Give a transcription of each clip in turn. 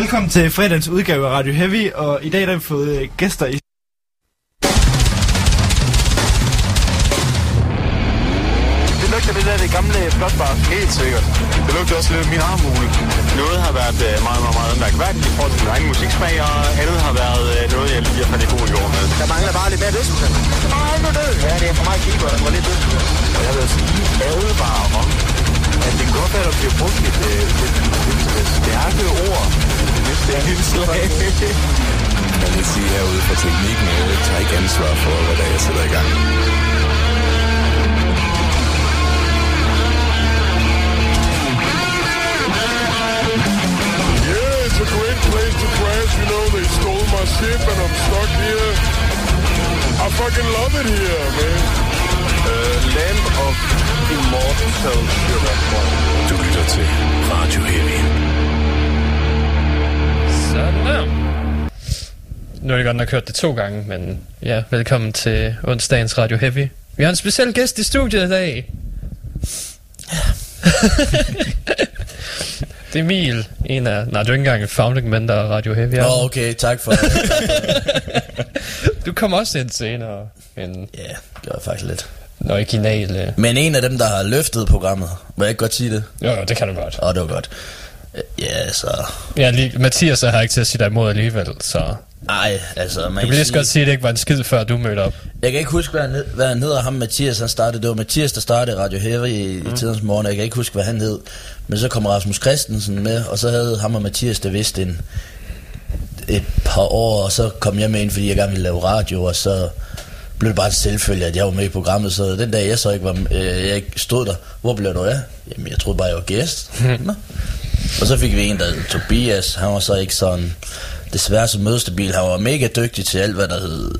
Velkommen til fredagens udgave af Radio Heavy, og i dag der har vi fået øh, gæster i Det lugter lidt af det gamle flotbar. Helt sikkert. Det lugter også lidt af min armhule. Noget har været øh, meget, meget, meget mærkværdigt i forhold til min egen musiksmag, og andet har været øh, noget, jeg lige har fandt i god jord med. Der mangler bare lidt mere løselse. Der mangler det. Ja, det er for mig keyboard, der var lidt løselse. Og jeg vil sige, advare om, at det kan godt være, at der bliver brugt et, øh, et, et, et stærke ord. Hvis det er helt slag. Jeg vil sige herude for teknikken, jeg tager ikke ansvar for, hvad der er, jeg sætter i gang. Yeah, it's a great place to crash. You know, they stole my ship and I'm stuck here. I fucking love it here, man. Uh, land of immortal sugar. Du lytter til Radio Heavy. Sådan der. Nu er det godt nok hørt det to gange, men ja, velkommen til onsdagens Radio Heavy. Vi har en speciel gæst i studiet i dag. det er Emil, en af... Nej, du er ikke engang en founding member af Radio Heavy. Nå, altså. okay, tak for det. Du kommer også ind senere. En Ja, det gør jeg faktisk lidt. En original... øh, Men en af dem, der har løftet programmet, må jeg ikke godt sige det? Jo, jo, det kan du godt. Åh, oh, det var godt. Øh, Ja, så... Ja, lige, Mathias har ikke til at sige dig imod alligevel, så... Ej, altså, man Du kan lige så sige, godt sige, at det ikke var en skid, før du mødte op. jeg kan ikke huske, hvad han, hed, hvad han hedder, ham Mathias, han startede. Det var Mathias, der startede Radio Heavy i, mm. i tidens morgen. Jeg kan ikke huske, hvad han hed. Men så kom Rasmus Christensen med, og så havde ham og Mathias det vist en, et par år, og så kom jeg med ind, fordi jeg gerne ville lave radio, og så blev det bare en selvfølge, at jeg var med i programmet, så den dag jeg så ikke var, øh, jeg ikke stod der, hvor blev du af? Jamen, jeg troede bare, jeg var gæst. Nå. Og så fik vi en, der Tobias, han var så ikke sådan, desværre så mødestabil, han var mega dygtig til alt, hvad der hed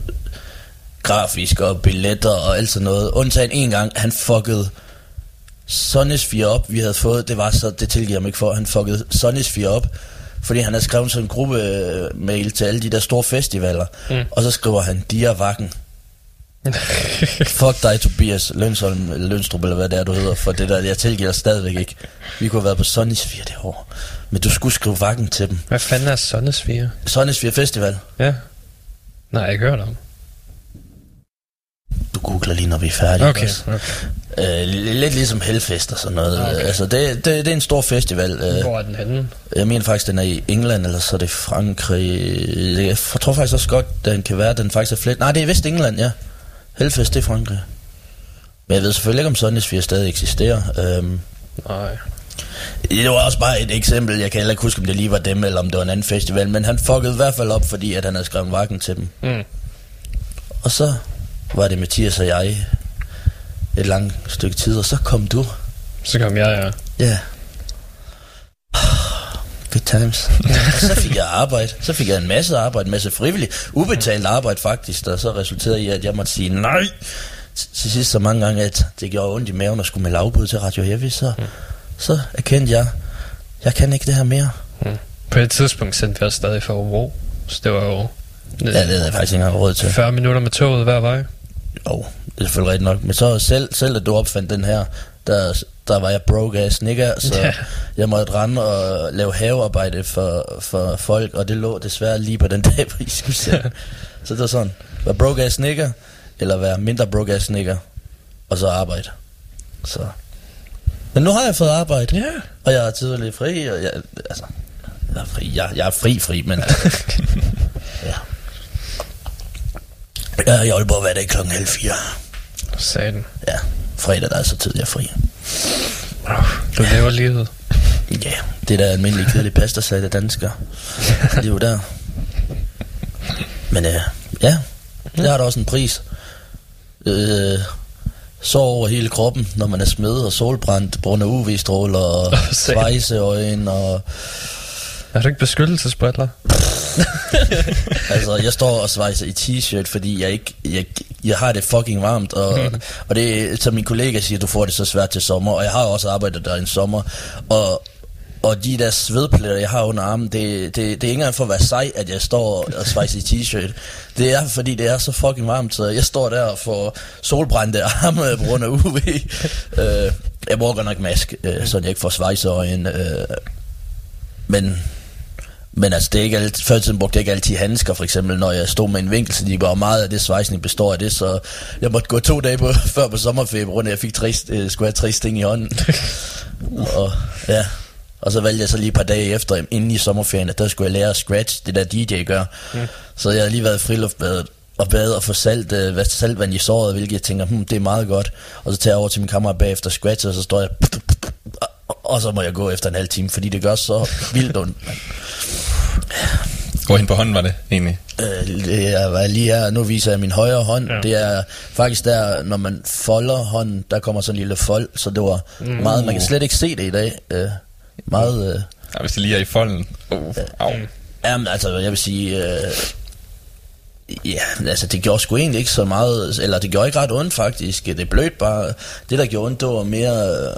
grafisk og billetter og alt sådan noget. Undtagen en gang, han fuckede Sonisfire op, vi havde fået, det var så, det tilgiver mig ikke for, han fuckede Sonisfire op, fordi han havde skrevet sådan en gruppe mail til alle de der store festivaler, mm. og så skriver han, de er vakken. Fuck dig, Tobias Lønsholm, eller Lønstrup, eller hvad det er, du hedder, for det der, jeg tilgiver dig stadigvæk ikke. Vi kunne have været på Sonisfire det år, men du skulle skrive vakken til dem. Hvad fanden er Sonnesfire? Sonisfire Festival, Ja. Nej, jeg ikke hørt om. du googler lige, når vi er færdige. Okay, også. okay. Øh, lidt ligesom Hellfest og sådan noget. Okay. Altså, det, det, det er en stor festival. Øh, Hvor er den henne? jeg mener faktisk, den er i England, eller så er det Frankrig. Jeg tror faktisk også godt, den kan være, den faktisk er flet. Nej, det er vist England, ja. Hellfest, det er Frankrig. Men jeg ved selvfølgelig ikke, om Sundhedsfire stadig eksisterer. Øhm, Nej. det var også bare et eksempel. Jeg kan heller ikke huske, om det lige var dem, eller om det var en anden festival. Men han fuckede i hvert fald op, fordi at han havde skrevet vakken til dem. Mm. Og så var det Mathias og jeg et langt stykke tid, og så kom du. Så kom jeg, ja. Ja. Good times. så fik jeg arbejde. Så fik jeg en masse arbejde, en masse frivilligt, ubetalt arbejde faktisk, der så resulterede i, at jeg måtte sige nej til sidst så mange gange, at det gjorde ondt i maven at skulle melde afbud til Radio Heavy, så, så erkendte jeg, jeg kan ikke det her mere. På et tidspunkt sendte vi også stadig for Ro. Så det var jo... Ja, det havde jeg faktisk ikke engang råd til. 40 minutter med toget hver vej. Jo, det er selvfølgelig rigtigt nok. Men så selv, selv at du opfandt den her, der, der var jeg broke ass nigger, så Ja. jeg måtte rende og lave havearbejde for, for folk, og det lå desværre lige på den dag, hvor I skulle sende. så det var sådan, være broke ass nigger, eller være mindre broke ass nigger, og så arbejde. Så. Men nu har jeg fået arbejde, Ja. og jeg er tidligere fri, og jeg, altså, jeg er fri, jeg, jeg er fri, fri, men ja. Jeg er i Aalborg hver dag klokken halv fire. Sagde den. Ja, fredag der er så tid, jeg er fri. Du lever livet. Ja, det er da almindelig kedelig pastasag, det dansker. Det er jo der. Men øh, ja, det har da også en pris. Øh, sår over hele kroppen, når man er smed og solbrændt på grund af UV-stråler og Se. svejseøjen og... Er du ikke beskyttelsesbriller? Altså, jeg står og svejser i t-shirt, fordi jeg ikke, jeg, jeg har det fucking varmt, og, og det, som min kollega siger, du får det så svært til sommer, og jeg har også arbejdet der en sommer, og, og de der svedpletter, jeg har under armen, det, det, det er ikke engang for at være sej, at jeg står og svejser i t-shirt. Det er, fordi det er så fucking varmt, så jeg står der og får solbrændte arme på grund af UV. øh, jeg bruger godt nok mask, øh, så jeg ikke får svejseøjen. Øh, men Men altså, det er ikke altid, før tiden brugte jeg ikke altid handsker, for eksempel, når jeg stod med en vinkel, så de var meget af det svejsning består af det, så jeg måtte gå to dage på, før på sommerferie, på grund af, at jeg fik tre, øh, skulle have tre sting i hånden. og, ja. Og så valgte jeg så lige et par dage efter, inden i sommerferien, at der skulle jeg lære at scratch, det der DJ gør. Mm. Så jeg har lige været i friluftbadet og bade og få salt, øh, saltvand i såret, hvilket jeg tænker, hmm, det er meget godt. Og så tager jeg over til min kammerat bagefter og scratcher, og så står jeg... Og, så må jeg gå efter en halv time, fordi det gør så vildt ondt. mand. Hvorhen på hånden var det egentlig? Øh, det er lige her, nu viser jeg min højre hånd. Ja. Det er faktisk der, når man folder hånden, der kommer sådan en lille fold, så det var mm. meget, man kan slet ikke se det i dag. Øh, meget, øh, Ja, hvis det lige er i folden. Uh, au. jamen altså, jeg vil sige, øh, ja, altså det gjorde sgu egentlig ikke så meget, eller det gjorde ikke ret ondt faktisk. Det blødt bare, det der gjorde ondt, det var mere, øh,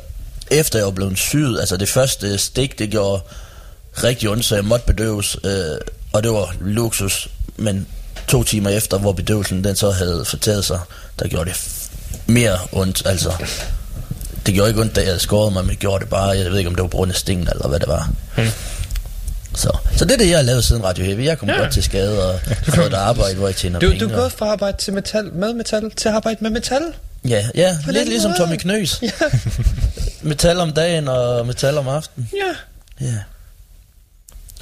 efter jeg var blevet syet, altså det første stik, det gjorde rigtig ondt, så jeg måtte bedøves, øh, og det var luksus, men to timer efter, hvor bedøvelsen den så havde fortaget sig, der gjorde det mere ondt, altså. Det gjorde ikke ondt, da jeg havde skåret mig, men det gjorde det bare, jeg ved ikke, om det var på grund af stingen, eller hvad det var. Hmm. Så, så det er det, jeg har lavet siden Radio Heavy. Jeg kom Ja. godt til skade og har fået et arbejde, hvor jeg tjener Du, penge. du er gået fra arbejde til metal, med metal til at arbejde med metal. Ja, ja På lidt ligesom måde. Tommy Knøs. metal om dagen og metal om aftenen. Ja. Ja.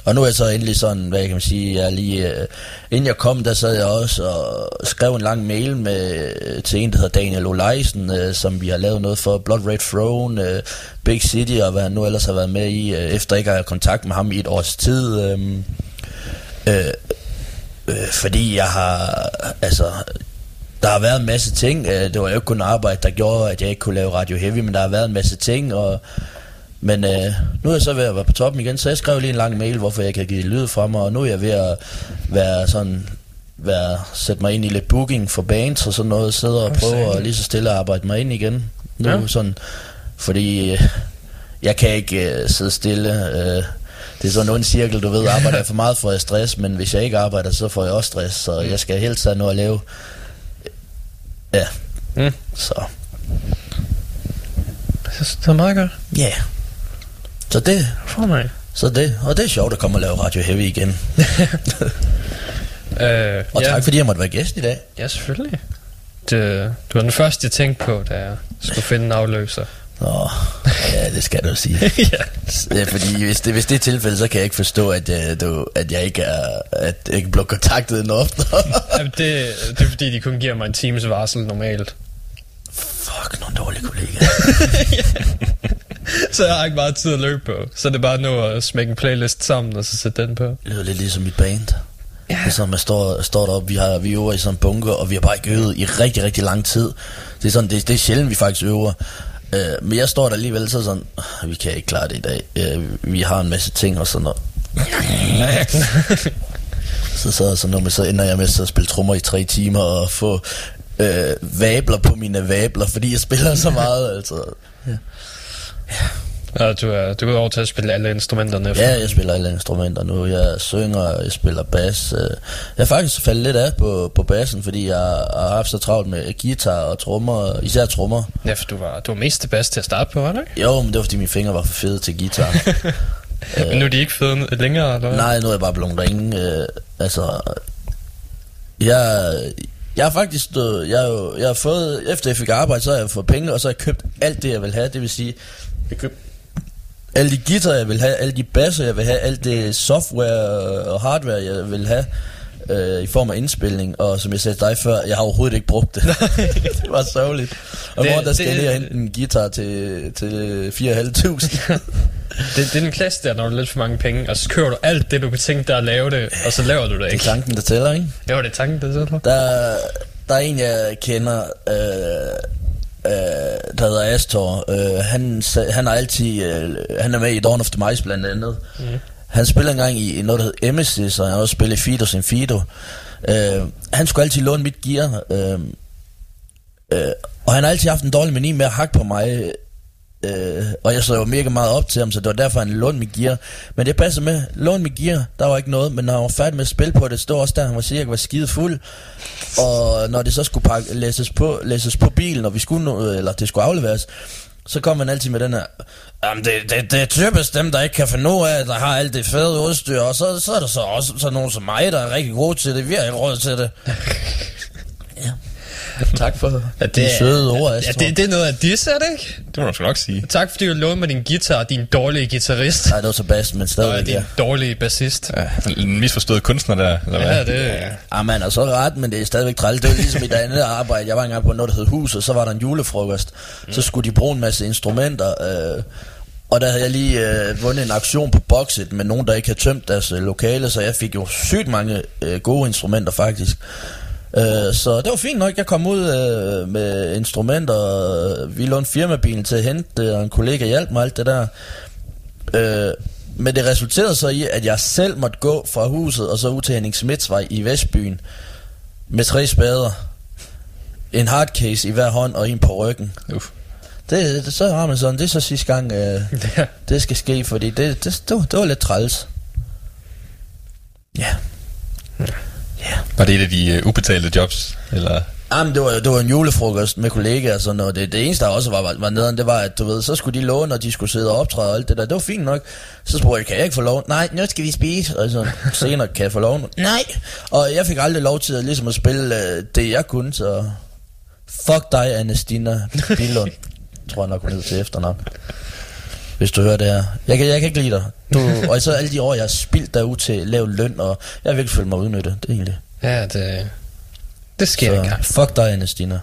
Og nu er jeg så endelig sådan, hvad kan man sige, jeg er lige, øh, inden jeg kom, der sad jeg også og skrev en lang mail med, til en, der hedder Daniel Oleisen, øh, som vi har lavet noget for, Blood Red Throne, øh, Big City, og hvad han nu ellers har været med i, øh, efter ikke at have kontakt med ham i et års tid. Øh, øh, øh, fordi jeg har, altså, der har været en masse ting. Øh, det var jo ikke kun arbejde, der gjorde, at jeg ikke kunne lave Radio Heavy, men der har været en masse ting, og men øh, nu er jeg så ved at være på toppen igen, så jeg skrev lige en lang mail, hvorfor jeg ikke har givet lyd fra mig, og nu er jeg ved at være sådan, være, sætte mig ind i lidt booking for bands og sådan noget, sidde og prøve at lige så stille at arbejde mig ind igen. Nu Ja. ja. sådan, fordi øh, jeg kan ikke øh, sidde stille. Øh, det er sådan en ond cirkel, du ved, arbejder jeg for meget, får jeg stress, men hvis jeg ikke arbejder, så får jeg også stress, så jeg skal helst have noget at lave. Ja, Mm. så Så det er meget godt. ja. Yeah. Så det, For mig. så det, og det er sjovt at komme og lave Radio Heavy igen. Øh, Og ja. tak fordi jeg måtte være gæst i dag. Ja, selvfølgelig. Det, du var den første, jeg tænkte på, da jeg skulle finde en afløser. Nå, ja, det skal du sige. ja. Ja, fordi hvis det, hvis det er tilfældet, så kan jeg ikke forstå, at, uh, du, at jeg ikke er, at jeg ikke blev kontaktet endnu oftere. Jamen, det, det er fordi, de kun giver mig en times varsel normalt. Fuck, nogle dårlige kollegaer. Så jeg har ikke meget tid at løbe på. Så det er bare nu at smække en playlist sammen, og så sætte den på. Det lyder lidt ligesom mit band. Ja. Det er sådan, man står, står deroppe, vi, har, vi øver i sådan en bunker, og vi har bare ikke øvet i rigtig, rigtig lang tid. Det er, sådan, det, det er sjældent, vi faktisk øver. Uh, men jeg står der alligevel så sådan, "Ah, vi kan ikke klare det i dag. Uh, vi har en masse ting og sådan noget. så, så, så, nu, så ender jeg med så at spille trommer i tre timer og få øh, vabler på mine vabler, fordi jeg spiller så meget. Altså. Ja, du er, du er over til at spille alle instrumenterne efter. Ja, jeg spiller alle instrumenter nu. Jeg synger, jeg spiller bas. øh. Jeg er faktisk faldet lidt af på, på bassen, fordi jeg har haft så travlt med guitar og trommer, især trommer. Ja, for du var, du var mest til bas til at starte på, var du ikke? Jo, men det var fordi mine fingre var for fede til guitar. Men nu er de ikke fede længere, eller? Nej, nu er jeg bare blevet ringe. Øh, altså, jeg, jeg har faktisk, øh, jeg, jeg har fået, efter jeg fik arbejde, så har jeg fået penge, og så har jeg købt alt det, jeg vil have. Det vil sige, jeg købt alle de guitar, jeg vil have, alle de basser, jeg vil have, alt det software og hardware, jeg vil have, øh, i form af indspilning, og som jeg sagde dig før, jeg har overhovedet ikke brugt det. det var sørgeligt. Og hvor der skal det- jeg lige hente en guitar til, til 4.500. Det, det er en klasse der, når du har lidt for mange penge, og så kører du alt det, du kan tænke dig at lave det, og så laver du det det er ikke. tanken, der tæller, ikke? Jo, det er tanken, det er så. Der, der er en, jeg kender, øh, øh, der hedder Astor. Øh, han, han, er altid, øh, han er med i Dawn of the Mice blandt andet. Mm. Han spiller engang i noget, der hedder Emesis, og han har også spillet Fido sin Fido. Øh, han skulle altid låne mit gear. Øh, øh, og han har altid haft en dårlig mani med at hakke på mig. Øh, og jeg så jo mega meget op til ham, så det var derfor, han lånte mit gear. Men det passer med, lån mit gear, der var ikke noget, men når han var færdig med at spille på det, stod også der, han var cirka var skide fuld. Og når det så skulle pakke, læses, på, læses på bilen, og vi skulle, nå- eller det skulle afleveres, så kommer han altid med den her, Jamen, det, det, det er typisk dem, der ikke kan finde ud af, der har alt det fede udstyr, og så, så er der så også så nogen som mig, der er rigtig gode til det. Vi har ikke råd til det. ja. Tak for Ja, de søde ord, Ja, Astrid. det, det er noget af dis, er det ikke? Det må du sgu nok sige. Tak fordi du lånte mig din guitar, din dårlige guitarist. Nej, det var Sebastian, men Og stadigvæk, din ja. dårlige bassist. Ja, en misforstået kunstner der, eller hvad? Ja, det Ah, man er så ret, men det er stadigvæk træls. Det var ligesom i det andet arbejde. Jeg var engang på noget, der hed Huset, så var der en julefrokost. Så skulle de bruge en masse instrumenter, øh, og der havde jeg lige øh, vundet en aktion på Boxit med nogen, der ikke havde tømt deres øh, lokale, så jeg fik jo sygt mange øh, gode instrumenter faktisk. Øh, så det var fint nok, jeg kom ud øh, med instrumenter, og vi lånte firmabilen til at hente det, og en kollega hjalp mig alt det der. Øh, men det resulterede så i, at jeg selv måtte gå fra huset og så ud til Henning Smitsvej i Vestbyen med tre spader, en hardcase i hver hånd og en på ryggen. Uff. Det, det, så har man sådan, det er så sidste gang, øh, Ja. det skal ske, fordi det, det, det, var, det var lidt træls. Ja. Var det et af de uh, ubetalte jobs? Eller? Jamen, det var, det var en julefrokost med kollegaer og sådan noget. Det, det eneste, der også var, var, var nederen, det var, at du ved, så skulle de låne, og de skulle sidde og optræde og alt det der. Det var fint nok. Så spurgte jeg, kan jeg ikke få lov? Nej, nu skal vi spise. Og så senere, kan jeg få lov? Nej. Og jeg fik aldrig lov til at, ligesom at spille øh, det, jeg kunne, så... Fuck dig, Anastina Billund. tror jeg nok, hun hedder til efternavn. Hvis du hører det her. Jeg kan, jeg kan ikke lide dig. Du, og så alle de år, jeg har spildt derude til lav løn, og jeg har virkelig følt mig udnyttet. Det er egentlig. Ja, det... Det sker så. engang. fuck dig, Anastina.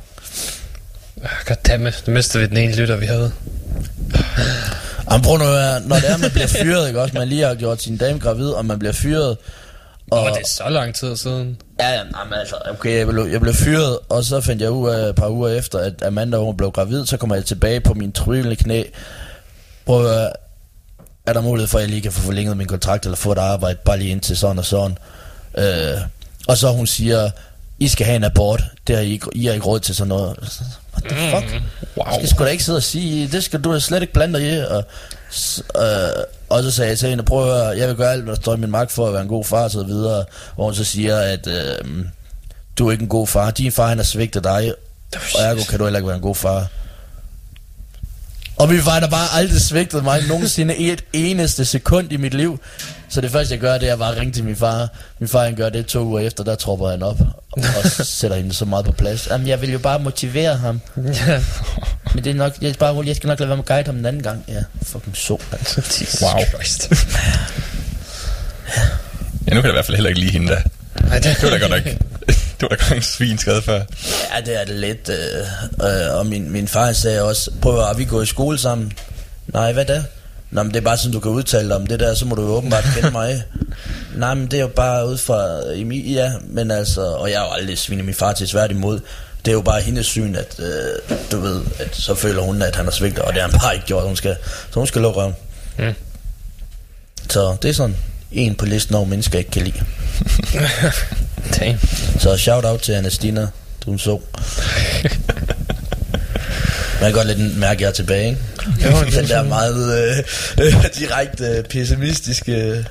Goddammit, nu mister vi den ene lytter, vi havde. Jamen prøv nu når det er, man bliver fyret, ikke også? Man lige har gjort sin dame gravid, og man bliver fyret. Og oh, det er så lang tid siden. Ja, ja, jamen, altså, okay, jeg blev, jeg blev fyret, og så fandt jeg ud af et par uger efter, at Amanda hun blev gravid, så kommer jeg tilbage på min tryllende knæ. Prøv at høre, er der mulighed for, at jeg lige kan få forlænget min kontrakt, eller få et arbejde, bare lige indtil sådan og sådan. Øh, og så hun siger, I skal have en abort, det har I, ikke- I har ikke råd til sådan noget. What the fuck? Mm, wow. Jeg skal sgu da ikke sidde og sige, det skal du da slet ikke blande dig i. Og, øh, og så sagde jeg til hende, prøv at høre, jeg vil gøre alt, hvad der står i min magt for at være en god far og så videre. Hvor hun så siger, at øh, du er ikke en god far. Din far, han har svigtet dig, og ergo kan du heller ikke være en god far. Og min far, der bare aldrig svigtet mig nogensinde i et eneste sekund i mit liv. Så det første, jeg gør, det er bare at ringe til min far. Min far, han gør det to uger efter, der tropper han op og sætter hende så meget på plads. Jamen, jeg vil jo bare motivere ham. Ja. Men det er nok, jeg, er bare, rolig, jeg skal nok lade være med at guide ham en anden gang. Ja, fucking så. Jesus Wow. Christ. Ja, nu kan det i hvert fald heller ikke lige hende der. Ej, det, Det var da godt nok... det var da godt en svin skrevet før. Ja, det er det lidt. Øh, øh, og min, min far sagde også, prøv at vi gået i skole sammen? Nej, hvad da? Nå, men det er bare sådan, du kan udtale dig om det der, så må du jo åbenbart kende mig. Nej, men det er jo bare ud fra Emil, ja, men altså, og jeg har jo aldrig svinet min far til svært imod. Det er jo bare hendes syn, at øh, du ved, at så føler hun, at han har svigtet, og det har han bare ikke gjort. Hun skal, så hun skal lukke røven. Mm. Så det er sådan en på listen over mennesker, jeg ikke kan lide. Damn. Så shout out til Anastina, du er en så. Man kan godt lidt mærke, at jeg er tilbage, ikke? Jo, det er Den der meget øh, øh, direkte øh, pessimistiske...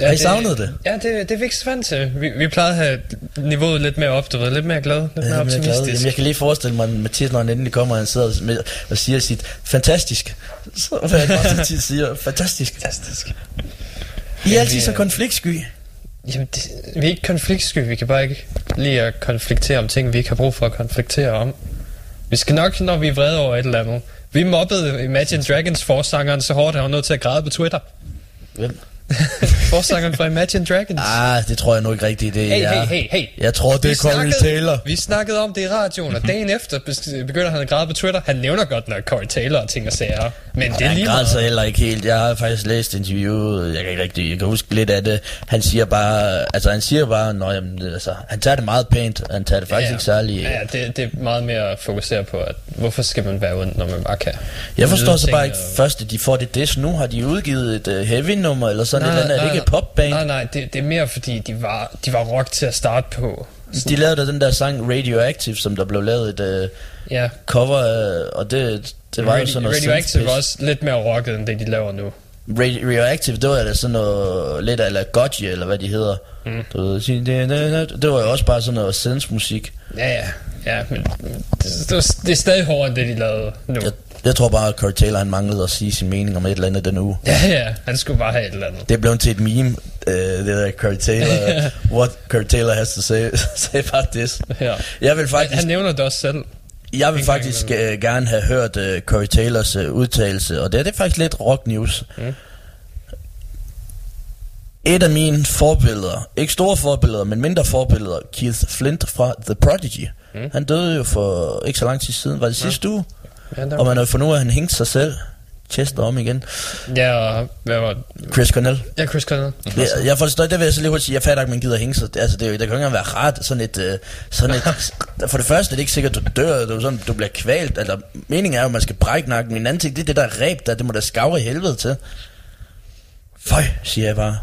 Har I savnet det? Ja, det, det er vi ikke så vant til. Vi, vi plejede at have niveauet lidt mere op, du ved, lidt mere glad, lidt mere Jamen, jeg, er glad. optimistisk. Jamen, jeg kan lige forestille mig, at Mathias, når han endelig kommer, og han sidder med, og siger sit fantastisk. Så hvad han bare siger, fantastisk. Fantastisk. I er altid så konfliktsky. Jamen, det, vi er ikke konfliktsky. Vi kan bare ikke lide at konfliktere om ting, vi ikke har brug for at konfliktere om. Vi skal nok, når vi er vrede over et eller andet. Vi mobbede Imagine Dragons forsangeren så hårdt, at han var nødt til at græde på Twitter. Hvem? Forsangeren fra Imagine Dragons. Ah, det tror jeg nu ikke rigtigt, det Hey, er. hey, hey, hey. Jeg tror, det Vi er Corey snakkede- Taylor. Vi snakkede om det i radioen, og dagen efter begynder han at græde på Twitter. Han nævner godt nok Corey Taylor og ting og sager. Men det er lige græd så meget. heller ikke helt. Jeg har faktisk læst interviewet. Jeg kan ikke rigtig, jeg kan huske lidt af det. Han siger bare, altså han siger bare, når jamen, altså, han tager det meget pænt. Han tager det faktisk Ja, ikke særlig. Ja, det, det er meget mere at fokusere på, at hvorfor skal man være ond, når man bare kan. Jeg forstår så bare ikke og- først, at de får det des nu. Har de udgivet et uh, heavy nummer eller sådan nej, et eller andet? Er det ikke et popband? Nej, nej, det, det er mere fordi, de var, de var rock til at starte på. De lavede den der sang Radioactive, som der blev lavet et uh, Ja, cover af, og det, det var jo sådan noget Radioactive var også lidt mere rocket, end det de laver nu. Radio- Radioactive, det var da sådan noget lidt la Gotye, eller hvad de hedder. Mm. Du ved, det, var jo også bare sådan noget synthmusik. Ja, ja, ja, men det, det, det er stadig hårdere, end det de lavede nu. Jeg, Jeg tror bare, at Corey Taylor han manglede at sige sin mening om et eller andet den uge. Ja, ja, han skulle bare have et eller andet. Det er blevet til et meme, uh, det der Corey Taylor, what Corey Taylor has to say, say about this. Ja. Jeg vil Han, faktisk, han nævner det også selv. jeg vil faktisk uh, gerne have hørt uh, Corey Taylors uh, udtalelse, og det er, det faktisk lidt rock news. Mm. Et af mine forbilleder, ikke store forbilleder, men mindre forbilleder, Keith Flint fra The Prodigy. Mm. Han døde jo for ikke så lang tid siden, var det sidste uge? Ja, der Og man har fundet ud af, at han hængte sig selv. Chester om igen. ja, og hvad var Chris Cornell. Ja, Chris Cornell. Jeg, jeg forstår, det vil jeg så lige hurtigt sige, jeg fatter ikke, man gider hænge sig. Det- Altså, det, er jo- det kan jo ikke engang være rart, sådan et, øh, sådan et, for det første er det ikke sikkert, du dør, du, er sådan, du bliver kvalt, altså, meningen er jo, at man skal brække nakken, men en anden ting, det er det der ræb der, det må da skavre i helvede til. Føj, siger jeg bare.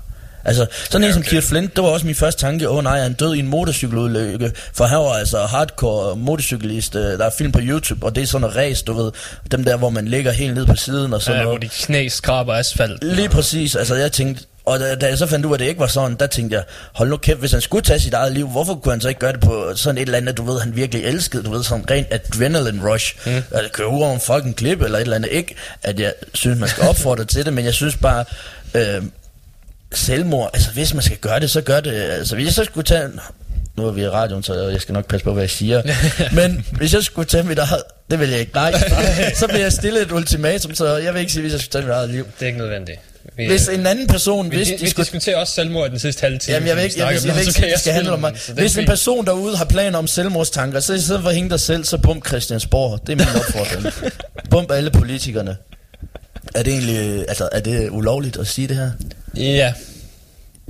Altså, sådan ja, en som Keith Flint, det var også min første tanke, åh oh, nej, han døde i en motorcykelulykke, for han var altså hardcore motorcyklist, øh, der er film på YouTube, og det er sådan noget race, du ved, dem der, hvor man ligger helt ned på siden og sådan Ja, noget. hvor de knæ skraber asfalt. Lige præcis, altså jeg tænkte, og da, da jeg så fandt ud af, at det ikke var sådan, der tænkte jeg, hold nu kæft, hvis han skulle tage sit eget liv, hvorfor kunne han så ikke gøre det på sådan et eller andet, du ved, han virkelig elskede, du ved, sådan rent adrenaline rush, mm. at køre ud over en fucking klip eller et eller andet, ikke at jeg synes, man skal opfordre til det, men jeg synes bare, øh, selvmord, altså hvis man skal gøre det, så gør det, altså hvis jeg så skulle tage, nu er vi i radioen, så jeg skal nok passe på, hvad jeg siger, men hvis jeg skulle tage mit eget, det vil jeg ikke, nej, så bliver jeg stillet et ultimatum, så jeg vil ikke sige, hvis jeg skulle tage mit eget liv. Det er ikke nødvendigt. Vi, Hvis en anden person, vi, hvis vi, de vi skulle... diskuterer også selvmord i den sidste halve time. Jamen, jeg vil ikke, jeg jeg ikke sige, at det skal handle om mig. Hvis en person derude har planer om selvmordstanker, så i stedet for at hænge dig selv, så bump Christiansborg. Det er min opfordring. bump alle politikerne. Er det egentlig, altså, er det ulovligt at sige det her? Ja,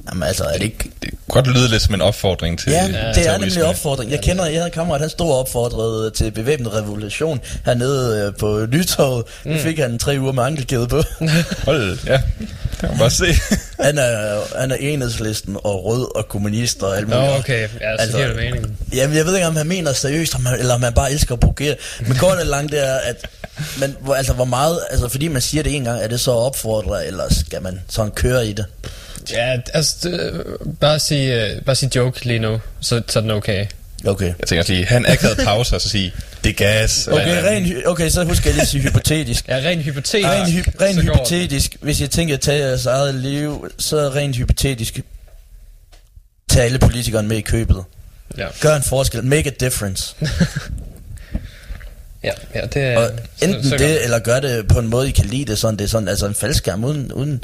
Jamen altså, er det ikke... Det godt lyde lidt som en opfordring til Ja, det er nemlig terrorisme. opfordring. Jeg kender, jeg havde en kammerat, han stod og opfordrede til bevæbnet revolution hernede øh, på Nytorvet. Nu fik han tre uger med ankelkæde på. Hold, ja. Det kan man bare se. han, er, han er enhedslisten og rød og kommunist og alt Nå, muligt. okay. Ja, så Altså, giver det mening. Jamen, jeg ved ikke, om han mener seriøst, om han, eller om han bare elsker at provokere. Men kort og langt, det er, at... Men hvor, altså, hvor meget... Altså, fordi man siger det en gang, er det så at opfordre, eller skal man sådan køre i det? Ja, altså, det, bare sige, uh, bare sige joke lige nu, så, så er den okay. Okay. Jeg tænker også lige, han akavet pause og så sige, det er gas. Okay, ren, okay, så husker jeg lige at sige hypotetisk. Ja, rent hypotetisk. Ren, hy- ren så går den. hypotetisk, hvis jeg tænker at tage jeres eget liv, så rent hypotetisk, tag alle politikerne med i købet. Ja. Gør en forskel. Make a difference. Ja, ja, det er... Og så- enten så det, godt. eller gør det på en måde, I kan lide det. Sådan, det er sådan, altså en faldskærm uden... uden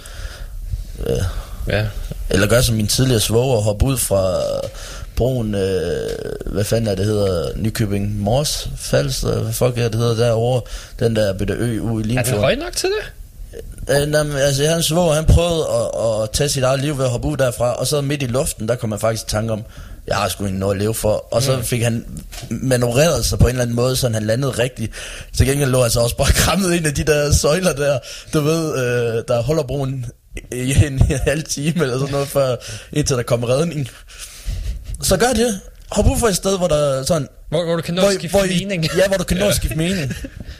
øh, Ja. Eller gør som min tidligere svoger og hoppe ud fra broen, øh, hvad fanden er det hedder, Nykøbing Mors Falster, hvad fuck er det hedder derovre, den der bitte ø ude i Er det Limfjorden. højt nok til det? Øh, nej, men, altså, en svoger, han prøvede at, at tage sit eget liv ved at hoppe ud derfra, og så midt i luften, der kom man faktisk i tanke om, jeg har sgu ikke noget at leve for. Og så fik han manøvreret sig på en eller anden måde, så han landede rigtigt. Til gengæld lå han så også bare krammet ind af de der søjler der, du ved, øh, der holder broen i en, en halv time eller sådan noget, før, indtil der kommer redning. Så gør det. Hop ud fra et sted, hvor der er sådan... Hvor, hvor du kan nå at skifte hvor mening. Ja, hvor du kan nå at skifte mening.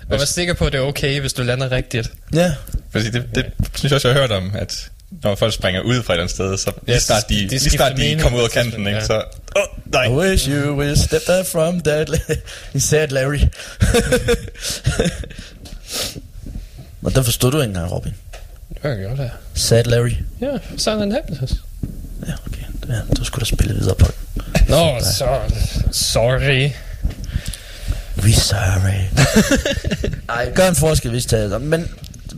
Og være sikker på, at det er okay, hvis du lander rigtigt. Ja. Fordi det, det synes jeg også, jeg har hørt om, at når folk springer ud fra et eller andet sted, så lige snart de, de lige snart de kommer ud af kanten, ikke, så... Oh, nej. I wish you will step back from that la- sad Larry. Nå, den forstod du ikke engang, Robin. Det var jeg godt, ja. Sad Larry. Ja, Silent Happiness. Ja, okay. Ja, du skulle da spille videre på den. Nå, så... Sorry. We sorry. Ej, gør en forskel, hvis det er. Men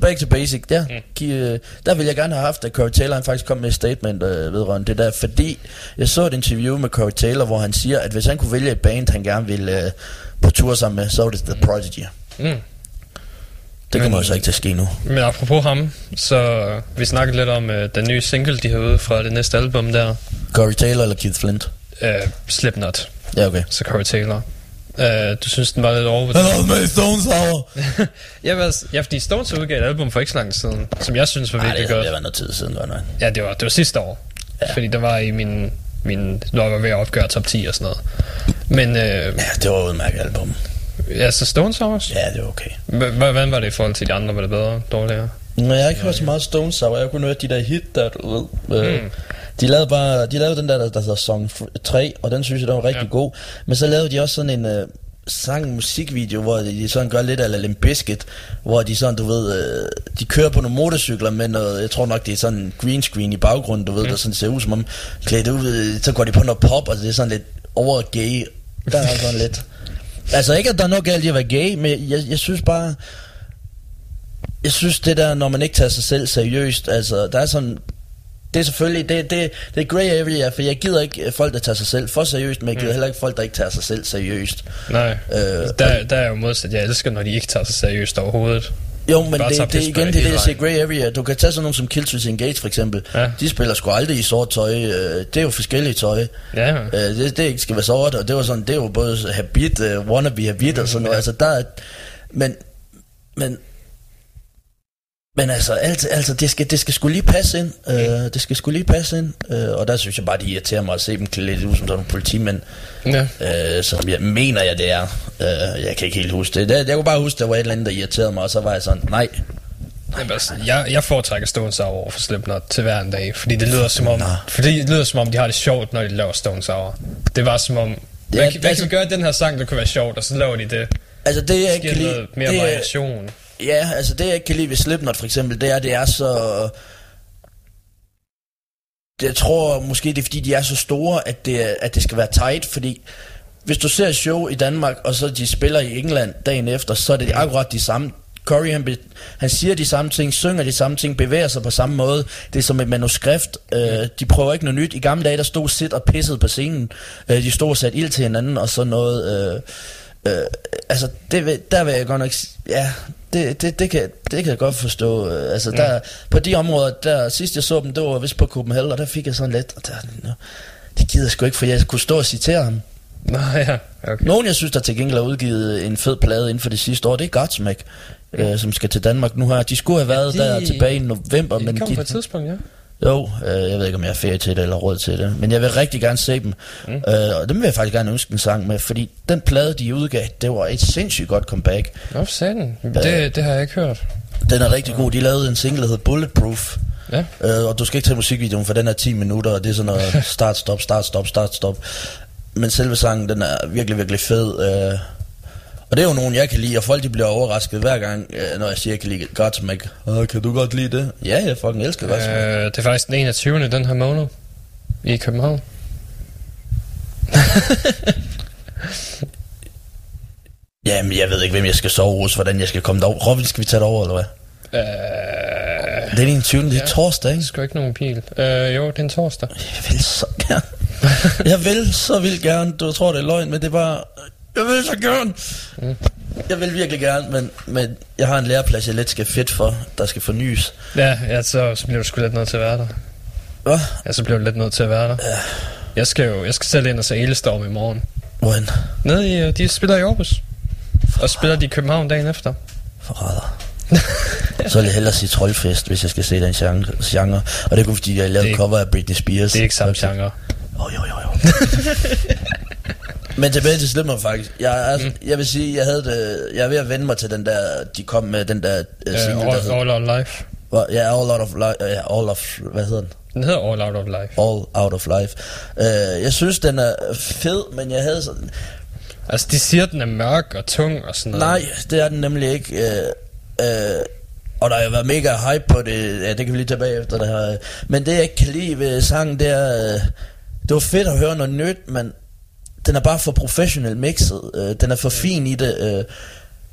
back to basic, der, mm. øh, der ville jeg gerne have haft, at Corey Taylor han faktisk kom med et statement øh, vedrørende det der, fordi jeg så et interview med Corey Taylor, hvor han siger, at hvis han kunne vælge et band, han gerne ville øh, på tur sammen med, så var det The Prodigy. Mm. Det kommer jo så ikke til at ske nu. Men apropos ham, så vi snakkede lidt om uh, den nye single, de har ude fra det næste album der. Corey Taylor eller Keith Flint? Uh, Slipknot, Ja, okay. så Corey Taylor. Uh, du synes, den var lidt over? Han har med Stones Hour. ja, men altså- ja, fordi Stones udgav et album for ikke så lang tid siden, som jeg synes var Nej, virkelig det, godt. det var noget tid siden, godt nok. Ja, det var, det var sidste år. Ja. Ja. Fordi der var i min, min... Når jeg var ved at opgøre top 10 og sådan noget. Men øh, Ja, det var udmærket album. Ja, så Stones også. Ja, det var okay. Hvordan var det i forhold til de andre? Var det bedre? Dårligere? Men jeg har ikke hørt så meget Stones Sour. Jeg kunne høre de der hit, der du ved. Øh, Mm. De lavede bare, de lavede den der, der, der hedder Song 3, og den synes jeg, den var rigtig ja. God. Men så lavede de også sådan en, øh, sang musikvideo, hvor de sådan gør lidt af Limp Bizkit, hvor de sådan, du ved, øh, de kører på nogle motorcykler med noget, jeg tror nok, det er sådan en green screen i baggrunden, du ved, mm. der sådan ser ud som om, klædt ud, øh, så går de på noget pop, og det er sådan lidt over gay. Der er sådan lidt... Altså ikke, at der er noget galt i at være gay, men jeg, jeg synes bare... Jeg synes det der, når man ikke tager sig selv seriøst, altså der er sådan... Det er selvfølgelig, det, det, det er grey area, for jeg gider ikke folk, der tager sig selv for seriøst, men jeg gider Mm. heller ikke folk, der ikke tager sig selv seriøst. Nej, Øh, der, der er jo modsat. Jeg elsker, når de ikke tager sig seriøst overhovedet. Jo, men det, det, det igen, det det er det, grey area. Du kan tage sådan nogle som Killswitch Engage for eksempel. Ja. De spiller sgu aldrig i sort tøj. øh, Det er jo forskellige tøj. Ja, Øh, det, det ikke skal være sort, og det var sådan, det jo både habit, uh, wannabe habit og sådan noget. Altså, der er, men, men, men altså, altså, altså det, skal, det skal sgu lige passe ind. Uh, det skal sgu lige passe ind. Uh, og der synes jeg bare, det irriterer mig at se dem klæde lidt ud som sådan nogle politimænd. ja. Uh, som jeg mener jeg, det er. Uh, jeg kan ikke helt huske det. det. Jeg kunne bare huske, der var et eller andet, der irriterede mig, og så var jeg sådan, nej. Jamen, altså, jeg, jeg foretrækker Stone Sour over for Slipknot til hver en dag, fordi det lyder som om, fordi det lyder som om, de har det sjovt, når de laver Stone Sour. Det var som om, Ja, hvad, hvad altså- kan vi gøre den her sang, der kunne være sjovt, og så laver de det. Altså, det jeg kan lide... mere det, variation. Ja, altså det jeg ikke kan lide ved Slipknot for eksempel, det er, det er så... Jeg tror måske, det er fordi, de er så store, at det, at det skal være tight, fordi hvis du ser et show i Danmark, og så de spiller i England dagen efter, så er det akkurat de samme. Corey, han, be, han siger de samme ting, synger de samme ting, bevæger sig på samme måde. Det er som et manuskript. Øh, de prøver ikke noget nyt. I gamle dage, der stod Sid og pissede på scenen. Øh, de stod og satte ild til hinanden, og sådan noget... Øh, Øh, altså, det, vil- der vil jeg godt nok... Ja, det, det, det, kan, det kan jeg godt forstå. Øh, Altså, der, på de områder, der sidst jeg så dem, det var vist på Copenhagen, og der fik jeg sådan lidt... Og der, det gider jeg sgu ikke, for jeg kunne stå og citere ham. Nå ja, okay. Nogen, jeg synes, der til gengæld har udgivet en fed plade inden for det sidste år, det er Godsmack, øh, som skal til Danmark nu her. De skulle have været de- der tilbage i november, Det men kom de, på et tidspunkt, ja. Jo, øh, jeg ved ikke, om jeg har ferie til det eller råd til det. Men jeg vil rigtig gerne se dem. Mm. Øh, og dem vil jeg faktisk gerne ønske en sang med, fordi den plade, de udgav, det var et sindssygt godt comeback. Nå, satan. Det, det har jeg ikke hørt. Den er rigtig god. De lavede en single, der hedder Bulletproof. Ja. Øh, og du skal ikke tage musikvideoen, for den er 10 minutter, og det er sådan noget start, stop, start, stop, start, stop. Men selve sangen, den er virkelig, virkelig fed. Øh, og det er jo nogen, jeg kan lide, og folk de bliver overrasket hver gang, øh, når jeg siger, jeg kan lide Godsmack. Åh, kan du godt lide det? Ja, jeg fucking elsker Godsmack. Øh, det er faktisk den 21. den her måned i København. Jamen, jeg ved ikke, hvem jeg skal sove hos, hvordan jeg skal komme derover. Robin, skal vi tage det over, eller hvad? Øh, Det er den 20. Det er Ja. torsdag, det ikke? er sgu ikke nogen pil. Øh, jo, det er en torsdag. Jeg vil så gerne. jeg vil så vildt gerne. Du tror, det er løgn, men det er bare... Jeg vil så gerne. Mm. Jeg vil virkelig gerne, men, men jeg har en læreplads, jeg lidt skal fedt for, der skal fornyes. Ja, ja så, så bliver du sgu lidt nødt til at være der. Hvad? Ja, så bliver du lidt nødt til at være der. Ja. Jeg skal jo jeg skal selv ind og se Elestorm i morgen. Hvorhen? Nede i, øh, de spiller i Aarhus. Og spiller de i København dagen efter. Forræder. så vil jeg hellere sige Troldfest, hvis jeg skal se den genre. genre. Og det er kun fordi, jeg er- cover af Britney Spears. Det er ikke samme genre. Oh, jo, jo, jo. Men tilbage til Slipknot faktisk. Jeg, er, mm. jeg vil sige, jeg havde det, jeg er ved at vende mig til den der, de kom med den der uh, single, der all, hedder, all Out Life. Hvor- ja, All Out of Life, ja, All of, hvad hedder den? Den hedder All Out of Life. All Out of Life. Uh, jeg synes, den er fed, men jeg havde sådan, Altså, de siger, den er mørk og tung og sådan noget. nej, det er den nemlig ikke. Uh, uh, og der har været mega hype på det, ja, det kan vi lige tage bagefter det her. Men det jeg ikke kan lide ved sangen, det er, uh, det var fedt at høre noget nyt, men den er bare for professionelt mixet. Uh, den er for fin i det.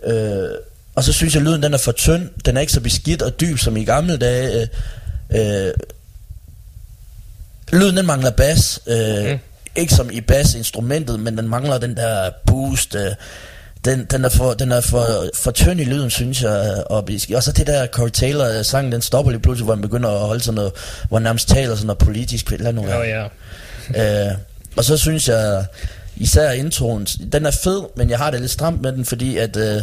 Uh, uh, og så synes jeg, lyden den er for tynd. Den er ikke så beskidt og dyb som i gamle dage. Uh, uh, lyden den mangler bas. Mm. mm. Ikke som i basinstrumentet, men den mangler den der boost. Uh, den, den er for, den er for, for tynd i lyden, synes jeg. Og, og så det der Corey Taylor sang, den stopper lige pludselig, hvor han begynder at holde sådan noget, hvor han nærmest taler sådan noget politisk. Være. Åh oh, ja. Øh, og så synes jeg, især introen, den er fed, men jeg har det lidt stramt med den, fordi at øh,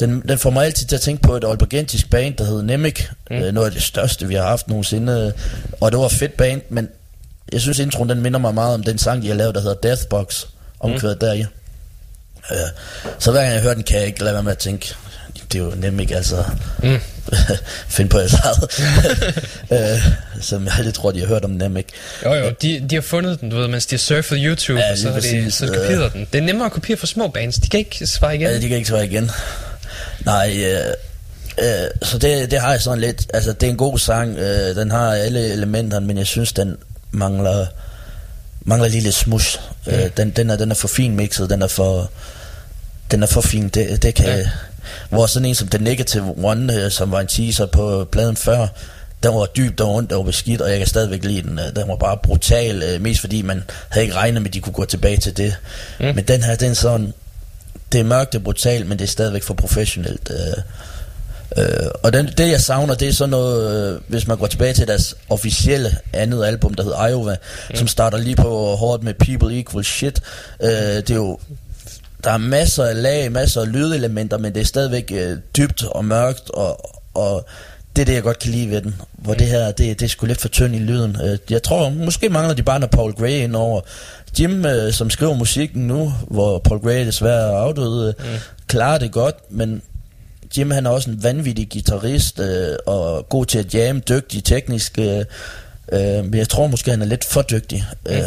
den, den får mig altid til at tænke på et aalborgensisk band, der hed Nemik. Mm. Øh, noget af det største, vi har haft nogensinde. Og det var et fedt band, men jeg synes introen, den minder mig meget om den sang, de har lavet, der hedder Deathbox, omkvædet mm. deri. Øh, så hver gang jeg hører den, kan jeg ikke lade være med at tænke, det er jo nemt ikke, altså. Mm. Find på jeres eget. øh, som jeg aldrig tror, de har hørt om nem ikke. Jo jo, de, de har fundet den, du ved, mens de har surfet YouTube, Ja, og så har de så øh. kopieret den. Det er nemmere at kopiere for små bands, de kan ikke svare igen. Ja, de kan ikke svare igen. Nej, øh, øh, så det, det har jeg sådan lidt, altså det er en god sang, øh, den har alle elementerne, men jeg synes, den mangler, mangler lige lidt smush. Mm. Øh, den, den, er, den er for fin mixet, den er for, den er for fin, det, det kan... Ja. Hvor sådan en som The Negative One, øh, som var en teaser på pladen før, den var dybt og ondt og beskidt, og jeg kan stadigvæk lide den. Øh, Den var bare brutal, øh, mest fordi man havde ikke regnet med, at de kunne gå tilbage til det. Mm. Men den her, den er sådan, det er mørkt, er brutalt, men det er stadigvæk for professionelt. Øh, øh, og den, det jeg savner, det er sådan noget, øh, hvis man går tilbage til deres officielle andet album, der hedder Iowa, mm. som starter lige på hårdt med People Equal Shit. Øh, det er jo, der er masser af lag, masser af lydelementer, men det er stadigvæk øh, dybt og mørkt, og, og det er det, jeg godt kan lide ved den. Hvor det her, det, det er sgu lidt for tynd i lyden. Øh, jeg tror, måske mangler de bare noget Paul Gray ind over. Jim, øh, som skriver musikken nu, hvor Paul Gray desværre er afdød, mm. klarer det godt, men Jim han er også en vanvittig guitarist, øh, og god til at jamme, dygtig teknisk, øh, øh, men jeg tror måske, han er lidt for dygtig. Øh,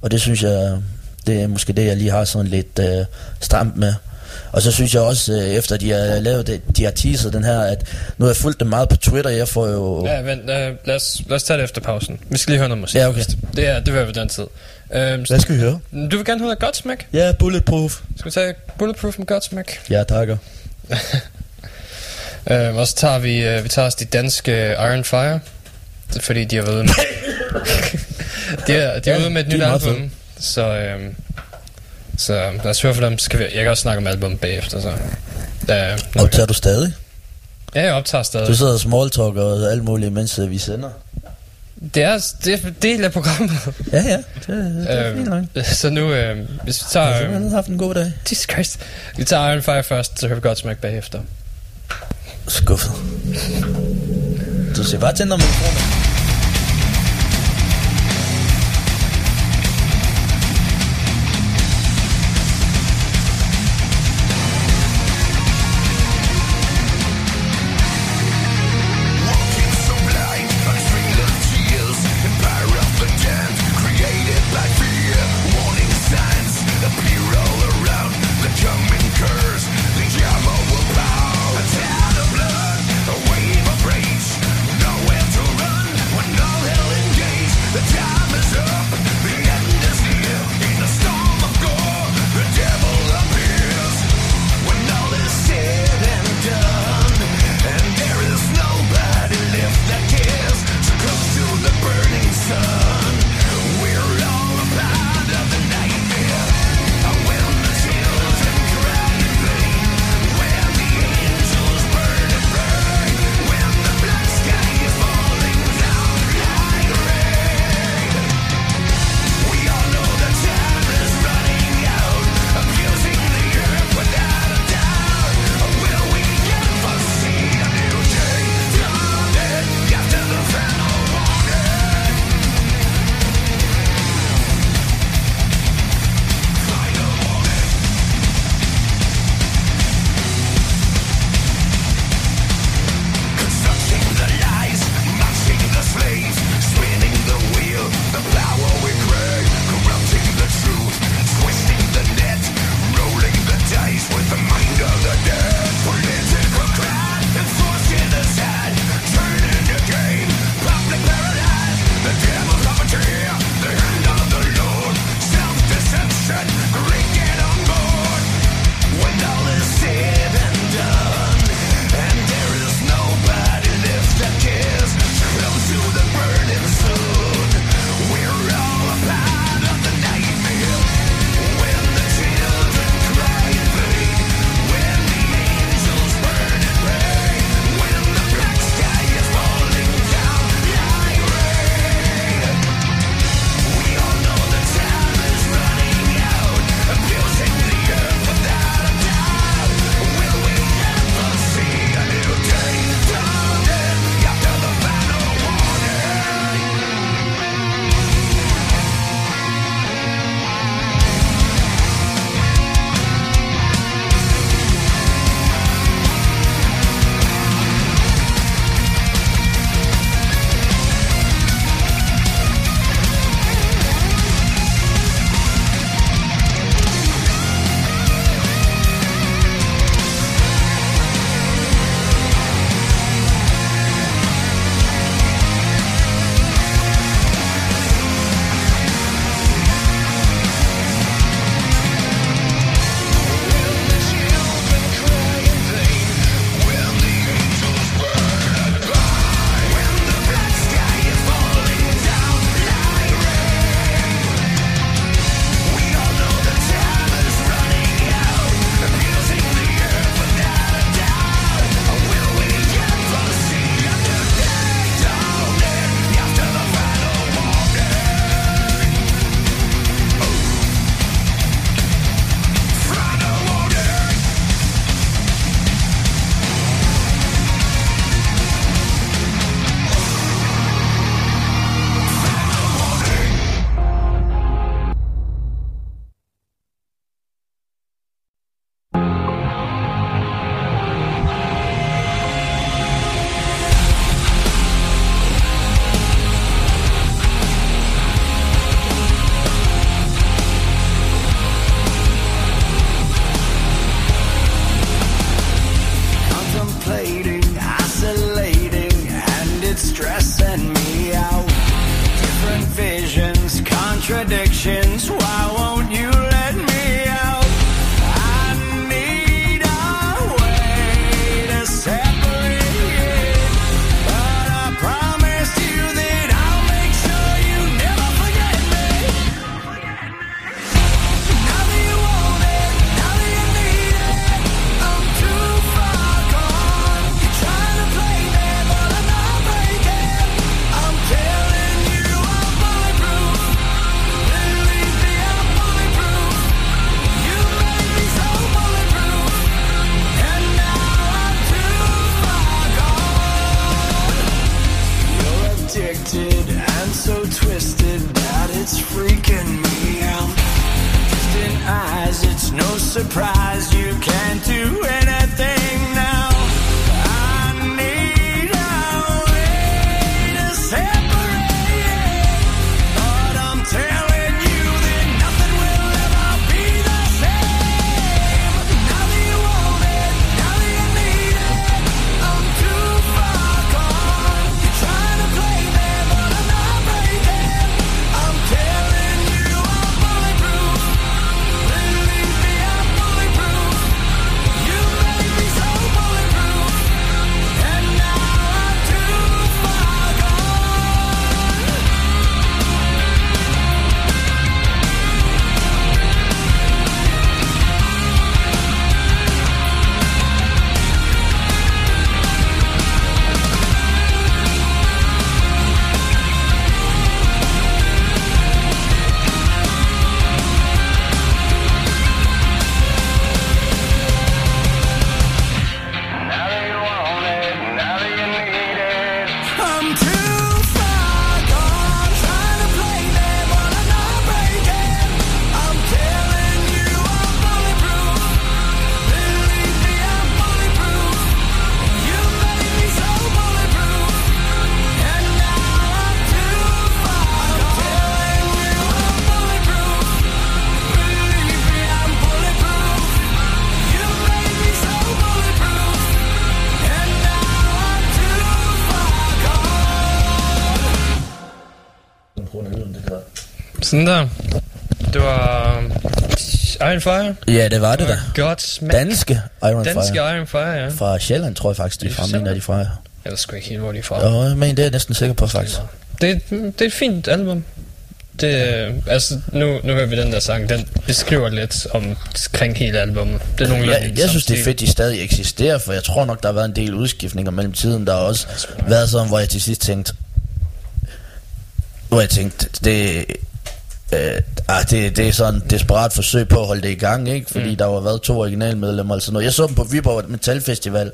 og det synes jeg, det er måske det, jeg lige har sådan lidt øh, stramt med. Og så synes jeg også, øh, efter de har lavet det, de har teaset den her, at nu har jeg fulgt dem meget på Twitter, jeg får jo... Ja, vent, øh, lad, os, lad os tage det efter pausen. Vi skal lige høre noget musik Ja, okay. først. Det, er, det vil være ved den tid. Øhm, Hvad skal vi høre? du vil gerne høre Godsmack? Ja, Bulletproof. Skal vi tage Bulletproof med Godsmack? Ja, takker. Øhm, og så tager vi, øh, vi tager os de danske Iron Fire. Det Fordi de har været med... de er, de er Ja, ude med et nyt album. Så, øhm, så lad os høre for dem. Skal vi, jeg kan også snakke om album bagefter. Så. Ja, Og tager du stadig? ja, jeg optager stadig. Du sidder og smalltalker og alt muligt, mens øh, vi sender. Det er, det er del af programmet. Ja, ja. Det, det er fint nok. øhm, så nu, øh, hvis vi tager... Øh, man har haft en god dag. Jesus Christ. Vi tager Iron Fire først, så hører vi Godsmack bagefter. Skuffet. Du siger bare tænder mikrofonen. Sådan der. Det var um, Iron Fire. Ja, det var det da. Godt smæk. Danske Iron Danske Fire. Iron Fire, ja. Fra Sjælland, tror jeg faktisk, de er fra. Mener de fra. Jeg ved sgu ikke helt, hvor de er fra. Jo, men det er jeg næsten sikker på, faktisk. Det, det er et fint album. Det, øh, altså, nu, nu hører vi den der sang, den beskriver lidt om, omkring hele albumet. Det er nogle Jeg, jeg synes, det er fedt, de stadig eksisterer, for jeg tror nok, der har været en del udskiftninger mellem tiden. Der har også været sådan, hvor jeg til sidst tænkte, hvor jeg tænkte, det, øh, ah, det, det er sådan et desperat forsøg på at holde det i gang, ikke? Fordi mm. der var været to originalmedlemmer, altså noget. Jeg så dem på Viborg Metal Festival,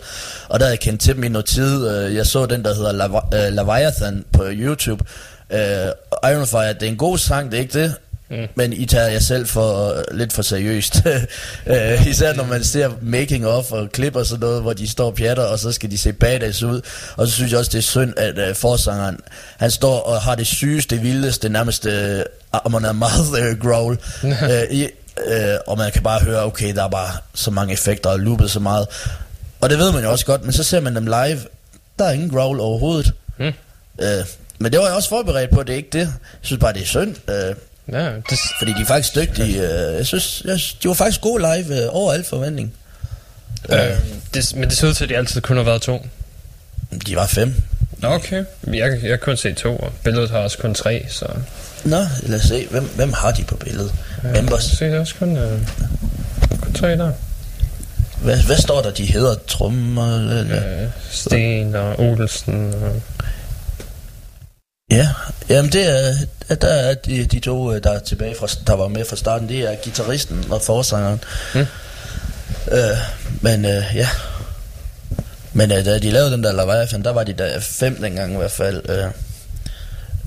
og der havde jeg kendt til dem i noget tid. Øh, Jeg så den, der hedder øh, Leviathan på YouTube. Øh, Iron Fire, det er en god sang, det er ikke det? Mm. Men I tager jer selv for uh, lidt for seriøst. uh, især når man ser making of og klip og sådan noget, hvor de står og pjatter, og så skal de se badass ud. Og så synes jeg også, det er synd, at uh, forsangeren, han står og har det sygeste, vildeste, nærmest uh, Amarth uh, growl. uh, i, uh, og man kan bare høre, okay, der er bare så mange effekter og loopet så meget. Og det ved man jo også godt, men så ser man dem live, der er ingen growl overhovedet. Mm. Uh, men det var jeg også forberedt på, det er ikke det. Jeg synes bare, det er synd. Uh, Ja, det, fordi de er faktisk dygtige. øh, Jeg synes, jeg, synes, de var faktisk gode live øh, over al forventning. øh, det, men det ser ud til, at de altid kun har været to. De var fem. Nå, okay. Jeg, jeg har kun set to, og billedet har også kun tre, så... Nå, lad os se. Hvem, hvem har de på billedet? Ja, Members. Se, det er også kun, øh, kun tre der. Hvad, hvad står der, de hedder? Trummer? Eller? Øh, Sten og Olsen og... Ja, jamen det er, at der er de, de to, øh, der er tilbage fra, der var med fra starten, det er gitarristen og forsangeren. Mm. Øh, men øh, ja. Men øh, da de lavede den der Leviathan, der var de der fem dengang i hvert fald. Øh,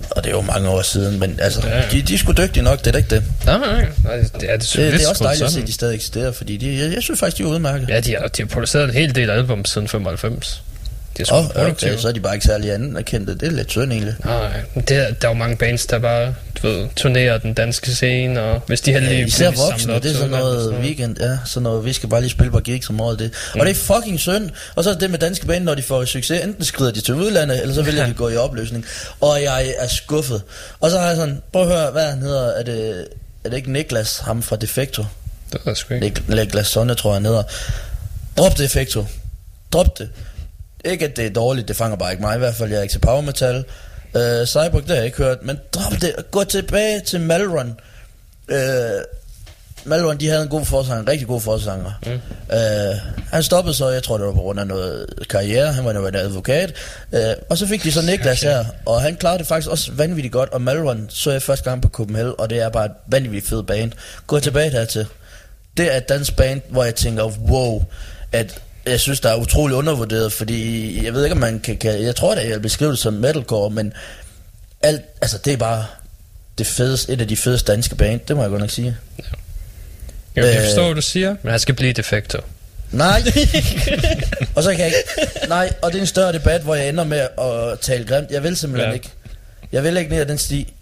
og det er jo mange år siden, men altså, Ja, ja. De, de er sgu dygtige nok, det er da ikke det. Nej, nej, nej. Det, det, er det, Det, det er også dejligt at se, at de stadig eksisterer, fordi de, jeg, jeg synes faktisk, de er udmærket. Ja, de har, de har produceret en hel del album siden 95. De er oh, okay, så er de bare ikke særlig anerkendte. Det er lidt synd egentlig. Nej, det, er- der er jo mange bands, der bare, du ved, turnerer den danske scene, og hvis de heldige, Ja, især voksne, det er sådan noget weekend, ja, sådan noget, vi skal bare lige spille på gigs om året, det. Og det er fucking synd. Og så er det med danske band, når de får succes, enten skrider de til udlandet, eller så vælger de gå i opløsning. Og jeg er skuffet. Og så har jeg sådan, prøv at høre, hvad han hedder, er det, er det ikke Niklas, ham fra Defecto? Det er sgu ikke. Nik- Niklas Sonne, tror jeg, han hedder. Drop Defecto. Drop det. Ikke at det er dårligt, det fanger bare ikke mig i hvert fald, jeg er ikke til power metal. Uh, Cyborg, det har jeg ikke hørt, men drop det, gå tilbage til Malrun. Uh, Malrun, de havde en god forsanger, en rigtig god forsanger. Mm. Uh, han stoppede så, jeg tror det var på grund af noget karriere, han var jo en advokat. Uh, og så fik de så Niklas her, og han klarede det faktisk også vanvittigt godt. Og Malrun så jeg første gang på Copenhagen, og det er bare et vanvittigt fed band. Gå tilbage dertil. Det er et dansk band, hvor jeg tænker, wow, at jeg synes, der er utrolig undervurderet, fordi jeg ved ikke, om man kan, kan jeg tror, at jeg vil beskrive det som metalcore, men alt, altså det er bare det fedeste, et af de fedeste danske band, det må jeg godt nok sige. Jeg kan Øh. forstå, hvad du siger, men han skal blive defektor. Nej. og så kan jeg ikke. Nej, og det er en større debat, hvor jeg ender med at tale grimt. Jeg vil simpelthen Ja. ikke. Jeg vil ikke ned ad den sti.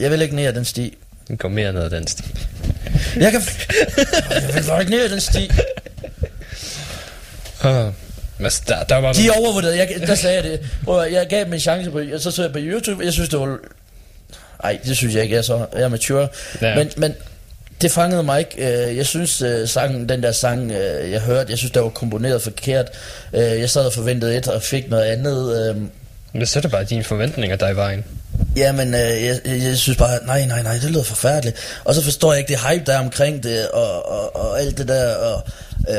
Jeg vil ikke ned ad den sti. Den går mere ned ad den stil. Jeg kan... Jeg vil bare ikke ned ad den sti. Uh, men der, der var De er overvurderet. Jeg, der sagde jeg det. Prøv, jeg gav dem en chance på... Så så jeg på YouTube. Jeg synes, det var... Nej, det synes jeg ikke. Jeg er så jeg er mature. Ja. Men, men det fangede mig ikke. Øh, Jeg synes, øh, sangen, den der sang, øh, jeg hørte, jeg synes, der var komponeret forkert. Jeg sad og forventede et, og fik noget andet. Men så er det bare dine forventninger, der er i vejen. Jamen, øh, jeg, jeg, synes bare, nej, nej, nej, det lyder forfærdeligt. Og så forstår jeg ikke det hype, der er omkring det, og, og, og alt det der, og øh,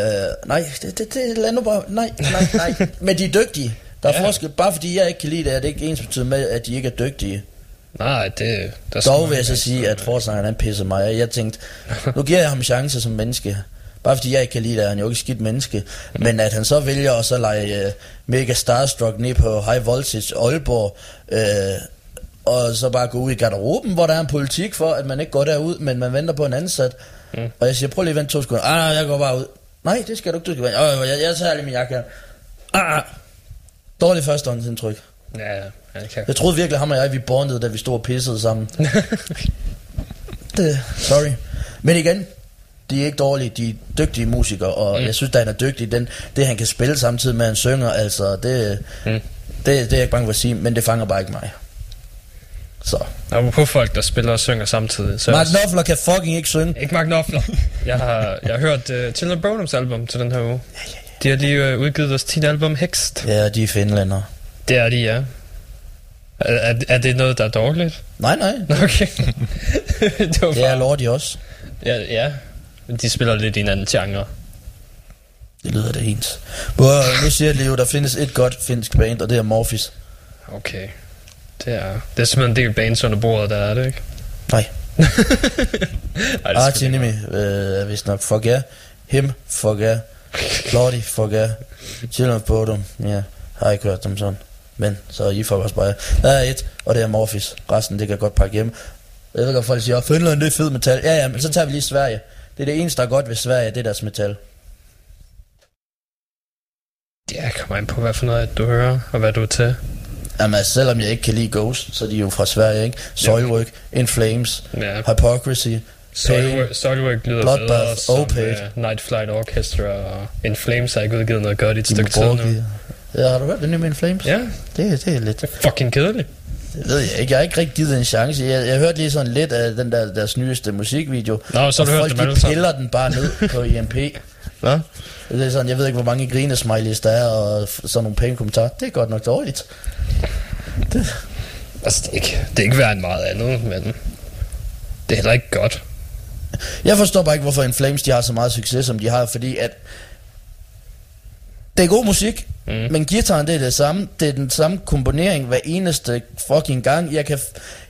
nej, det, det, det lad nu bare, nej, nej, nej. Men de er dygtige. Der er Ja. forskel. Bare fordi jeg ikke kan lide det, er det ikke ens betyder med, at de ikke er dygtige. Nej, det... Der er Dog vil jeg så sige, at forsangeren han pisser mig. Jeg tænkte, nu giver jeg ham chance som menneske. Bare fordi jeg ikke kan lide det, er han jo ikke skidt menneske. Men at han så vælger at så lege uh, mega starstruck ned på High Voltage Aalborg, uh, og så bare gå ud i garderoben, hvor der er en politik for, at man ikke går derud, men man venter på en ansat. Mm. Og jeg siger, prøv lige at vente to sekunder. Ah, nej, jeg går bare ud. Nej, det skal du ikke, du skal vente. Øh, jeg, jeg tager lige min jakke her. Ah, ah. Dårligt førstehåndsindtryk. Ja, ja, han kan. Jeg troede virkelig, ham og jeg, vi bondede, da vi stod og pissede sammen. det, sorry. Men igen, de er ikke dårlige, de er dygtige musikere, og mm. jeg synes, at han er dygtig. Den, det, han kan spille samtidig med, at han synger, altså, det, mm. det, det er jeg ikke bange for at sige, men det fanger bare ikke mig. Så. Og på folk, der spiller og synger samtidig. Så Mark Knopfler kan fucking ikke synge. Ikke Mark Knopfler. Jeg har, jeg har hørt uh, Children Bonhams album til den her uge. De har lige uh, udgivet deres 10. album, Hext. Ja, de er finlænder. Det er de, ja. Er, er, er det noget, der er dårligt? Nej, nej. Okay. det var Det er. Lordi også. Ja, ja. Men De spiller lidt i en anden genre. Det lyder det ens. Hvor, nu siger jeg lige, der findes et godt finsk band, og det er Morphis. Okay. Det er, det er simpelthen en del bands under bordet, der er det, ikke? Nej. Ej, er Arch Enemy, øh, er vist nok. Fuck ja. Him, fuck ja. Lordi, fuck ja. Children på dem, ja. Har ikke hørt dem sådan. Men, så I får også bare. Der er et, og det er Morphis. Resten, det kan godt pakke hjem. Jeg ved godt, folk siger, Finland, det er fed metal. Ja, ja, men så tager vi lige Sverige. Det er det eneste, der er godt ved Sverige, det er deres metal. Ja, kommer an på, hvad for noget du hører, og hvad du er til. Jamen, altså, selvom jeg ikke kan lide Ghost, så er de jo fra Sverige, ikke? Soilwork, In Flames, Ja. Hypocrisy, Soilwork, Soilwork lyder Bloodbath, bedre som Opeth. uh, Night Flight Orchestra, og In Flames har ikke udgivet noget godt i et stykke tid nu. Ja, har du hørt det nye med In Flames? Ja, Det, det er lidt... det er fucking kedeligt. Det ved jeg ikke. Jeg har ikke rigtig givet en chance. Jeg, jeg hørte lige sådan lidt af den der deres nyeste musikvideo. Nå, så har du hørt folk, dem de sammen. piller den bare ned på IMP. Nå? Det er sådan, jeg ved ikke, hvor mange grinesmileys der er, og sådan nogle pæne kommentarer. Det er godt nok dårligt. Altså, det er, ikke, det er ikke værd end meget andet, men det er heller ikke godt. Jeg forstår bare ikke, hvorfor In Flames de har så meget succes, som de har, fordi at det er god musik, Mm. men guitaren det er det samme. Det er den samme komponering hver eneste fucking gang. Jeg kan,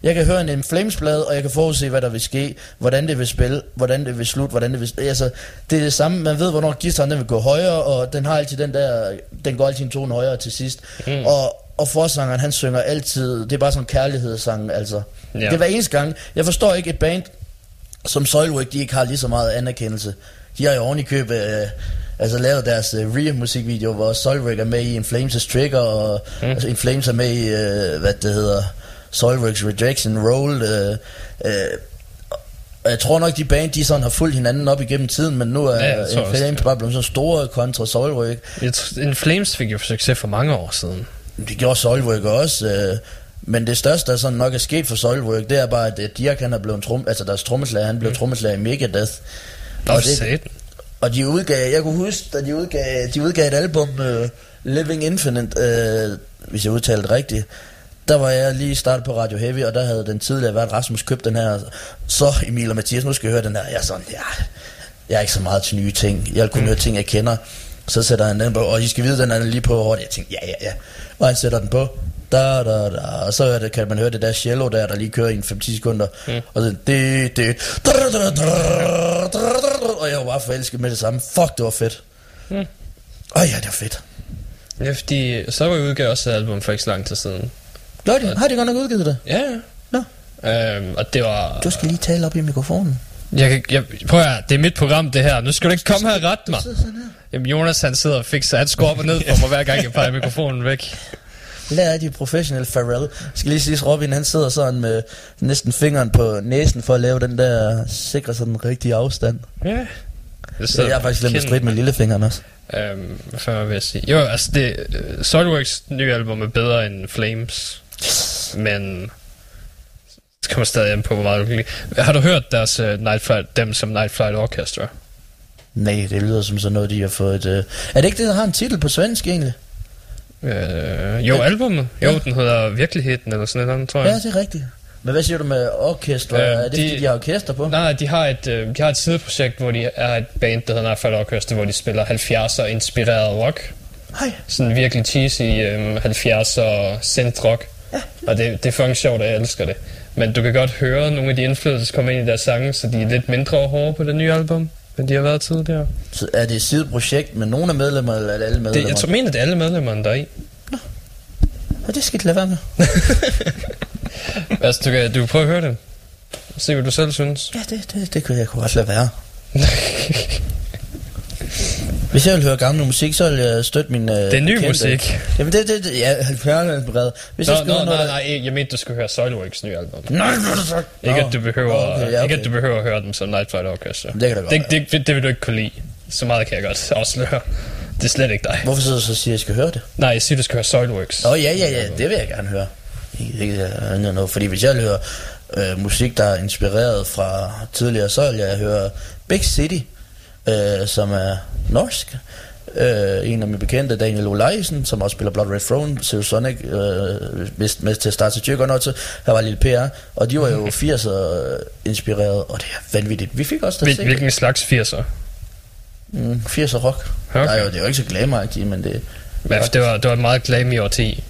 jeg kan høre en In Flames plade, og jeg kan forudse, hvad der vil ske, hvordan det vil spille, hvordan det vil slutte, hvordan det vil... Altså, det er det samme. Man ved, hvornår guitaren den vil gå højere, og den har altid den der... Den går altid en tone højere til sidst. Mm. Og, og forsangeren, han synger altid... Det er bare sådan en kærlighedssang, altså. Ja. Det er hver eneste gang. Jeg forstår ikke et band, som Soilwork, de ikke har lige så meget anerkendelse. De har jo oven i købet, øh, altså lavet deres uh, re-musikvideo, hvor Soilwork er med i In Flames' Trigger, og mm. altså, In Flames er med i, uh, hvad det hedder, Soilworks Rejection Roll. Uh, uh, jeg tror nok, de band, de sådan har fulgt hinanden op igennem tiden, men nu er Ja, jeg ja, tror In også, ja. bare blevet så store kontra tr- En Flames fik jo succes for mange år siden. Det gjorde Soilwork også, øh, men det største, der sådan nok er sket for Soilwork, det er bare, at øh, Dirk han er blevet trum, altså deres trommeslager, han blev trommeslager i Megadeth. Og det-. Og de udgav, jeg kunne huske, da de udgav, de udgav et album, uh, Living Infinite, uh, hvis jeg udtalte det rigtigt, der var jeg lige startet på Radio Heavy, og der havde den tidligere været Rasmus købt den her. Så Emil og Mathias, nu skal jeg høre den her. Jeg er sådan, ja, jeg er ikke så meget til nye ting. Jeg vil kun høre ting, jeg kender. Så sætter han den på, og I skal vide, den er lige på hårdt. Jeg tænkte, ja, ja, ja. Og han sætter den på. Da, da, da. Og så det, kan man høre det der cello der, der lige kører i en 5-10 sekunder. Mm. Og så det, det. Da, da, da, da, da, Og jeg var bare forelsket med det samme. Fuck, det var fedt. Mm. Åh oh, ja, det var fedt. Ja, fordi så var jeg udgav også et album for ikke så lang tid siden. Gør de? Har de godt nok udgivet det? Ja, ja. Nå. Øhm, og det var... Du skal lige tale op i mikrofonen. Jeg, kan- jeg, prøv at høre, det er mit program det her. Nu skal du ikke komme her og rette mig. Jamen Jonas han sidder og fikser, han skruer op og ned for mig hver gang jeg peger mikrofonen væk. Af de professionelle Pharrell. Jeg skal lige sige, Robin han sidder sådan med næsten fingeren på næsen for at lave den der, sikre sig den rigtige afstand. Ja. Jeg, Så jeg har faktisk glemt at stridt med lillefingeren også. Øhm, hvad fanden vil jeg sige? Jo, altså det, uh, Soilworks nye album er bedre end Flames. Men det kommer stadig an på, hvor meget du kan lide. Har du hørt deres uh, Night Flight, dem som Night Flight Orchestra? Nej, det lyder som sådan noget, de har fået... Uh... Er det ikke det, der har en titel på svensk egentlig? Uh, jo, albumet. Jo, Ja. den hedder Virkeligheden, eller sådan noget, tror Ja, jeg. det er rigtigt. Men hvad siger du med orkester? Øh, er det de- fordi, de har orkester på? Nej, de har et, øh, de har et sideprojekt, hvor de er et band, der hedder Flight Orchestra, hvor de spiller 70'er inspireret rock. Hej. Sådan virkelig cheesy øh, 70'er synth rock. Ja. Og det, det er fucking sjovt, og jeg elsker det. Men du kan godt høre nogle af de indflydelser, kommer ind i deres sange, så de er lidt mindre hårde på det nye album, end de har været tidligere. Så er det et sideprojekt med nogle af medlemmer, eller er det alle Det, medlemmer? jeg tror, mener, det er alle medlemmerne, der er i. Og det skal de lade være med. Altså, du kan, du kan prøve at høre det. Se, hvad du selv synes. Ja, det, det, det kunne jeg kunne godt lade være. Hvis jeg vil høre gammel musik, så vil jeg støtte min... Uh, Det er ny musik. Jamen det, det, det ja, jeg er inspireret. Hvis Nå, jeg nå, nej, noget... nej, jeg mente, du skulle høre Soilworks nye album. Nej, har du sagt? Ikke, at du behøver, Nå, okay, ja, ikke, okay. at du behøver at høre dem som Night Flight Orchestra. Det kan da godt det, det, det, det vil du ikke kunne lide. Så meget kan jeg godt afsløre. Det er slet ikke dig. Hvorfor så, så siger jeg, at jeg skal høre det? Nej, jeg siger, du skal høre Soilworks. Åh, oh, ja, ja, ja, det vil jeg gerne høre. Ikke, ikke andet noget, fordi hvis jeg vil høre øh, musik, der er inspireret fra tidligere, så vil jeg høre Big City, øh, som er norsk. Øh, en af mine bekendte, Daniel Olaisen, som også spiller Blood Red Throne, Silver Sonic, øh, vist med til at starte til Tyrk, og noget til, her var lille PR, og de var jo 80'er inspireret, og det er vanvittigt. Vi fik også der Hvil, hvilken slags 80'er? mm, 80'er rock. Okay. Nej, jo, det er jo ikke så glamagtigt, men det, Ja, det var, det var et meget glam i årti.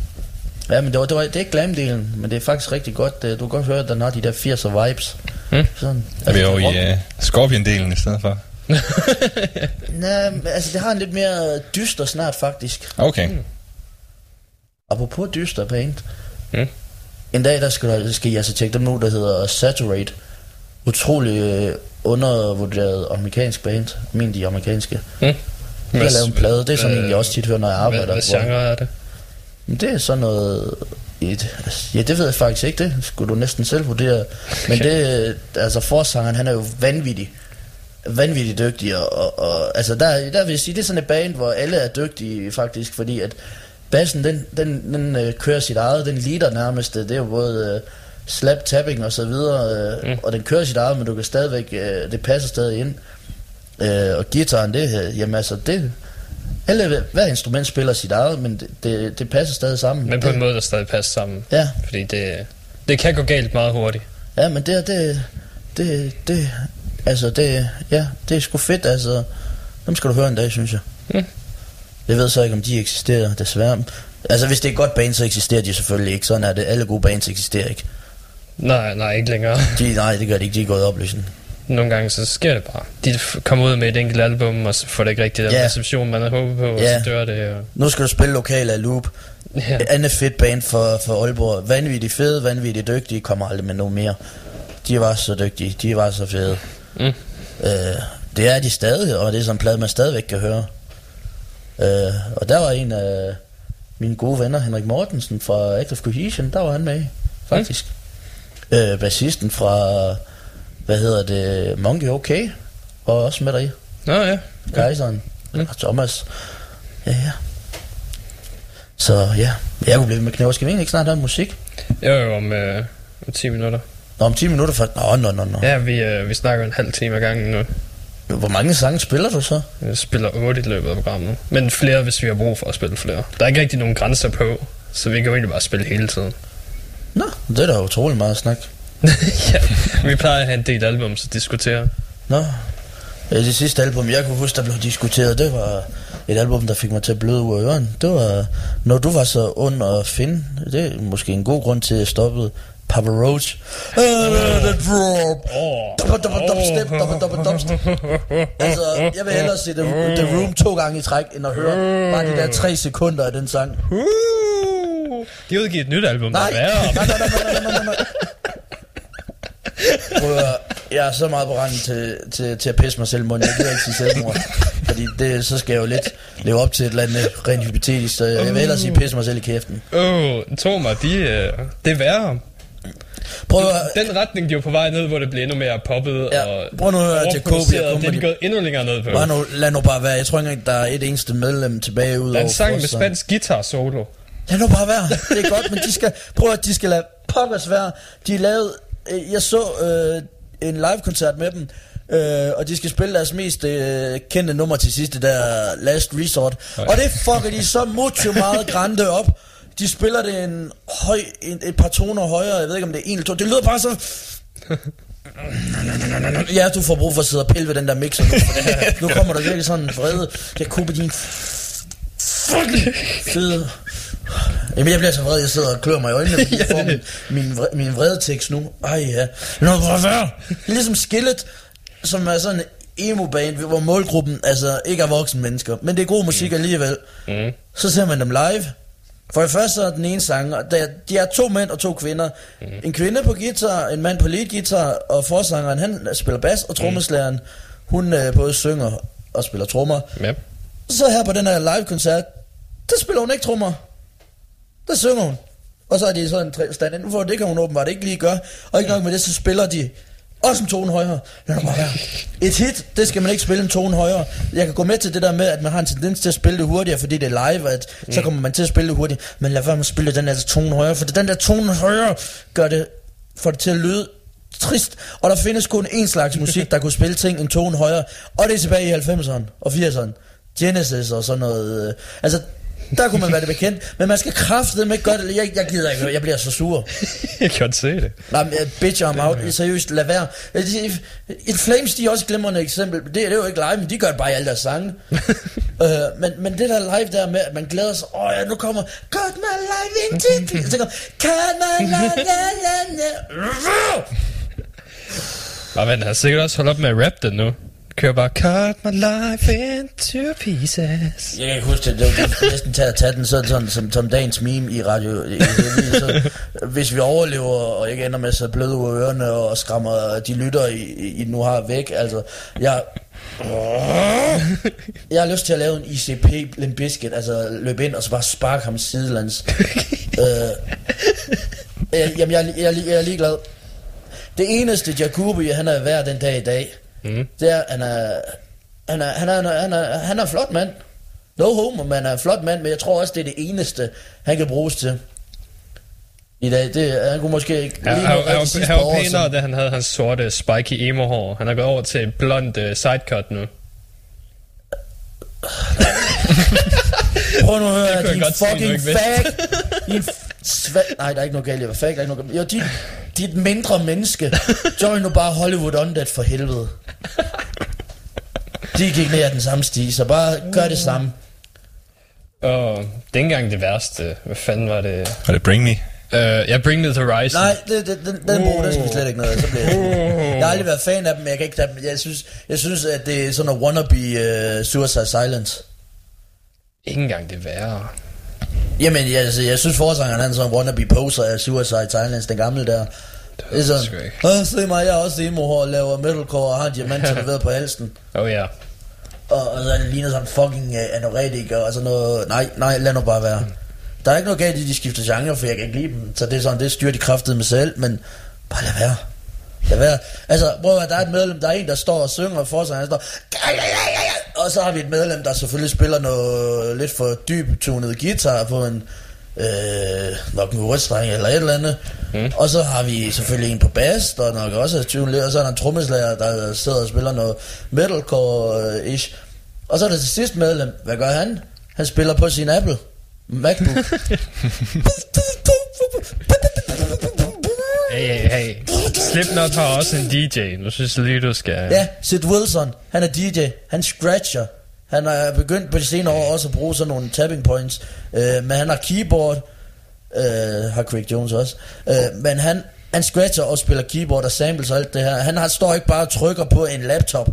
Ja, men det, var, det, var, det er ikke glamdelen, men det er faktisk rigtig godt. Det- Du kan godt høre, at den har de der 80'er vibes. Mm. Sådan. Er vi jo i uh, Scorpion-delen i stedet for? Nej, altså det har en lidt mere dyster snart faktisk. Okay. Apropos dyster band. Mm. En dag, der skal, skal I altså tjekke dem nu, der hedder Saturate. Utrolig øh, undervurderet amerikansk band. Min de er amerikanske. Mm. De har lavet en plade. Det er sådan en, jeg også tit hører, når jeg Hvad, arbejder. hvad hvor- genre er det? Det er sådan noget... Et, ja, det ved jeg faktisk ikke. Det skulle du næsten selv vurdere. Men det... Altså, forsangeren, han er jo vanvittig. Vanvittigt dygtig. Og, og, og altså, der, der vil jeg sige, det er sådan et band, hvor alle er dygtige, faktisk. Fordi at bassen, den, den, den øh, kører sit eget. Den leader nærmest. Det er jo både... Øh, slap tapping og så videre, øh, mm. og den kører sit eget, men du kan stadigvæk, øh, det passer stadig ind. Øh, og guitaren, det, øh, jamen altså, det, alle, hver instrument spiller sit eget, men det, det, det passer stadig sammen. Men på en måde, der stadig passer sammen. Ja, Fordi det, det kan gå galt meget hurtigt. ja, men det, det, det, det, altså det, ja, det er sgu fedt, altså, dem skal du høre en dag, synes jeg. Mm. Jeg ved så ikke, om de eksisterer, desværre. Altså, hvis det er et godt band, så eksisterer de selvfølgelig ikke. Sådan er det. Alle gode bands eksisterer ikke. Nej, nej, ikke længere. De, nej, det gør de ikke. De er gået opløsning. Nogle gange så sker det bare. De kommer ud med et enkelt album, og så får det ikke rigtig den Ja. reception, man havde håbet på, og Ja. så dør det. Og... Nu skal du spille lokal af Loop. Ja. Et andet fedt band for, for Aalborg. Vanvittigt fede, vanvittigt dygtige. Kommer aldrig med nogen mere. De var så dygtige. De var så fede. Mm. Øh, det er de stadig, og det er sådan en plade, man stadigvæk kan høre. Øh, og der var en af mine gode venner, Henrik Mortensen fra Act of Cohesion, der var han med, faktisk. Mm. Øh, bassisten fra, hvad hedder det, Monkey OK, var også med der i. Nå ja. Geiseren. Mm. Og Thomas. Ja, ja. Så ja, jeg kunne blive med knæver. Skal vi egentlig ikke snart have musik? Jo, jo, om, øh, om 10 minutter. Nå, om 10 minutter først. Nå, nå, nå, nå. Ja, vi, øh, vi snakker en halv time ad gangen nu. Hvor mange sange spiller du så? Vi spiller 8 i løbet af programmet. Men flere, hvis vi har brug for at spille flere. Der er ikke rigtig nogen grænser på, så vi kan jo egentlig bare spille hele tiden. Nå, det er da utrolig meget snak. ja, vi plejer at have en del album at diskutere. Nå. Det sidste album, jeg kunne huske, der blev diskuteret, det var et album, der fik mig til at bløde ud af ørerne. Det var, når du var så ond at finde, det er måske en god grund til, at jeg stoppede Papa Roach. Uh, the drop. Double, double, double step, double, double, double step. Altså, jeg vil hellere se The, The Room to gange i træk, end at høre bare de der tre sekunder af den sang. Uh, de har udgivet et nyt album, Nej, nej, nej, nej, nej, nej, nej, nej. Prøv at høre, jeg er så meget på randen til, til, til at pisse mig selv i munden. Jeg gider ikke sige selvmord. Fordi det, så skal jeg jo lidt leve op til et eller andet rent hypotetisk. Så jeg vil hellere sige pisse mig selv i kæften. Åh, oh, tro mig, de, øh, det er værre. Prøv at Den retning, de er jo på vej ned, hvor det bliver endnu mere poppet Ja, og prøv nu at høre, Jacobi overproduceret. Det er de gået endnu længere ned på. bare nu, lad nu bare være. Jeg tror ikke engang, der er et eneste medlem tilbage ud Der er en sang med spansk guitar solo. Lad nu bare være. Det er godt, men de skal, prøv at de skal lade pokkers være. De lavede, øh, jeg så øh, en live-koncert med dem, øh, og de skal spille deres mest øh, kendte nummer til sidst, det der Last Resort. Oj. Og det fucker de så mucho meget grande op. De spiller det en høj, en, et par toner højere, jeg ved ikke om det er en eller to. Det lyder bare så... Ja, du får brug for at sidde og pille ved den der mixer nu. for det her- Nu kommer der virkelig sådan en vrede. Jeg kunne din fucking fede... Jamen, jeg bliver så vred, jeg sidder og klør mig i øjnene, fordi jeg får min, min, vre, min vredetekst nu. Ej, ja. Nå, hvor være? Det ligesom Skillet, som er sådan en emo-band, hvor målgruppen altså ikke er voksne mennesker, men det er god musik alligevel. Mm. Så ser man dem live. For det første er den ene sanger, der, de er to mænd og to kvinder. Mm. En kvinde på guitar, en mand på lead guitar, og forsangeren, han spiller bas, og trommeslageren, hun øh, både synger og spiller trommer. Ja. Så her på den her live-koncert, der spiller hun ikke trommer. Der synger hun. Og så er de sådan en tre stand inden for, det kan hun åbenbart ikke lige gøre. Og ikke nok med det, så spiller de også en tone højere. Lad bare være. Et hit, det skal man ikke spille en tone højere. Jeg kan gå med til det der med, at man har en tendens til at spille det hurtigere, fordi det er live, at mm. så kommer man til at spille det hurtigt. Men lad være med at spille den der tone højere, for den der tone højere gør det, får det til at lyde trist. Og der findes kun én slags musik, der kunne spille ting en tone højere. Og det er tilbage i 90'erne og 80'erne. Genesis og sådan noget. øh, Altså, der kunne man være det bekendt. Men man skal kraftedeme ikke gøre det. Jeg, jeg gider ikke, jeg bliver så sur. Jeg kan godt se det. Nej, men, bitch, I'm out. Seriøst, lad være. Øh, Et Flames, de er også et glimrende eksempel. Det, det er jo ikke live, men de gør det bare i alle deres sange. uh, men, men det der live der med, at man glæder sig, åh ja, nu kommer Cut my life into pieces. Så kommer, Cut my life, la, la, la. Og man har sikkert også holdt op med at rap den nu. Kører bare Cut my life into pieces. Jeg kan ikke huske det, det var næsten til at tage den sådan, sådan som, som dagens meme i radio. i- så, hvis vi overlever, og ikke ender med at sidde bløde ud af ørerne og skræmmer de lytter, I, I nu har væk, altså, jeg... Jeg har lyst til at lave en ICP Limp Bizkit, altså løbe ind og så bare sparke ham sidelands. øh, jeg, jamen, jeg, jeg, jeg er ligeglad. Det eneste Jacobi, han er værd den dag i dag, Mm. det er, han er, han er, han er, han er, han er, han er en flot mand. No homo, men han er en flot mand, men jeg tror også, det er det eneste, han kan bruges til. I dag, det, han kunne måske ikke Han, lige han, han, han var pænere, da han havde hans sorte spiky emo hår. Han er gået over til blond uh, sidecut nu. Prøv nu at høre, jeg din se, fucking vidste. fag. Din sva- Nej, der er ikke noget galt i at være fag. Der er ikke noget galt. Jo, dit, dit mindre menneske. Join nu bare Hollywood Undead for helvede. De gik ned ad den samme sti, så bare gør det samme. Og det er ikke engang det værste. Hvad fanden var det? Var det Bring Me? Uh, ja, Bring Me The Horizon. Nej, det, det, den, den brug, den skal vi slet ikke noget af, så bliver jeg sur. Jeg har aldrig været fan af dem, men jeg kan ikke tage dem. Jeg synes, jeg synes at det er sådan noget wannabe uh, Suicide Silence. Ikke engang det værre. Jamen, jeg, altså, jeg synes forsangeren han er sådan en wannabe poser af Suicide Silence, den gamle der. Det er sådan. Åh, se mig, jeg er også emo og laver metalcore og har en diamant tatoveret på halsen. Oh ja. Og, og så han ligner sådan fucking uh, anoretiker og sådan noget. Nej, nej, lad nu bare være. Der er ikke noget galt i, de skifter genre, for jeg kan ikke lide dem. Så det er sådan, det styrer de kraftede med selv, men bare lad være. Lad være. Altså, prøv at der er et medlem, der er en, der står og synger for sig, han står, og så har vi et medlem, der selvfølgelig spiller noget lidt for dyb tunet guitar på en øh, nok en rødstreng eller et eller andet. Mm. Og så har vi selvfølgelig en på bass, der nok også er lidt, og så er der en trommeslager, der sidder og spiller noget metalcore-ish. Og så er der til sidst medlem, hvad gør han? Han spiller på sin Apple MacBook. Hey, hey, hey. Slipknot har også en DJ. Nu synes jeg lige, du skal... Ja, Sid Wilson, han er DJ, han scratcher. Han er begyndt på de senere år også at bruge sådan nogle tapping points. Øh, men han har keyboard, øh, har Craig Jones også. Øh, men han, han scratcher og spiller keyboard og samples og alt det her. Han har, står ikke bare og trykker på en laptop.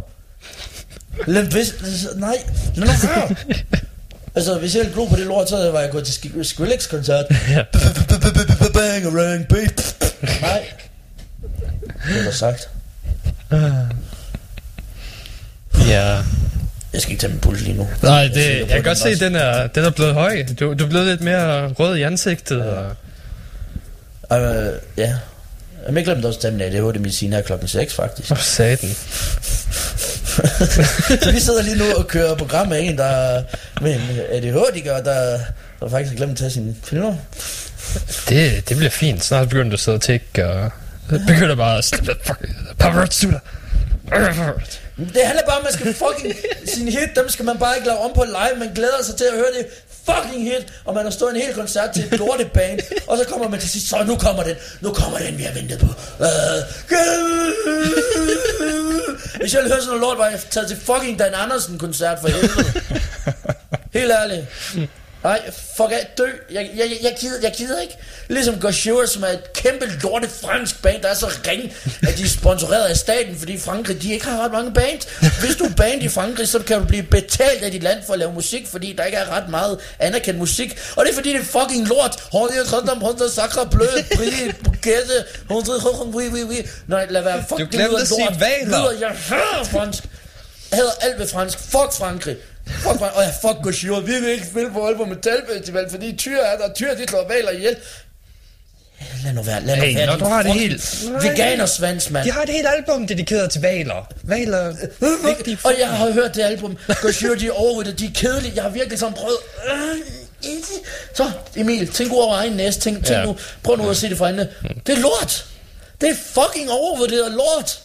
Hvis, nej, lad nu høre. Altså, hvis jeg glo på det lort, så var jeg gået til Sk- Skrillex-koncert. Bang, a rang, beat. Nej. Det da sagt. Ja. Jeg skal ikke tage min puls lige nu. Nej, Jeg det, på, jeg kan godt se, at den er, den er blevet høj. Du, du er blevet lidt mere rød i ansigtet. Og... Øh, ja. Jeg har glemt også at tage min ADHD-medicin her klokken 6, faktisk. Åh, satan. så vi sidder lige nu og kører program med en, der med en ADHD-gør, der, der faktisk har glemt at tage sin piller. Det, det bliver fint. Snart begynder du at sidde og tække, og begynder bare at slippe paparazzi dig. Det handler bare om, at man skal fucking... Sin hit, dem skal man bare ikke lave om på live. Man glæder sig til at høre det fucking hit, og man har stået en hel koncert til et lorteband, og så kommer man til sidst, så nu kommer den, nu kommer den, vi har ventet på. Uh, Hvis jeg ville høre sådan noget lort, var jeg taget til fucking Dan Andersen-koncert for helvede. Helt ærligt. Nej, fuck af, dø. Jeg, jeg, jeg, gider, jeg gider ikke. Ligesom Gaucheur, som er et kæmpe lorte fransk band, der er så ring, at de er sponsoreret af staten, fordi Frankrig, de ikke har ret mange band. Hvis du er band i Frankrig, så kan du blive betalt af dit land for at lave musik, fordi der ikke er ret meget anerkendt musik. Og det er fordi, det er fucking lort. Oui, oui, oui. Nej, lad være. Fuck, Du det glemte lyder at sige lort. valer. Lyder, jeg hader fransk. Jeg hader alt ved fransk. Fuck Frankrig. Fuck Frankrig. Og jeg fuck Gaucheur. Vi vil ikke spille på Aalborg Metal Festival, fordi tyr er der. Tyr, de slår valer ihjel. Lad nu være, lad nu Hey, være. når du har det helt- Veganersvans, mand. De har et helt album dedikeret til valer. Valer. Vigtige Og jeg har hørt det album. Gaucheur, de er overryddet. De er kedelige. Jeg har virkelig sådan prøvet... Øh, Så, Emil, tænk over egen næste. Tænk, tænk Ja. nu. Prøv nu at se det fra øjnene. Det er lort. Det er fucking overvurderet lort.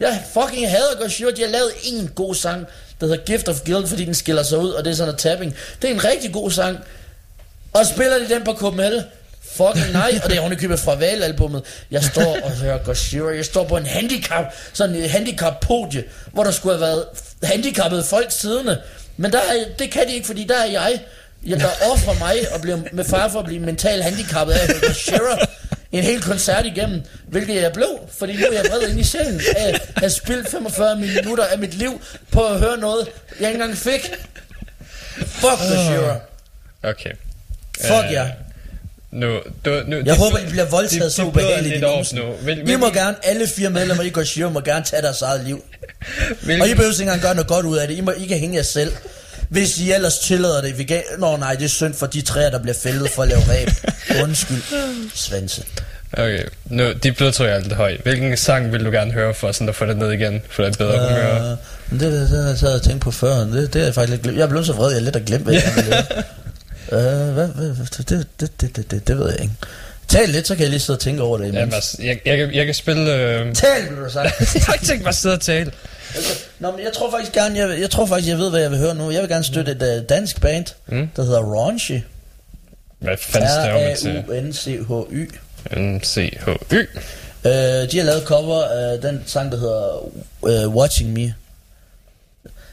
Jeg fucking hader Gaucheur. De har lavet en god sang, der hedder Gift of Guild, fordi den skiller sig ud, og det er sådan noget tapping. Det er en rigtig god sang. Og spiller de den på Copenhagen? Fucking nej, og det er ovenikøbet fra Val-albummet. Jeg står og hører Gaucheur, jeg står på en handicap, sådan en handicap-podie, hvor der skulle have været handicappede folk siddende. Men der er, det kan de ikke, fordi der er jeg, jeg der offrer mig og bliver med far for at blive mentalt handicappet af Gaucheur en hel koncert igennem, hvilket jeg blev, fordi nu er jeg vred ind i sjælen af at have spildt 45 minutter af mit liv på at høre noget, jeg ikke engang fik. Fuck Gaucheur. Okay. Fuck Øh, ja. Nu, du, nu, Jeg håber, I bliver voldtaget det- så det ubehageligt i nu. Hvil- I må gerne, alle fire medlemmer i Gaucheur må gerne tage deres eget liv. Hvilken- Og I behøver ikke engang gøre noget godt ud af det. I, må, I kan hænge jer selv. Hvis I ellers tillader det. Vi kan... Nå nej, det er synd for de træer, der bliver fældet for at lave ræb. Undskyld. Svanse. Okay, nu, dit blodtryk er lidt højt. Hvilken sang vil du gerne høre for sådan at få det ned igen? For et bedre humør? Uh, men det, det, det, har jeg taget og tænkt på før. Det, det er jeg faktisk lidt glemt. Jeg er blevet så vred, jeg er lidt har glemt, hvad jeg. Uh, hvad, hvad, hvad, det, det, det, det, det, det ved jeg ikke. Tal lidt, så kan jeg lige sidde og tænke over det imens. Jamen, altså, jeg, jeg, kan- jeg kan spille... Øh... Tal, vil du sagt. jeg har ikke tænkt mig at sidde og tale. Altså, Nå, men jeg tror faktisk gerne, jeg, jeg tror faktisk, jeg ved, hvad jeg vil høre nu. Jeg vil gerne støtte et uh, dansk band, mm. der hedder Raunchy. Hvad fanden staver man til? R-A-U-N-C-H-Y. M-C-H-Y. Uh, de har lavet cover af den sang, der hedder uh, Watching Me.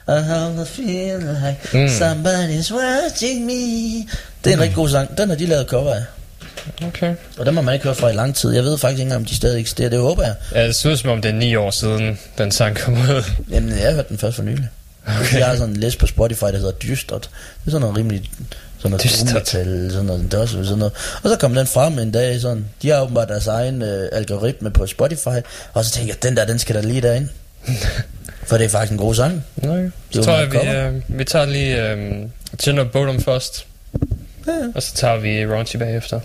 I have the feel like Mm. mm. somebody's watching me. Det er en rigtig god sang. Den har de lavet cover af. Okay. Og den må man ikke høre fra i lang tid. Jeg ved faktisk ikke engang, om de stadig eksisterer. Det håber jeg. Ja, det ser ud som om det er ni år siden, den sang kom ud. Jamen, jeg har hørt den først for nylig. Okay. Jeg har sådan en liste på Spotify, der hedder Dystert. Det er sådan noget rimelig... Sådan noget metal, sådan noget, det også sådan noget. Og så kom den frem en dag, sådan, de har åbenbart deres egen øh, algoritme på Spotify, og så tænkte jeg, den der, den skal der lige derind. For det er faktisk en god sang. Nej, Det så tror jeg, vi, øh, vi tager lige øh, Gin Bodum først. Ja. Og så tager vi Raunchy bagefter.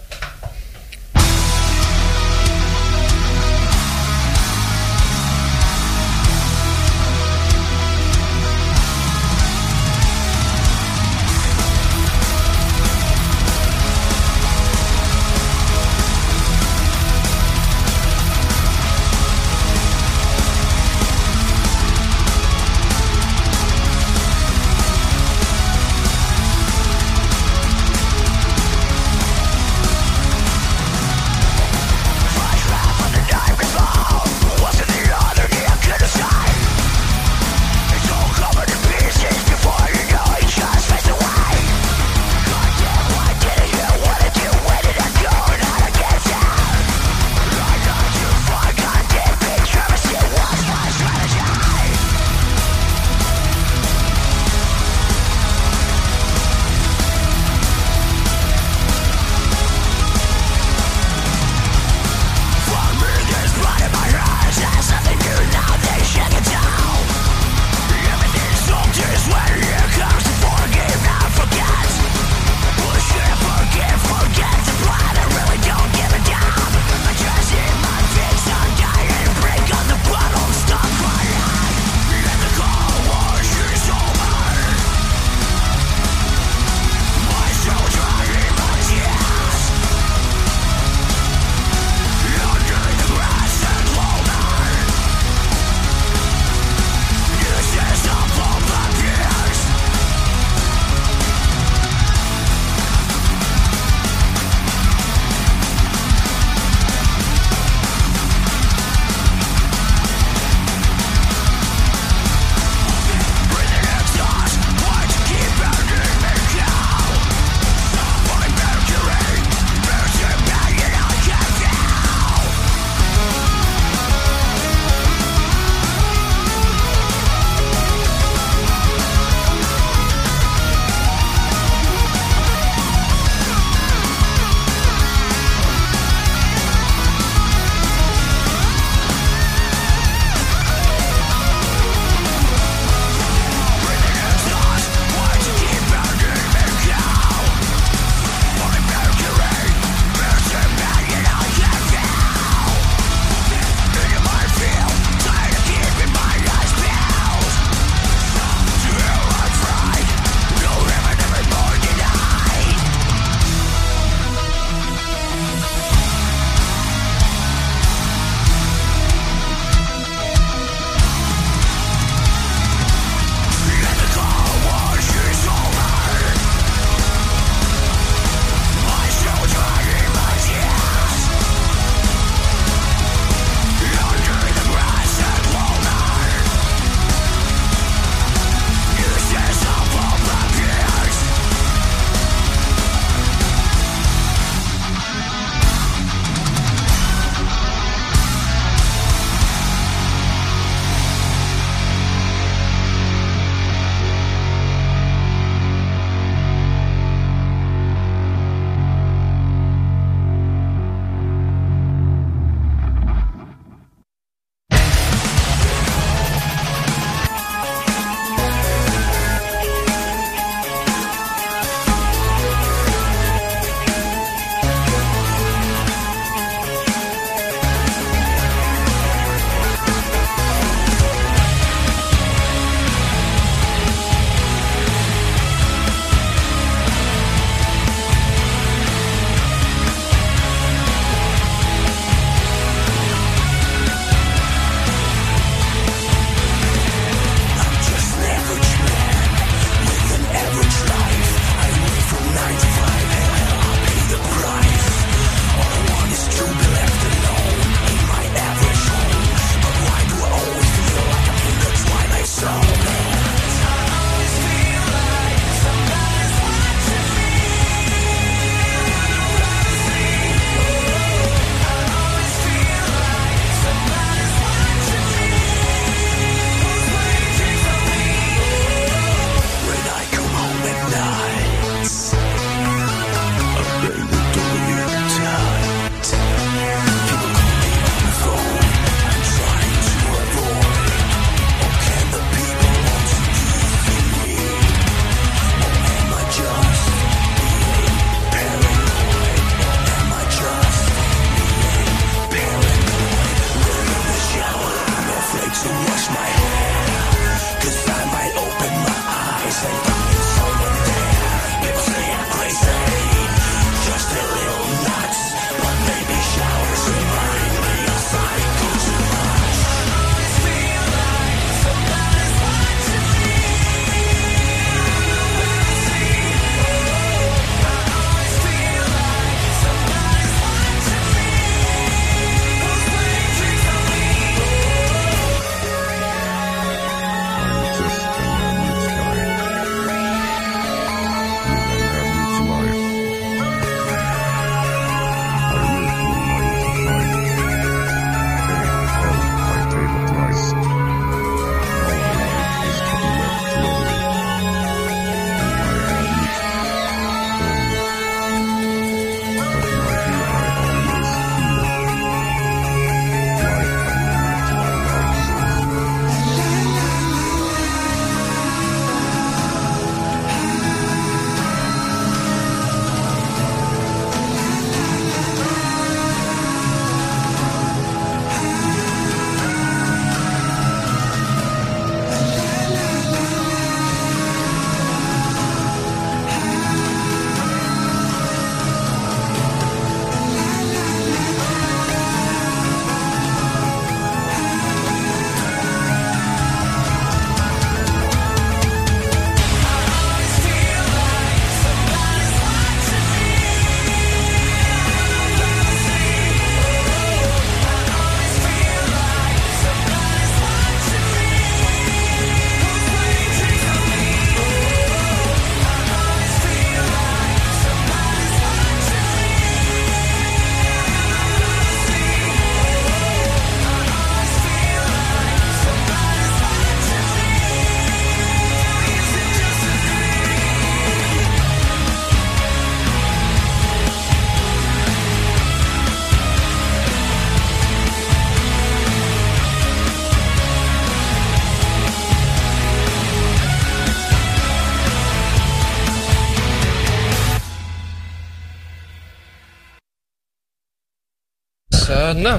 Nå.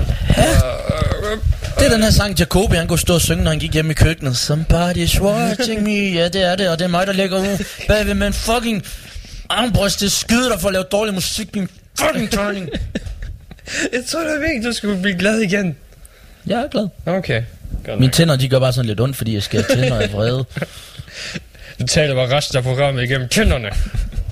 Det er den her sang, Jacobi han kunne stå og synge, når han gik hjem i køkkenet. Somebody's watching me. Ja, det er det, og det er mig, der ligger ude bagved med en fucking armbryst til skyde dig for at lave dårlig musik, din fucking turning. Jeg tror, det er vigtigt, du skulle blive glad igen. Jeg er glad. Okay. Godt Mine tænder, de gør bare sådan lidt ondt, fordi jeg skal tænder af vrede. Du taler bare resten af programmet igennem tænderne.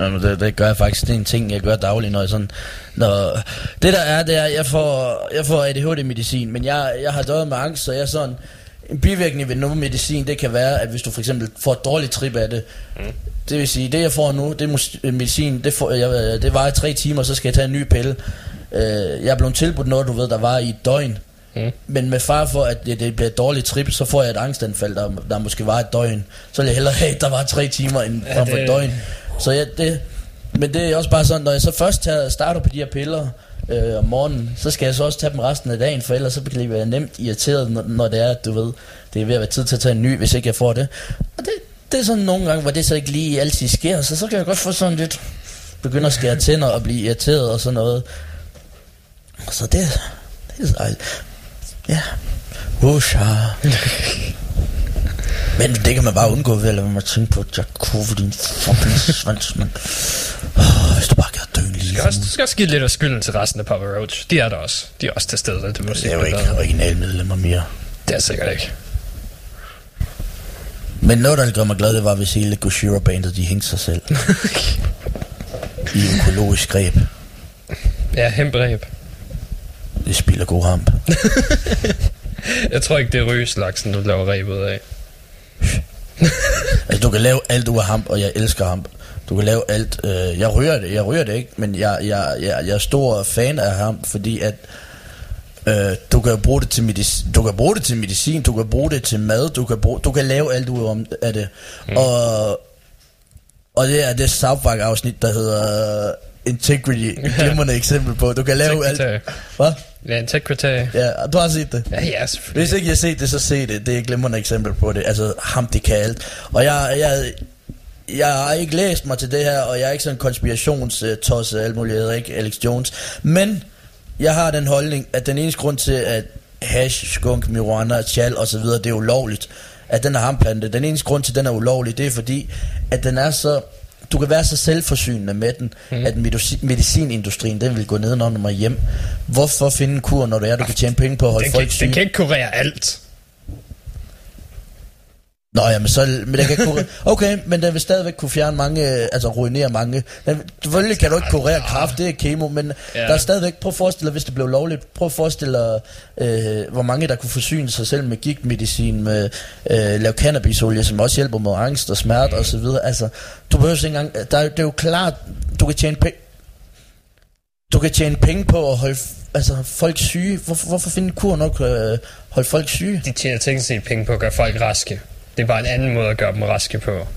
Jamen, det, det gør jeg faktisk. Det er en ting, jeg gør dagligt, når jeg sådan... Når, det der er, det er, jeg får, jeg får ADHD-medicin, men jeg, jeg har døjet med angst, så jeg er sådan... En bivirkning ved noget medicin, det kan være, at hvis du for eksempel får et dårligt trip af det, mm. det vil sige, det jeg får nu, det er øh, medicin, det, får, jeg, det var i tre timer, så skal jeg tage en ny pille. Øh, jeg er blevet tilbudt noget, du ved, der var i et døgn. Mm. Men med far for, at det, det bliver et dårligt trip, så får jeg et angstanfald, der, der måske var et døgn. Så vil jeg hellere have, at der var tre timer end Ja, frem for et døgn. Så ja, det, men det er også bare sådan, når jeg så først tager, starter på de her piller øh, om morgenen, så skal jeg så også tage dem resten af dagen, for ellers så bliver jeg nemt irriteret, når, når det er, at du ved, det er ved at være tid til at tage en ny, hvis ikke jeg får det. Og det, det er sådan nogle gange, hvor det så ikke lige altid sker, så så kan jeg godt få sådan lidt, begynde at skære tænder og blive irriteret og sådan noget. Så det, det er sejt. Ja. Husha. Men det kan man bare undgå ved at lade at tænke på Jack Cove, din fucking svans, mand. Oh, hvis du bare kan dø en lille skal, også, skal også give lidt af skylden til resten af Papa Roach. De er der også. De er også til stede. Det, Det er jo ikke originalmedlemmer mere. Det er sikkert ikke. Men noget, der gør mig glad, det var, hvis hele Gojira-bandet, de hængte sig selv. I økologisk greb. Ja, hembræb. Det spiller god hamp. Jeg tror ikke, det er rygeslaksen, du laver rebet af. Altså, du kan lave alt ud af hamp, og jeg elsker hamp. Du kan lave alt. Øh, jeg ryger det, jeg ryger det ikke, men jeg, jeg, jeg, jeg er stor fan af hamp, fordi at øh, du kan bruge det til medicin, du kan bruge det til medicin, du kan bruge det til mad, du kan bruge, du kan lave alt ud om- af det. Mm. Og og det er det South Park afsnit, der hedder Integrity, et glimrende eksempel på. Du kan lave alt. Hvad? Ja, Integrity. Ja, du har set det. Ja, ja, selvfølgelig. Hvis ikke jeg har set det, så se det. Det er et glimrende eksempel på det. Altså, ham, det kan alt. Og jeg, jeg, jeg har ikke læst mig til det her, og jeg er ikke sådan en konspirationstosse og alt muligt. Jeg hedder ikke Alex Jones. Men jeg har den holdning, at den eneste grund til, at hash, skunk, marijuana, chal og så videre, det er ulovligt, at den er hamplante. Den eneste grund til, at den er ulovlig, det er fordi, at den er så... Du kan være så selvforsynende med den, mm. at medici- medicinindustrien, den vil gå ned under mig hjem. Hvorfor finde en kur, når det er, du kan tjene penge på at holde Den folk kan, syge? den kan ikke kurere alt. Nå ja, men, så, men den kan kunne, Okay, men den vil stadigvæk kunne fjerne mange, øh, altså ruinere mange. Den, selvfølgelig kan du ikke kurere kræft, det er kemo, men Ja. der er stadigvæk, prøv at forestille dig, hvis det blev lovligt, prøv at forestille dig, øh, hvor mange der kunne forsyne sig selv med gigtmedicin, med øh, lave cannabisolie, som også hjælper mod angst og smerte og så videre. Altså, du behøver ikke engang, der, er- det er jo klart, du kan tjene penge, du kan tjene penge på at holde altså, folk syge. Hvorfor, hvorfor finde kur, kan øh, holde folk syge? De tjener teknisk set penge på at gøre folk raske. Det er bare en anden måde at gøre dem raske på.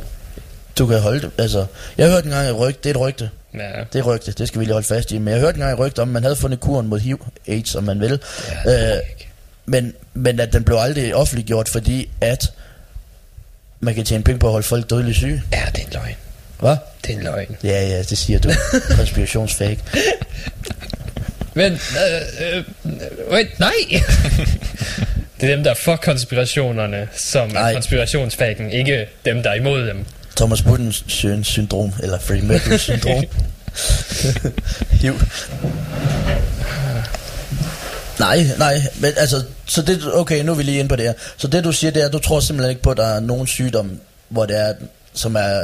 Du kan holde det, altså... Jeg hørte engang et rygte, det er et rygte. Ja. Det er rygte, det skal vi lige holde fast i. Men jeg hørte engang et rygte om, at man havde fundet kuren mod HIV, AIDS, om man vil. Ja, Øh, men, men at den blev aldrig offentliggjort, fordi at man kan tjene penge på at holde folk dødeligt syge. ja, det er en løgn. Hvad? Det er en løgn. Ja, ja, det siger du. Konspirationsfake. Men, øh, øh, wait, nej! det er dem, der er for konspirationerne, som er Nej. konspirationsfaken, ikke dem, der er imod dem. Thomas Buttons syndrom, eller Freddie Mercury syndrom. HIV. Nej, nej, men altså, så det, okay, nu er vi lige inde på det her. Så det du siger, det er, at du tror simpelthen ikke på, at der er nogen sygdom, hvor det er, som er,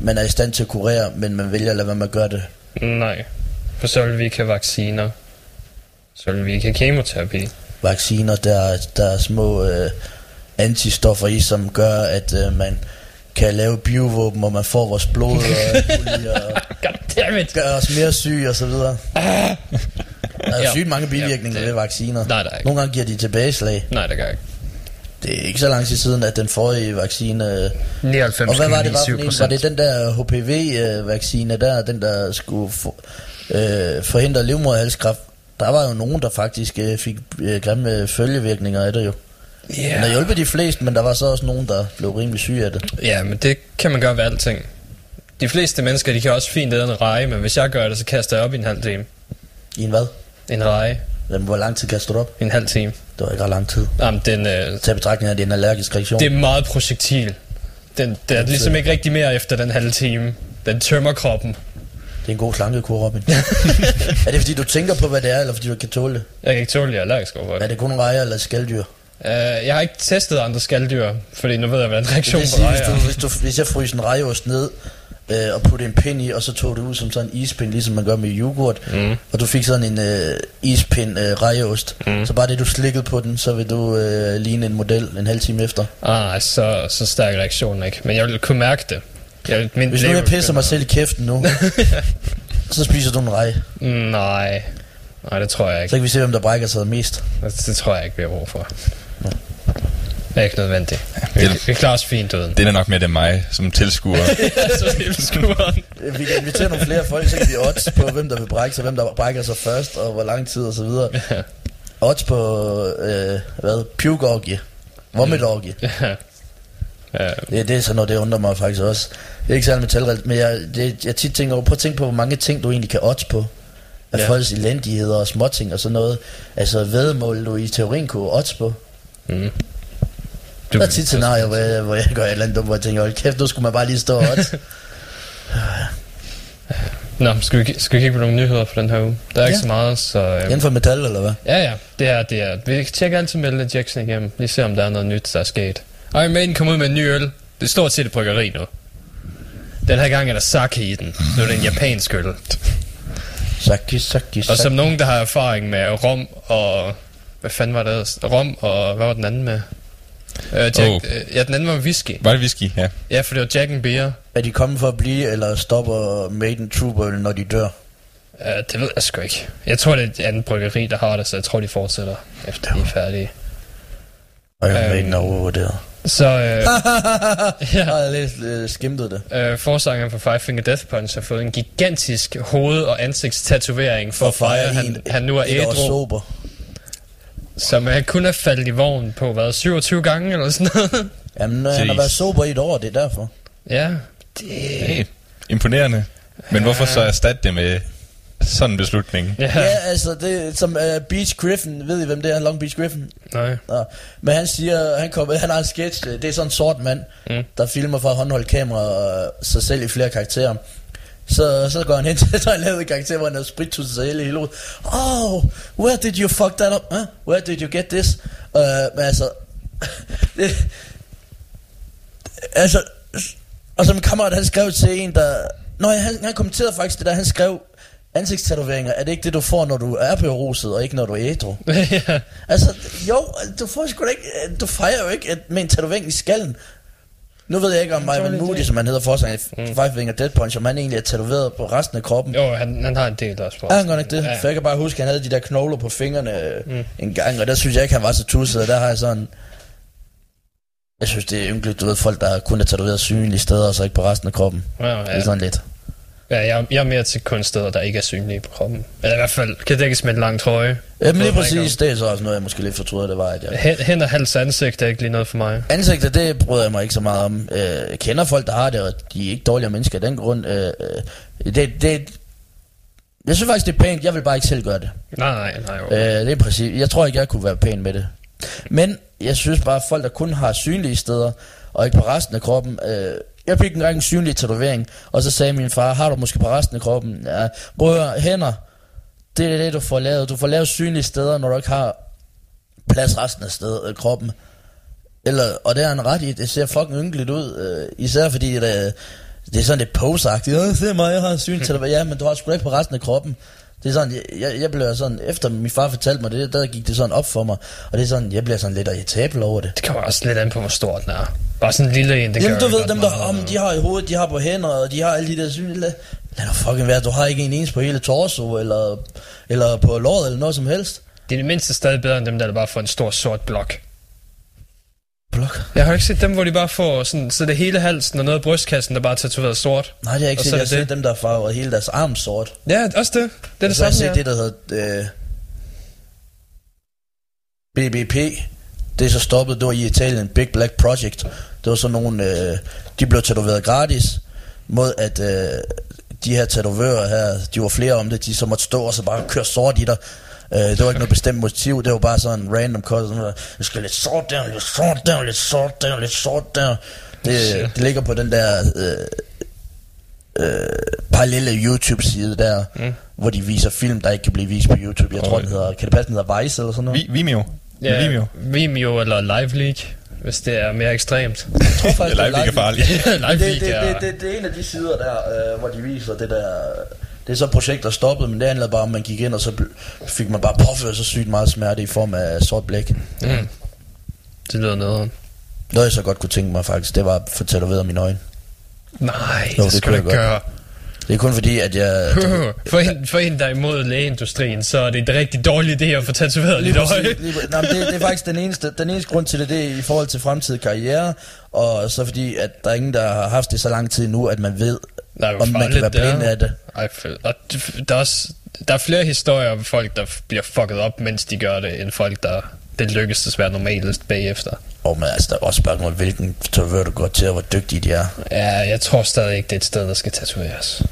man er i stand til at kurere, men man vælger at lade være med at gøre det. Nej. For så vil vi ikke have vacciner. Så vil vi ikke have kemoterapi. Vacciner, der, der er små øh, antistoffer i, som gør, at øh, man kan lave biovåben, og man får vores blod og, og Goddammit! gør os mere syge og så videre. Der er Ja. sygt mange bivirkninger Ja, det- ved vacciner. Nej, der er ikke. Nogle gange giver de tilbageslag. Nej, det gør ikke. Det er ikke så lang tid siden, at den forrige vaccine... 99,97 Og hvad var det, var, for en? var det den der HPV-vaccine der, den der skulle for, øh, forhindre livmoderhalskræft? Der var jo nogen, der faktisk øh, fik øh, grimme følgevirkninger af det jo. Den har hjulpet de fleste, men der var så også nogen, der blev rimelig syge af det. ja, men det kan man gøre ved alting. De fleste mennesker, de kan også fint æde en reje, men hvis jeg gør det, så kaster jeg op i en halv time. I en hvad? En reje. Jamen, hvor lang tid kaster du op? En halv time. Det var ikke ret lang tid. Jamen, den, øh, Tag betragtning af, at det er en allergisk reaktion. det er meget projektil. Den, det er ligesom ikke rigtig mere efter den halve time. Den tømmer kroppen. Det er en god slankekur, Robin. er det fordi, du tænker på, hvad det er, eller fordi du kan tåle det? Jeg kan ikke tåle, at jeg er allergisk overfor Er det. det kun rejer eller skalddyr? Uh, jeg har ikke testet andre skalddyr, fordi nu ved jeg, hvad en reaktion Det på sige, hvis, rejer du, hvis, du, hvis jeg fryser en rejeost ned, øh, og putte en pind i, og så tog det ud som sådan en ispind, ligesom man gør med yoghurt, Mm. og du fik sådan en øh, ispind øh, rejeost, mm. så bare det du slikkede på den, så vil du øh, ligne en model en halv time efter. Ah, så, så stærk reaktion ikke. Men jeg vil kunne mærke det. Jeg, min Hvis nu jeg pisser mig selv i kæften nu, så spiser du en reje. Mm, Nej. Nej, det tror jeg Så ikke. kan vi se, hvem der brækker sig mest. Det, det tror jeg ikke, vi har brug for. Det er ikke nødvendigt. Vi, Det- vi klarer os fint uden. Det er nok mere det mig som tilskuer. så skuren. Øh, Vi kan invitere nogle flere folk, så kan vi odds på, hvem der vil brække sig, hvem der brækker sig først, og hvor lang tid og så videre. Odds på, øh, hvad, puke-orgie. Vomit-orgie. ja. Ja, Det, det er sådan noget, det undrer mig faktisk også. Det er ikke særlig metalrelt, men jeg, det, jeg tit tænker over, prøv at tænke på, hvor mange ting, du egentlig kan odds på. Af Ja. folks elendigheder og småting og sådan noget. Altså vedmål, du i teorien kunne odds på. mm. Der er tit scenarier, hvor jeg, hvor jeg gør et eller andet dumt, hvor jeg tænker, hold kæft, nu skulle man bare lige stå og odds. Nå, skal vi, skal vi kigge på nogle nyheder for den her uge? Der er ikke Ja. så meget, så... Øhm, Inden for metal, eller hvad? ja, ja, det er, det er. Vi tjekker altid Melde Jackson igennem. Lige se, om der er noget nyt, der er sket. Iron Maiden kom ud med en ny øl. Det er stort set et bryggeri nu. Den her gang er der sake i den. Nu er det en japansk øl. Saki, saki, Og saki. som nogen, der har erfaring med rom og... Hvad fanden var det ellers? Rom og... Hvad var den anden med? Øh, Jack, Oh. ja, den anden var whisky. Var det whisky? Ja. Ja, for det var Jack and Beer. Er de kommet for at blive, eller stopper Maiden Trooper, når de dør? Uh, det ved jeg sgu ikke. Jeg tror, det er et andet bryggeri, der har det, så jeg tror, de fortsætter efter de er færdige. Og jeg Øhm. Maiden er overvurderet. Så øh, Jeg har læst øh, skimtet det. øh, forsangeren for Five Finger Death Punch har fået en gigantisk hoved- og ansigtstatovering for at fejre, han, han nu er ædru, sober. som han kun er faldet i vogn på, hvad, 27 gange eller sådan noget? Jamen, øh, han har været sober i et år, det er derfor. ja, Hey, imponerende. Men hvorfor så erstatte det med sådan en beslutning? ja, Ja, altså, det er som uh, Beach Griffin, ved I hvem det er, Long Beach Griffin? nej. Nå. Men han siger, han, kom, han har en sketch, øh, det er sådan en sort mand, Mm. der filmer fra håndholdt kamera og sig selv i flere karakterer. Så, så går han hen til, en karakter, hvor han har sprittusset sig hele i hovedet. Oh, where did you fuck that up? Huh? Where did you get this? Uh, men altså, det, altså, og som kammerat, han skrev til en, der... Nå, ja, han, han kommenterede faktisk det der, han skrev, ansigtstatoveringer, er det ikke det, du får, når du er beruset, og ikke når du er ædru? ja. Altså, jo, du får sgu da ikke, du fejrer jo ikke et, med en tatovering i skallen. Nu ved jeg ikke om Ivan Moody, som han hedder forsanger i Five Finger Dead Punch, om han egentlig er tatoveret på resten af kroppen. Jo, han, han har en del også på. Er han godt ikke det? Ja. For jeg kan bare huske, at han havde de der knogler på fingrene mm. en gang, og der synes jeg ikke, han var så tusset, og der har jeg sådan... Jeg synes, det er ynkeligt, du ved, folk, der kun er tatoveret synlige steder, og så ikke på resten af kroppen. Ja, Ja. Det er sådan lidt. Ja jeg, jeg er mere til kun steder, der ikke er synlige på kroppen. Eller i hvert fald kan dækkes med en lang trøje. Jamen lige præcis, det er så også noget, jeg måske lidt fortryder, det var, at jeg... Hen og hals ansigt er ikke lige noget for mig. Ansigter, det bryder jeg mig ikke så meget om. Øh, Jeg kender folk, der har det, og de er ikke dårligere mennesker af den grund. Øh, øh, Det, det, jeg synes faktisk, det er pænt. Jeg vil bare ikke selv gøre det. Nej, nej, nej. Jo. Øh, det er præcis. Jeg tror ikke, jeg kunne være pæn med det. Men jeg synes bare, at folk, der kun har synlige steder, og ikke på resten af kroppen... Øh, jeg fik engang en synlig tatovering, og så sagde min far, har du måske på resten af kroppen? Ja, bror, hænder, det er det, du får lavet. Du får lavet synlige steder, når du ikke har plads resten af stedet, øh, kroppen. Eller, og det er han ret i, det ser fucking ynkeligt ud, øh, især fordi det, det er sådan lidt posagtigt. Ja, se mig, jeg har syn til dig. Ja, men du har sgu ikke på resten af kroppen. Det er sådan, jeg, jeg, bliver sådan, efter min far fortalte mig det, der gik det sådan op for mig. Og det er sådan, jeg bliver sådan lidt irritabel over det. Det kommer også lidt an på, hvor stor den er. Bare sådan en lille en, det Jamen du ved, dem der, om de har i hovedet, de har på hænder, og de har alle de der synlige, lad, lad nu fucking være, du har ikke en ens på hele torso, eller, eller på låret, eller noget som helst. Det er det mindste stadig bedre end dem, der, der bare får en stor sort blok. Blok? Jeg har ikke set dem, hvor de bare får sådan, så det hele halsen og noget af brystkassen, der bare er tatoveret sort. Nej, det har jeg ikke set. Jeg har set det. dem, der farver hele deres arm sort. Ja, også det. Det er det så har jeg samme, set ja. det, der hedder øh, BBP. Det er så stoppet, det var i Italien, Big Black Project. Det var sådan nogle, øh, de blev tatoveret gratis, mod at øh, de her tatovører her, de var flere om det, de så måtte stå og så bare køre sort i dig. Øh, det var ikke noget bestemt motiv, det var bare sådan random cut, sådan noget, jeg skal lidt sort der, lidt sort der, lidt sort der, lidt sort der. Det, det ligger på den der øh, øh, parallelle YouTube-side der, mm. hvor de viser film, der ikke kan blive vist på YouTube. Jeg tror, den hedder, kan det passe, den hedder Vice eller sådan noget? Vi, Vimeo. Ja, Vimeo. Vimeo eller Live League, hvis det er mere ekstremt. Jeg tror faktisk, Ja, det Live League er farligt. Live Men det, League det, er... det, det, det er en af de sider der, øh, hvor de viser det der... Det er så projekt, der stoppede, men det handlede bare om, man gik ind, og så fik man bare påført så sygt meget smerte i form af sort blæk. Mm. Det lyder nederen. Noget jeg så godt kunne tænke mig faktisk, det var at få tatoveret mine øjne. Nej, Jo, det, det skal du ikke gøre. Det er kun fordi, at jeg... For en, for en, der er imod lægeindustrien, så er det en rigtig dårlig idé at få tatoveret præcis, øje. lige, nej, det, det er faktisk den eneste, den eneste grund til det, det er i forhold til fremtidig karriere, og så fordi, at der er ingen, der har haft det så lang tid nu, at man ved, Nej, om man kan være er. blind af det. Ej, og der er, også, der er flere historier om folk, der bliver fucket op, mens de gør det, end folk, der det lykkes desværre normalt bagefter. Og men altså, der er også spørgsmål, hvilken tatovør du går til, og hvor dygtige de er. Ja, jeg tror stadig ikke, det er et sted, der skal tatoveres.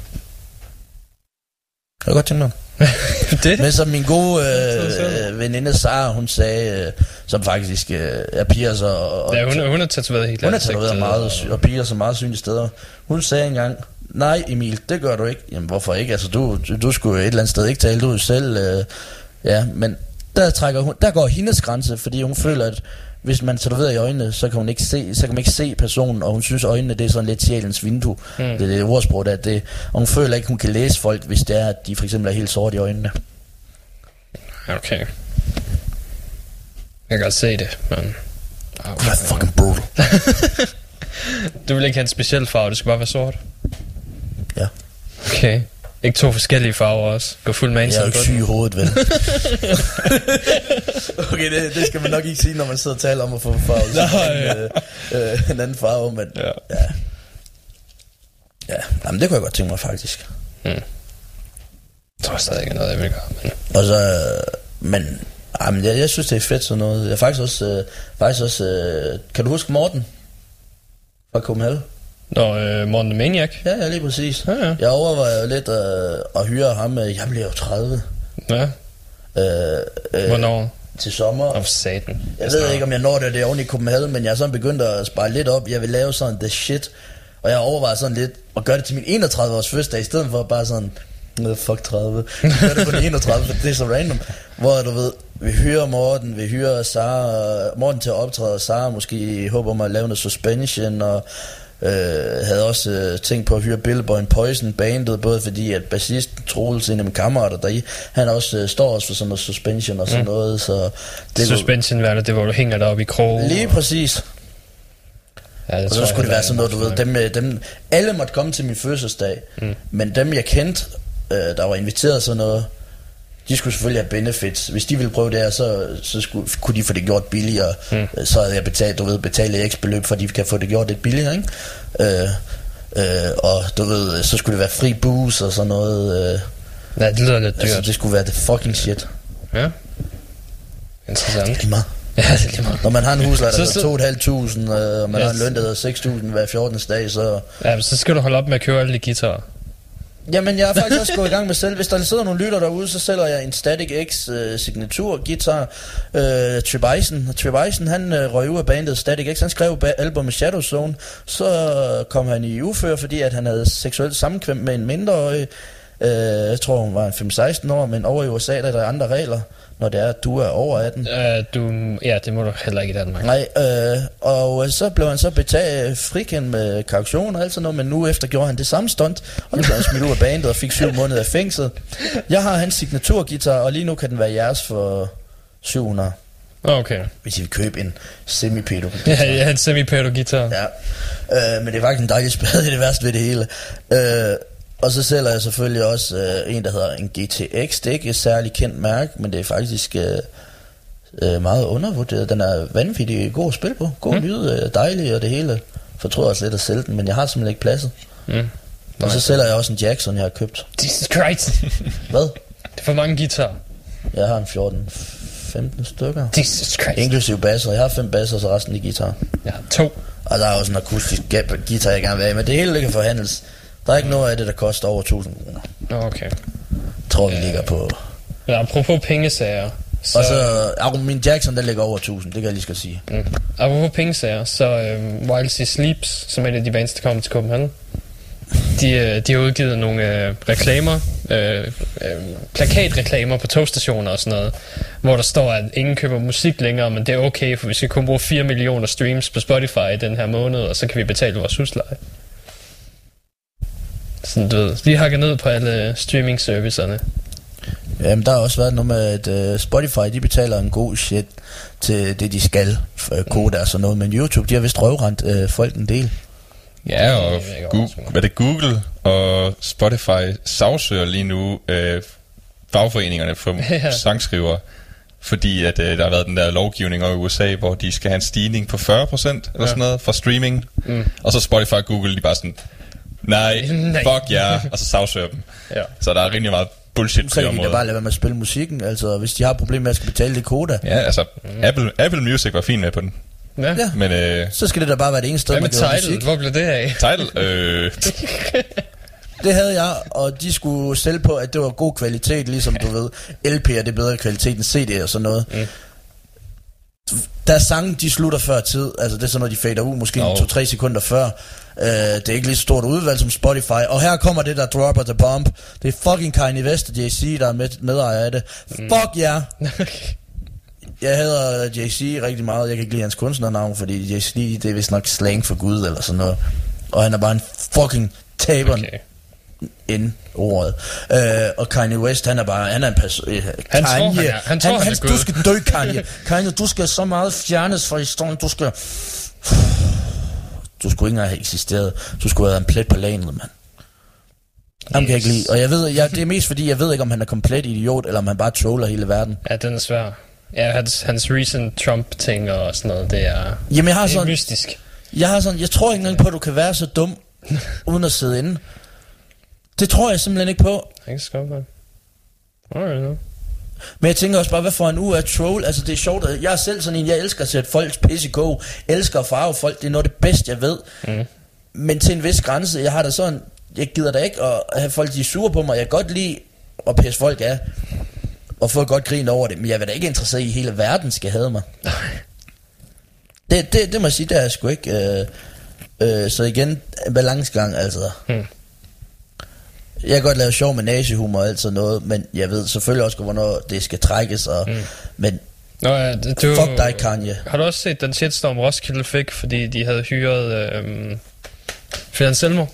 Kan du godt tænke mig? det? Men som min gode Så- så- øh, veninde Sara, hun sagde, øh, som faktisk øh, er piger og, og Ja, hun, hun er tatoveret helt hun er tatoveret meget, og- og piger så meget synlige steder. Hun sagde engang, nej Emil, det gør du ikke. Jamen hvorfor ikke? Altså du, du, skulle jo et eller andet sted ikke tale, jo selv. Øh, ja, men der, trækker hun, der går hendes grænse, fordi hun føler, at hvis man tatoveret i øjnene, så kan, hun ikke se, så kan man ikke se personen, og hun synes, øjnene det er sådan lidt sjælens vindue. Mm. Det er det ordsprog, der er det. Og hun føler ikke, hun kan læse folk, hvis det er, at de for eksempel er helt sorte i øjnene. Okay. Jeg kan godt se det, men... Oh, Det er fucking brutal. Du vil ikke have en speciel farve, det skal bare være sort? Ja. Okay. Ikke to forskellige farver også. Gå fuld man Jeg er jo ikke syg i hovedet, vel? okay, det, det skal man nok ikke sige, når man sidder og taler om at få farve. Nej, øh, øh, en anden farve, men Ja. ja. Ja, Jamen, det kunne jeg godt tænke mig faktisk. Jeg tror stadig ikke noget, jeg vil gøre. Men... Og så, øh, men, jamen, jeg, jeg synes, det er fedt sådan noget. Jeg faktisk også, øh, faktisk også øh, kan du huske Morten? Fra Copenhagen? Nå, øh, Morten Maniac. Ja, ja, lige præcis. Ja, ja. Jeg overvejer jo lidt øh, at hyre ham. øh, Jeg bliver jo 30. Ja. Øh, øh, Hvornår? Til sommer. Of satan. Jeg ved ikke, om jeg når det, det er oven i Copenhagen, men jeg er sådan begyndt at spare lidt op. Jeg vil lave sådan the shit. Og jeg overvejer sådan lidt at gøre det til min 31 års fødselsdag, i stedet for bare sådan, "Nå, fuck 30. Jeg gør det på den 31, for det er så random. Hvor du ved, vi hyrer Morten, vi hyrer Sara, Morten til at optræde, og Sara måske i håb om at lave noget suspension, og øh, havde også øh, tænkt på at hyre Billboy and Poison bandet, både fordi at bassisten Troels, en af mine kammerater deri, han også øh, står også for sådan noget suspension og sådan mm. noget, så det Suspension værter, det hvor du hænger dig op i krog. Lige præcis. Ja, det Og så skulle det være sådan noget, du ved, dem, øh, dem, alle måtte komme til min fødselsdag, mm. men dem jeg kendte, øh, der var inviteret sådan noget, de skulle selvfølgelig have benefits. Hvis de ville prøve det her, så, så skulle, kunne de få det gjort billigere. Mm. Så havde jeg betalt, du ved, betalt x beløb, for de kan få det gjort lidt billigere, ikke? Øh, øh, og du ved, så skulle det være fri booze og sådan noget. Øh, Ja, det lyder lidt dyrt. altså, det skulle være det fucking shit. Ja. Interessant. Lige meget. Ja, det er lige meget. Når man har en husleje, der hedder 2.500, øh, og man Ja, har en løn, der hedder 6.000 hver 14. dag, så... Ja, men så skal du holde op med at købe alle de guitarer. Jamen, jeg er faktisk også gået i gang med selv. Hvis der sidder nogle lytter derude, så sælger jeg en Static X uh, signatur guitar. Øh, uh, Trebison. Trebison, han uh, røg ud af bandet Static X. Han skrev albumet Shadow Zone. Så kom han i ufør, fordi at han havde seksuelt sammenkvem med en mindreårig. Uh, jeg tror, hun var 5-16 år, men over i USA der er der andre regler, når det er, at du er over 18. Uh, du, ja, det må du heller ikke i Danmark. Nej, øh, og så blev han så betaget frikendt med kaution og alt sådan noget, men nu efter gjorde han det samme stunt, og nu blev han smidt ud af bandet og fik syv måneder af fængsel. Jeg har hans signaturgitar, og lige nu kan den være jeres for 700, Okay. hvis I vil købe en semi Ja, ja, en semi guitar. Ja, øh, men det er faktisk en dejlig spade, det er det værste ved det hele. Øh, og så sælger jeg selvfølgelig også øh, en, der hedder en GTX. Det er ikke et særligt kendt mærke, men det er faktisk øh, øh, meget undervurderet. Den er vanvittig god at spille på. God mm. lyd, øh, dejlig og det hele. Fortrød også lidt at sælge den, men jeg har simpelthen ikke pladset. Mm. Og så sælger jeg også en Jackson, jeg har købt. Jesus Christ. Hvad? det er for mange guitarer. Jeg har en 14 15 stykker. Jesus Christ. Inklusive basser. Jeg har fem basser, så resten er guitar. Jeg har to. Og der er også en akustisk guitar, jeg gerne vil have. Men det hele det kan forhandles. Der er ikke noget af det, der koster over 1000 kroner. Okay. Jeg tror, vi ligger på Men apropos pengesager, så, Og så Armin Jackson, der ligger over 1000, det kan jeg lige skal sige. mm, apropos pengesager, så øhm, Wild Sea Sleeps, som er et af de bands, der kommer til Copenhagen, de, øh, de har udgivet nogle øh, reklamer, øh, øh, plakatreklamer på togstationer og sådan noget, hvor der står, at ingen køber musik længere, men det er okay, for vi skal kun bruge 4 millioner streams på Spotify i den her måned, og så kan vi betale vores husleje. Sådan, du ved, de hakker ned på alle streaming-servicerne. Jamen, der har også været noget med, at uh, Spotify, de betaler en god shit til det, de skal, for koda og sådan noget, men YouTube, de har vist røvrendt uh, folk en del. Ja, og Det er ikke Google, overraskende. hvad det Google og Spotify sagsøger lige nu øh, fagforeningerne for Ja. sangskrivere, fordi at øh, der har været den der lovgivning over i USA, hvor de skal have en stigning på 40% eller Ja. sådan noget for streaming, Mm. og så Spotify og Google, de er bare sådan, nej, Nej. fuck ja, yeah, og så sagsøger dem. Ja. Så der er rigtig meget bullshit på Så det kan de da område. bare lade være med at spille musikken, altså hvis de har problemer med at skal betale det koda, Ja, altså, Mm. Apple, Apple Music var fin med på den, Ja. Ja. men øh, så skal det da bare være det eneste sted, Hvad man med title? musik. Hvor blev det af? title, øh, Det havde jeg, og de skulle sælge på, at det var god kvalitet, ligesom du ved, LP'er det er bedre kvalitet end CD og sådan noget. Mm. Der sange, de slutter før tid, altså det er sådan noget, de fader ud, måske Nå. oh. 2-3 sekunder før. Uh, det er ikke lige så stort udvalg som Spotify. Og her kommer det, der dropper the bomb. Det er fucking Kanye West og JC, der er med, medejer af det. Mm. Fuck ja! Yeah. Jeg hader JC rigtig meget. Jeg kan ikke lide hans kunstnernavn, fordi JC, det er vist nok slang for Gud eller sådan noget. Og han er bare en fucking taber Okay. end ordet. Øh, og Kanye West, han er bare, han er en person. Øh, Han Kanye, tror, han er- han tror, han er du Gud. skal dø, Kanye. Kanye, du skal så meget fjernes fra historien. Du skal... Du skulle ikke engang have eksisteret. Du skulle have været en plet på lanet, mand. Ham kan jeg ikke lide. Og jeg ved, jeg, det er mest fordi, jeg ved ikke, om han er komplet idiot, eller om han bare troller hele verden. Ja, den er svær. Ja, hans, hans recent Trump-ting og sådan noget, det er, Jamen, jeg har det er sådan, mystisk. jeg har sådan, jeg tror ikke engang på, at du kan være så dum, uden at sidde inde. Det tror jeg simpelthen ikke på. Jeg kan skubbe mig. Alright, no. Men jeg tænker også bare, hvad for en uge er troll? Altså det er sjovt, at jeg er selv sådan en, jeg elsker at sætte folks pisse i kog. Elsker at farve folk, det er noget af det bedste, jeg ved. Mm. Men til en vis grænse, jeg har da sådan, jeg gider da ikke at have folk, de er sure på mig. Jeg kan godt lide at pisse folk af. Og få godt grin over det. Men jeg vil da ikke interesseret i, at hele verden skal have mig. Det, det, det må jeg sige, det er jeg sgu ikke. Øh, øh, så igen, en balancegang, altså. Hmm. Jeg kan godt lave sjov med nazihumor og alt sådan noget, men jeg ved selvfølgelig også, hvornår det skal trækkes. Og, Mm. Men Nå, ja, det- du, fuck dig, Kanye. Har du også set den shitstorm Roskilde fik, fordi de havde hyret øhm, Fian Selmo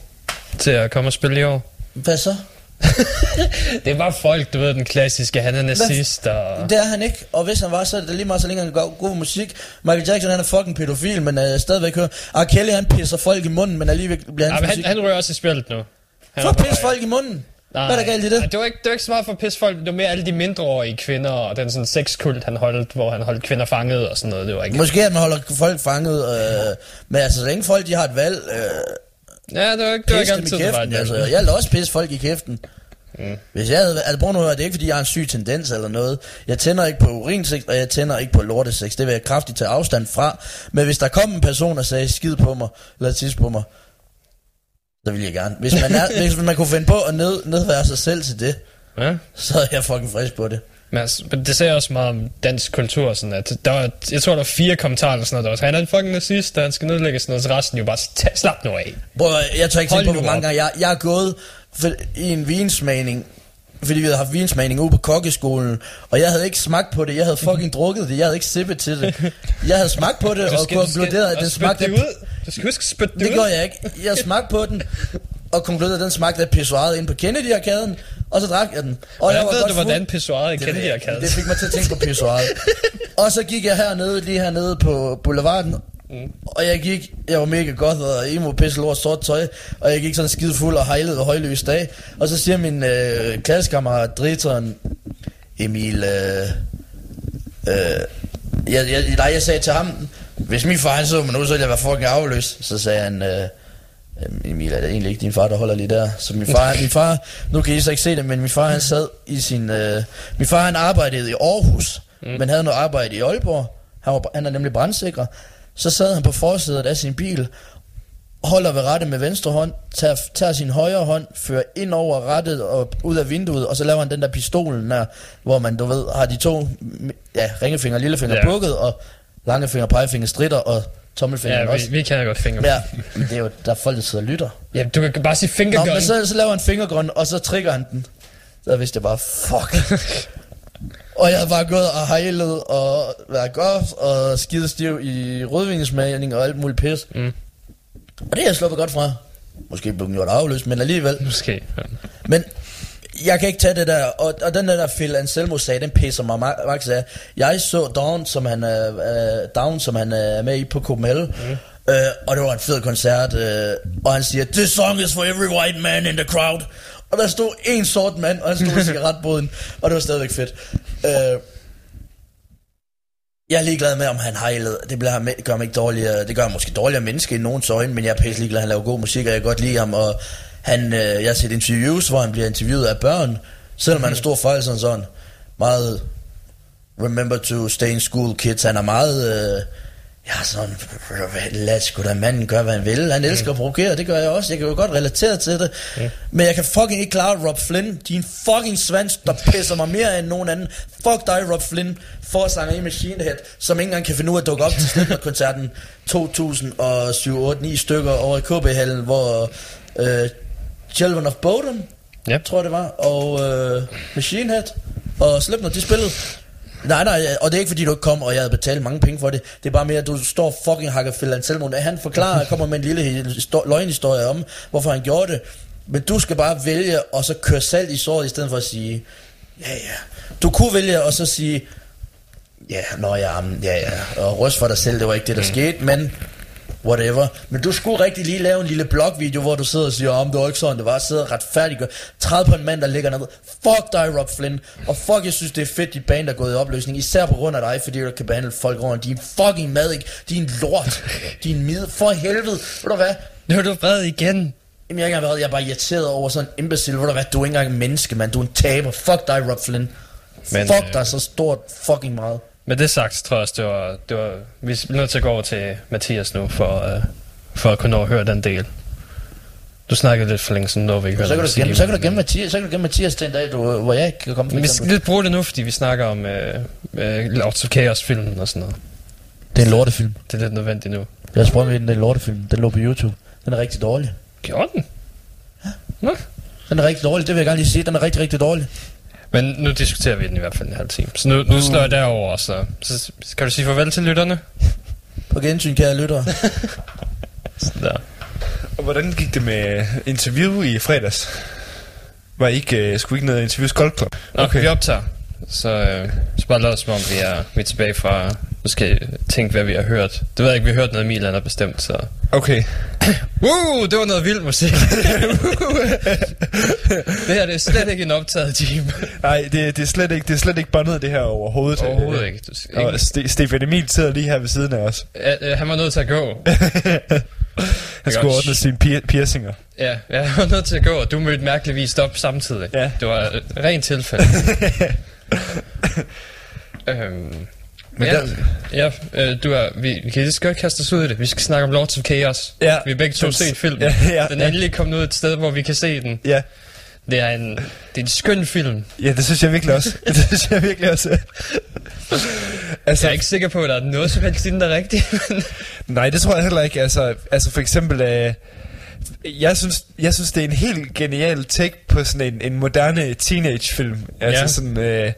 til at komme og spille i år? Hvad så? Det var folk, du ved, den klassiske, han er nazist og... Det er han ikke, og hvis han var, så er det lige meget så længe han går god musik. Michael Jackson han er fucking pædofil, men uh, stadigvæk hører. R. Kelly han pisser folk i munden, men alligevel bliver Ja, hans men han, musik. han rører også i spillet nu. For at pisse folk i munden. Nej, Hvad er der galt i det? Det var ikke, det var ikke så meget for at pisse folk, det var mere alle de mindreårige kvinder, og den sådan sexkult, han holdt, hvor han holdt kvinder fanget og sådan noget, det var ikke... Måske at man holder folk fanget, øh, men altså så længe folk de har et valg, øh, Ja, det var ikke, det var ikke altid, det var kæften. Altså, jeg vil også pisse folk i kæften. Mm. Hvis jeg havde, altså prøv nu at høre, det er ikke fordi jeg har en syg tendens eller noget. Jeg tænder ikke på urinsex, og jeg tænder ikke på lortesex. Det vil jeg kraftigt tage afstand fra. Men hvis der kom en person og sagde skid på mig, eller tis på mig, så vil jeg gerne. Hvis man, er, hvis man kunne finde på at ned, nedvære sig selv til det, Ja. så er jeg fucking frisk på det. Men, altså, men det sagde også meget om dansk kultur, sådan at der var, jeg tror, der var fire kommentarer eller sådan noget, der var, han er en fucking nazist, og han skal nedlægges sådan noget, så resten jo bare, "Tag- slap nu af. Bro, jeg tør ikke tænke på, hvor mange gange jeg, jeg er gået for, i en vinsmagning, fordi vi havde haft vinsmagning ude på kokkeskolen, og jeg havde ikke smagt på det, jeg havde fucking drukket det, jeg havde ikke sippet til det. Jeg havde smagt på det, og konkluderet, at det smagte... det ud. Du skal huske spytte det, Det ud. gjorde jeg ikke. Jeg smagte på den, og konkluderede, at den smagte af pissoiret inde på Kennedy-arkaden, og så drak jeg den. Og Hvordan jeg ved du, fuld. hvordan pissoiret i Det ved Kennedy jeg er ikke. kaldt? Det fik mig til at tænke på pissoiret. og så gik jeg hernede, lige hernede på boulevarden, Mm. og jeg gik, jeg var mega godt og emo pisse lort sort tøj, og jeg gik sådan skide fuld og hejlede og højløs dag. Og så siger min øh, klassekammerat, driteren, Emil, øh, øh, jeg, jeg, nej, jeg sagde til ham, hvis min far han så mig nu, så ville jeg være fucking afløs. Så sagde han, øh, "Øhm, Emil, er det egentlig ikke din far, der holder lige der? Så min far, min far, nu kan I så ikke se det, men min far han sad i sin, øh, min far han arbejdede i Aarhus, mm. men havde noget arbejde i Aalborg. Han, var, han er nemlig brandsikrer. Så sad han på forsædet af sin bil, holder ved rettet med venstre hånd, tager, tager sin højre hånd, fører ind over rettet og ud af vinduet, og så laver han den der pistolen der, hvor man, du ved, har de to ja, ringefinger og lillefinger ja. bukket, og langefinger pegefinger stritter, og tommelfingeren Ja, også. vi, vi kan godt finger. Ja, det er jo, der er folk, der sidder og lytter. Ja, du kan bare sige finger Nå, men så, så laver han fingergrøn, og så trigger han den. Så vidste jeg bare, fuck. og jeg havde bare gået og hejlet og været godt og skidestiv i rødvinsmaling og alt muligt pis. Mm. Og det er jeg sluppet godt fra. Måske blev den gjort afløst, men alligevel. Måske. Ja. Men jeg kan ikke tage det der, og, og den der Phil Anselmo sag, den pisser mig ma- max af. Jeg så Down, som han er, uh, Down, som han er med i på Copenhagen, mm. uh, og det var en fed koncert, uh, og han siger, This song is for every white man in the crowd. Og der stod en sort mand, og han stod i cigaretboden, og det var stadigvæk fedt. Uh, jeg er ligeglad med, om han hejlede. Det bliver, ham- gør ham ikke dårligere. Det gør ham måske dårligere menneske i nogens øjne, men jeg er pisse ligeglad. Han laver god musik, og jeg kan godt lide ham. Og han, øh, jeg har set interviews, hvor han bliver interviewet af børn, selvom han er stor fejl sådan sådan. Meget remember to stay in school kids. Han er meget... Øh, ja, sådan, lad sgu da manden gøre, hvad han vil. Han elsker at provokere, det gør jeg også. Jeg kan jo godt relatere til det. Men jeg kan fucking ikke klare Rob Flynn. Din fucking svans, der pisser mig mere end nogen anden. Fuck dig, Rob Flynn, forsanger i Machine Head, som ikke engang kan finde ud af at dukke op til Slipknot-koncerten 2007-8-9 stykker over i KB-hallen, hvor øh, Children of Bodom, Ja. tror jeg det var, og øh, Machine Head og Slipknot, de spillede. Nej, nej, og det er ikke fordi du ikke kom, og jeg havde betalt mange penge for det. Det er bare mere, at du står fucking hakker Phil Anselmo. Han forklarer, kommer med en lille histo- løgnhistorie om, hvorfor han gjorde det. Men du skal bare vælge, og så køre salt i såret, i stedet for at sige, ja, ja. Du kunne vælge, og så sige, ja, nå ja, ja, ja, og ryst for dig selv, det var ikke det, der mm. skete, men whatever. Men du skulle rigtig lige lave en lille blogvideo, hvor du sidder og siger, om det var ikke sådan, det var, sidder retfærdiggør. Træd på en mand, der ligger nede. Fuck dig, Rob Flynn. Og fuck, jeg synes, det er fedt, dit band er gået i opløsning. Især på grund af dig, fordi du kan behandle folk rundt. Din fucking mad, ikke? Din lort. Din mid. For helvede. Ved du hvad? Nu er du vred igen. Jamen, jeg, har ikke været, jeg er bare irriteret over sådan en imbecile. Ved du hvad? Du er ikke engang en menneske, mand. Du er en taber. Fuck dig, Rob Flynn. Men, Fuck øh, dig så stort fucking meget. Med det sagt, tror jeg også, det var, det var, vi er nødt til at gå over til Mathias nu, for, uh, for at kunne nå at høre den del. Du snakkede lidt for længe siden, når vi ikke Så kan, du gemme, så kan du gemme Mathias, så kan du gemme Mathias til en dag, du, hvor jeg ikke kan komme. vi skal lidt bruge det nu, fordi vi snakker om uh, uh, Lords Chaos-filmen og sådan noget. Det er en lortefilm. Det er lidt nødvendigt nu. Jeg har sprunget i den, det er en lortefilm. Den lå på YouTube. Den er rigtig dårlig. Gjorde den? Nå. Den er rigtig dårlig, det vil jeg gerne lige sige. Den er rigtig, rigtig dårlig. Men nu diskuterer vi den i hvert fald en halv time. Så nu, nu slår jeg derover, så, så kan du sige farvel til lytterne? På gensyn, kære lyttere. Sådan der. Og hvordan gik det med interview i fredags? Var I ikke, uh, skulle I ikke ned og interview Skull Club? Okay. Vi optager. Så, øh, så bare lad os som om, vi er, vi er tilbage fra... Jeg tænke, hvad vi har hørt. Det ved jeg ikke, vi har hørt noget, Milan har bestemt, så... Okay. Woo, det var noget vild musik. det her det er slet ikke en optaget time. Nej, det, det, er slet ikke, det er slet ikke båndet det her overhovedet. Overhovedet ikke. Du skal Og ikke. Ste- Stefan Emil sidder lige her ved siden af os. Ja, øh, han var nødt til at gå. Han skulle ordne sine pier- piercinger. Ja, han var nødt til at gå, og du mødte mærkeligvis op samtidig. Ja. Det var et rent tilfælde. øhm, Men ja, der- ja øh, du er, vi, vi kan lige så godt kaste os ud i det. Vi skal snakke om Lords of Chaos. Ja. Vi har begge to set filmen. Ja, ja, den er ja. endelig kommet ud et sted, hvor vi kan se den. Ja. Det er en, det er en skøn film. ja, det synes jeg virkelig også. det synes jeg virkelig også. altså, Jeg er ikke sikker på, at der er noget som helst i den, der er rigtigt. men- Nej, det tror jeg heller ikke. Altså, altså for eksempel, øh, jeg, synes, jeg synes, det er en helt genial take på sådan en, en moderne teenagefilm. Altså Ja. sådan... Øh,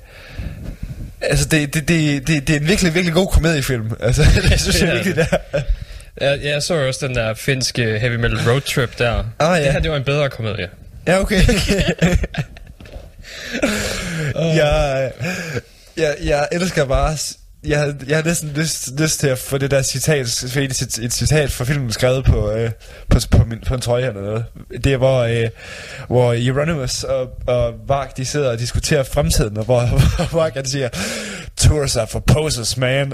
Altså, det, det, det, det, det er en virkelig, virkelig god komediefilm. Altså, det synes jeg virkelig, det er. jeg, jeg så også den der finske heavy metal road trip der. Ah, ja. Det her, det var en bedre komedie. Ja, okay. jeg, jeg, jeg elsker bare s- Jeg, jeg har næsten lyst, lyst til at få det der citat, for et, et citat fra filmen skrevet på, øh, på, på, min, på en trøje eller noget. Det er, hvor, øh, hvor Euronymous og, og Vark, de sidder og diskuterer fremtiden, og hvor, hvor Vark han siger, Tours are for posers, man.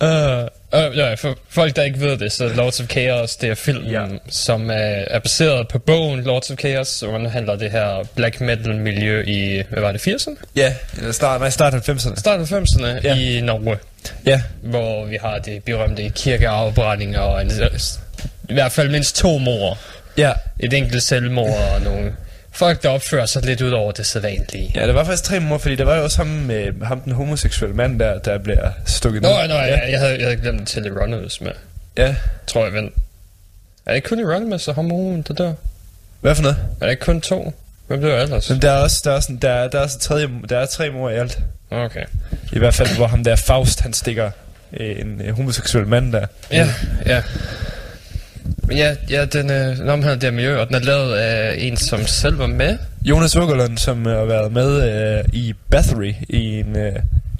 Uh, uh, ja, for folk, der ikke ved det, så Lords of Chaos, det er filmen, Ja. som er, er baseret på bogen Lords of Chaos, som handler det her black metal miljø i, hvad var det, 80'erne? ja, eller start, nej, start 90'erne. Start af 90'erne Ja. ja. i Norge. Ja, hvor vi har det berømte kirkeafbrændinger og en, i hvert fald mindst to mor. ja. Et enkelt selvmord og nogle folk, der opfører sig lidt ud over det sædvanlige. Ja, der var faktisk tre mor, fordi der var jo også ham, med, ham den homoseksuelle mand der, der bliver stukket Nå, ned. nå, jeg, jeg, havde, jeg havde glemt til Euronymous med, Ja, tror jeg, vel. Er det ikke kun Euronymous og homoen, der dør? hvad for noget? Er det ikke kun to? Hvem dør ellers? Men der er også, der er, sådan, der, er- der er også tredje, der er tre mor i alt. Okay. I hvert fald, hvor ham der Faust, han stikker øh, en øh, homoseksuel mand der. Ja, ja. Men ja, ja den, øh, omhandler det miljø, og den er lavet af en, som selv var med. Jonas Ukkerlund, som har været med øh, i Bathory i en, øh,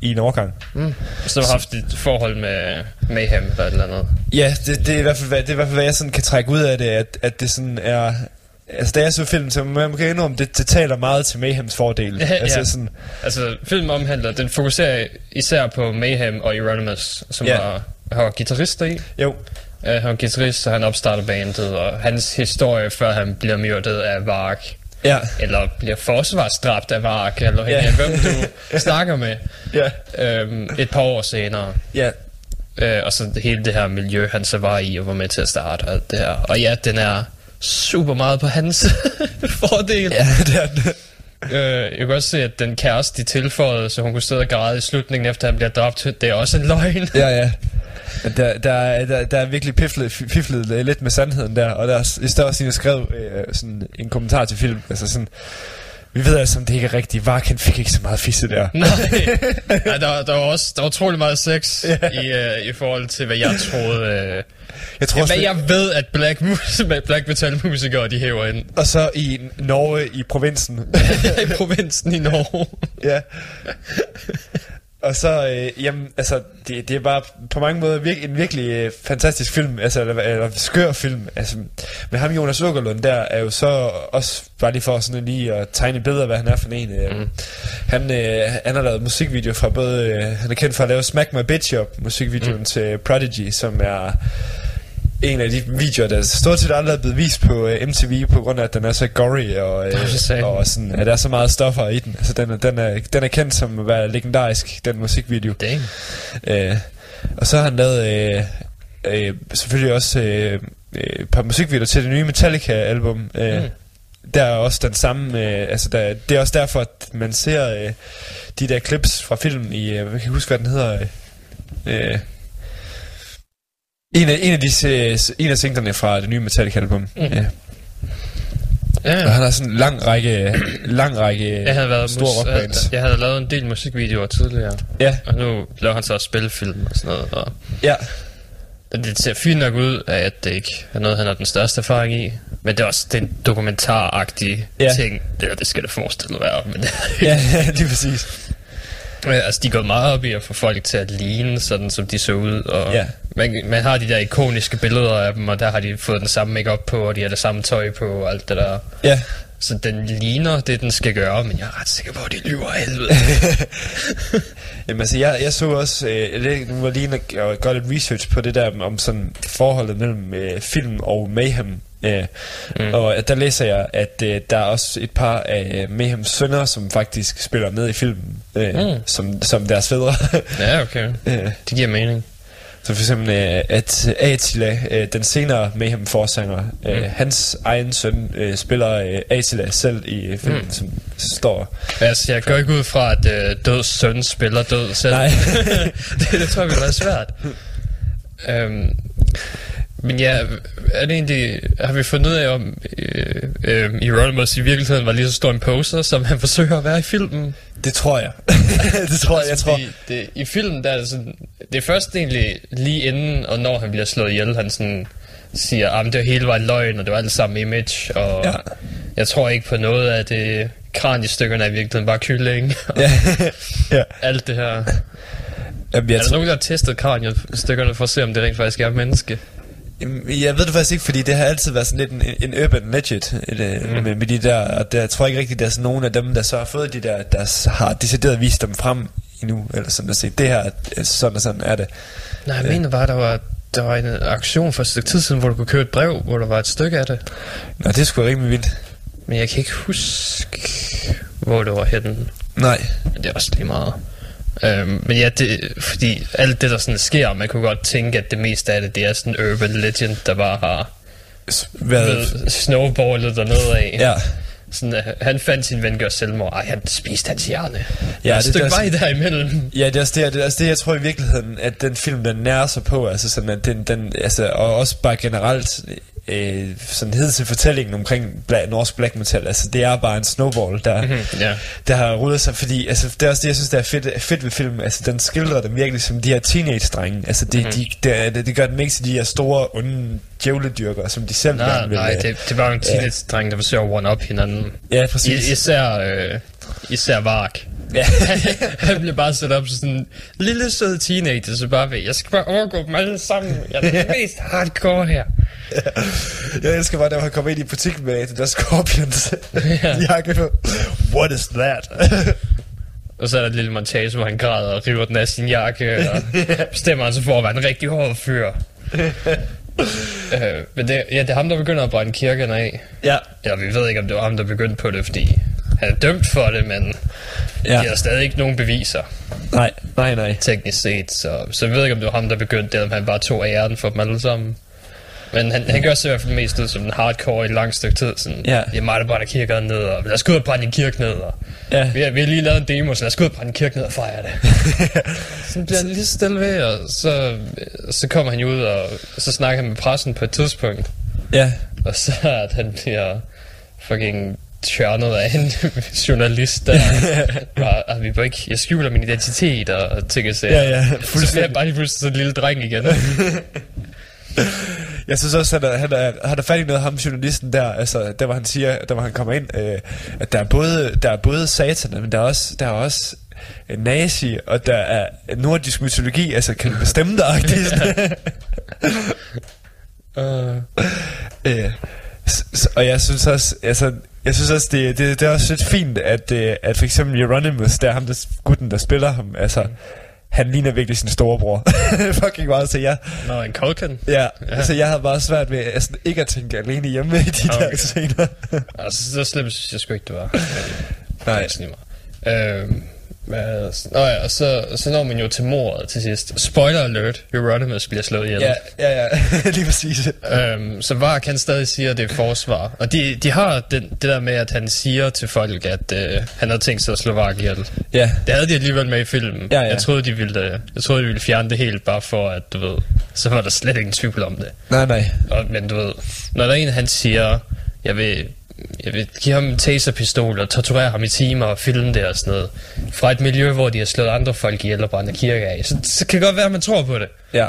i en årgang. Mm. Så har haft et forhold med Mayhem eller et eller andet. Ja, det, det, er i hvert fald, hvad, det er i hvert fald, hvad jeg sådan kan trække ud af det, at, at det sådan er... Altså, da jeg så filmen, så man kan indrømme, det, det taler meget til Mayhems fordel. Ja, altså, ja. sådan, Altså, filmen omhandler, den fokuserer især på Mayhem og Euronymous, som Ja. var, var guitarister i. jo, Uh, han var guitarist, så han opstarter bandet, og hans historie, før han bliver myrdet af Vark, ja, eller bliver forsvarsdræbt af Vark, eller Ja. hvem du snakker med, ja, øhm, et par år senere. ja. Øh, og så hele det her miljø, han så var i og var med til at starte og alt det her. Og ja, den er super meget på hans fordel. Ja, det er det. Øh, jeg kan også se, at den kæreste, de tilføjede, så hun kunne sidde og græde i slutningen, efter han bliver dræbt, det er også en løgn. Ja, ja. Der, der, er- der, der er virkelig piflet, piflet lidt med sandheden der, og der er, i en, der skrev øh, sådan en kommentar til film, altså sådan, vi ved altså, om det ikke er rigtigt, Vark han fik ikke så meget fisse der. Nej, ja, der, der var også der var utrolig meget sex ja. i, uh, i forhold til, hvad jeg troede. Uh, Jeg tror ja, også, hvad jeg ved, at black, black metal musikere, de hæver ind Og så i Norge, i provinsen. i provinsen i Norge. ja. Og så, øh, jamen, altså, det, det er bare på mange måder virke, en virkelig øh, fantastisk film, altså, eller, eller skør film. Altså, med ham, Jonas Ukkerlund, der er jo så også, bare lige for sådan lige at tegne af, hvad han er for en. Øh, mm. han, øh, han har lavet musikvideo fra både, øh, han er kendt for at lave Smack My Bitch Up, musikvideoen mm. til Prodigy, som er en af de videoer, der stort set aldrig er blevet vist på uh, MTV, på grund af, at den er så gory, og, uh, og sådan, at der er så meget stoffer i den. Altså, den, er, den, er, den er kendt som at være legendarisk, den musikvideo. Dang. Uh, og så har han lavet uh, uh, selvfølgelig også uh, et par musikvideoer til det nye Metallica-album. Uh, mm. Der er også den samme, uh, altså der, det er også derfor, at man ser uh, de der clips fra filmen i, uh, jeg kan huske, hvad den hedder, uh, en af, en af, de, en af singlerne fra det nye Metallica-album. Mm. Ja. Ja. Og han har sådan en lang række, lang række Jeg havde, været store rockbands. jeg, jeg havde lavet en del musikvideoer tidligere, Ja, og nu laver han så også spillefilm og sådan noget. Og ja, det ser fint nok ud af, at det ikke er noget, han har den største erfaring i. Men det er også den dokumentaragtige Ja. ting. Det, det skal det forestille være. Men det, ja, lige præcis. Ja, altså, de går meget op i at få folk til at ligne, sådan som de så ud. Og Ja. Man, man har de der ikoniske billeder af dem, og der har de fået den samme makeup på, og de har det samme tøj på, og alt det der. Ja, Så den ligner det, den skal gøre, men jeg er ret sikker på, at de lyver af helvede. Jamen altså, jeg, jeg så også, øh, nu var lige og gøre lidt research på det der om sådan forholdet mellem øh, film og Mayhem. Øh, mm. Og der læser jeg, at øh, der er også et par af Mayhems sønner, som faktisk spiller med i filmen, øh, mm. som, som deres fædre. ja, okay. Øh, Det giver mening. Så for eksempel, øh, at Attila, øh, den senere Mayhem forsanger, øh, Mm. hans egen søn øh, spiller øh, Attila selv i filmen, mm. som står... Altså, jeg går ikke ud fra, at øh, død søn spiller død selv. Nej. det, det tror jeg vil være svært. øhm, men ja, er det egentlig, har vi fundet ud af, om øh, øh, Euronymous i virkeligheden var lige så stor en poser, som han forsøger at være i filmen? Det tror jeg. det tror jeg, jeg tror. Det, I filmen, der er det sådan, det er først egentlig lige inden, og når han bliver slået ihjel, han sådan siger, at det hele var en løgn, og det var alt sammen image, og Ja. jeg tror ikke på noget af det kraniestykkerne er i virkeligheden bare kylling. ja. ja. Alt det her. Jamen, jeg, er der nogen, der har testet kraniestykkerne for at se, om det rent faktisk er menneske? Jeg ved det faktisk ikke, fordi det har altid været sådan lidt en, en urban legend et, mm. med, med de der, og der jeg tror ikke rigtigt, der er sådan nogen af dem, der så har fået de der, der har decideret vist dem frem endnu, eller sådan at sige, det her, er sådan og sådan er det. Nej, jeg mener bare, der var, der var en aktion for et stykke tid siden, hvor du kunne købe et brev, hvor der var et stykke af det. Nå, det sgu rimelig vildt. Men jeg kan ikke huske, hvor det var henne. Nej. Men det er også lige meget. Øhm, men ja, det, fordi alt det, der sådan sker, man kunne godt tænke, at det meste af det, det er sådan en urban legend, der bare har ved, snowballet dernede af. Ja. Sådan, uh, han fandt sin ven gør selvmord. Ej, han spiste hans hjerne. Ja, Ja, det- et stykke er vej derimellem. Ja, det er, også det, det er også det, jeg tror i virkeligheden, at den film, den nærer sig på, altså sådan, at den, den altså, og også bare generelt, øh, sådan hed til fortællingen omkring bla, norsk black metal, altså det er bare en snowball, der, Mhm, ja. der har rullet sig, fordi altså, det er også det, jeg synes, der er fedt, fedt ved filmen, altså den skildrer dem virkelig som de her teenage-drenge, altså det, Mhm. de, det, det, det gør dem ikke til de her store, onde djævledyrker, som de selv Nej, gerne vil. nej, det, det var en teenage-dreng, der forsøger at one-up hinanden. Ja, præcis. I, især, øh, især Vark. Ja. han blev bare sat op som sådan en lille sød teenager, så bare ved, jeg skal bare overgå dem alle sammen. Jeg er den mest hardcore her. Jeg elsker bare, da han kommer ind i butikken med det der Scorpions jakke på. What is that? Og så er der et lille montage, hvor han græder og river den af sin jakke, og bestemmer han sig for at være en rigtig hård fyr. øh, men det, ja, det er ham, der begynder at brænde kirkerne af. ja. Eller vi ved ikke, om det var ham, der begyndte på det, fordi han er dømt for det, men ja. De har stadig ikke nogen beviser, Nej, nej, nej. teknisk set. Så, så vi ved ikke, om det var ham, der begyndte det, eller om han bare tog æren for dem alle sammen. Men han, han gør sig i hvert fald mest ud som en hardcore i et langt stykke tid. Sådan, Ja. Det er mig, der brænder kirkerne ned, og lad os gå ud og brænde en kirke ned. Og, Ja. vi, har, vi har lige lavet en demo, så lad os gå ud og brænde en kirke ned og fejre det. så bliver han lige stille ved, og så, så kommer han ud, og så snakker han med pressen på et tidspunkt. Ja. Og så at han bliver fucking tjørnet af en journalist, der bare, at vi bare ikke, jeg skjuler min identitet og ting og sager. Ja, ja, Så bliver fuldstændig. jeg bare lige pludselig sådan en lille dreng igen. Jeg synes også, at han er, han er fat i noget, ham journalisten der, altså, der hvor han siger, der hvor han kommer ind, øh, at der er både, der er både satan, men der er også, der er også en nazi, og der er nordisk mytologi, altså kan du bestemme dig, uh, Øh, s- s- og jeg synes også, altså, jeg synes også, det, det, det er også lidt fint, at, øh, at for eksempel Euronymous, der er ham, der, gutten, der spiller ham, altså, han ligner virkelig sin storebror. Fucking meget, så jeg, Nå, en Culkin. ja, ja. altså, jeg havde bare svært ved altså, ikke at tænke alene hjemme i de Okay. der scener. Altså, så slemt synes jeg sgu ikke, det var. Nej. Det er sådan hvad, Nå ja, og så, så når man jo til mordet til sidst. Spoiler alert, Euronymous bliver slået ihjel. Ja, ja, ja, lige præcis. Øhm, så var kan stadig siger, at det er forsvar. Og de, de har den, det der med, at han siger til folk, at øh, han havde tænkt sig at slå Vark ihjel. Ja, Det havde de alligevel med i filmen. Ja, ja. Jeg, troede, de ville, øh, jeg troede, de ville fjerne det helt, bare for at, du ved, så var der slet ingen tvivl om det. nej, nej. Og, men du ved, når der er en, han siger, jeg vil, jeg vil give ham en taserpistol og torturere ham i timer og filme det og sådan noget, fra et miljø, hvor de har slået andre folk ihjel og brændt kirke af, så, så kan det godt være, at man tror på det. Ja.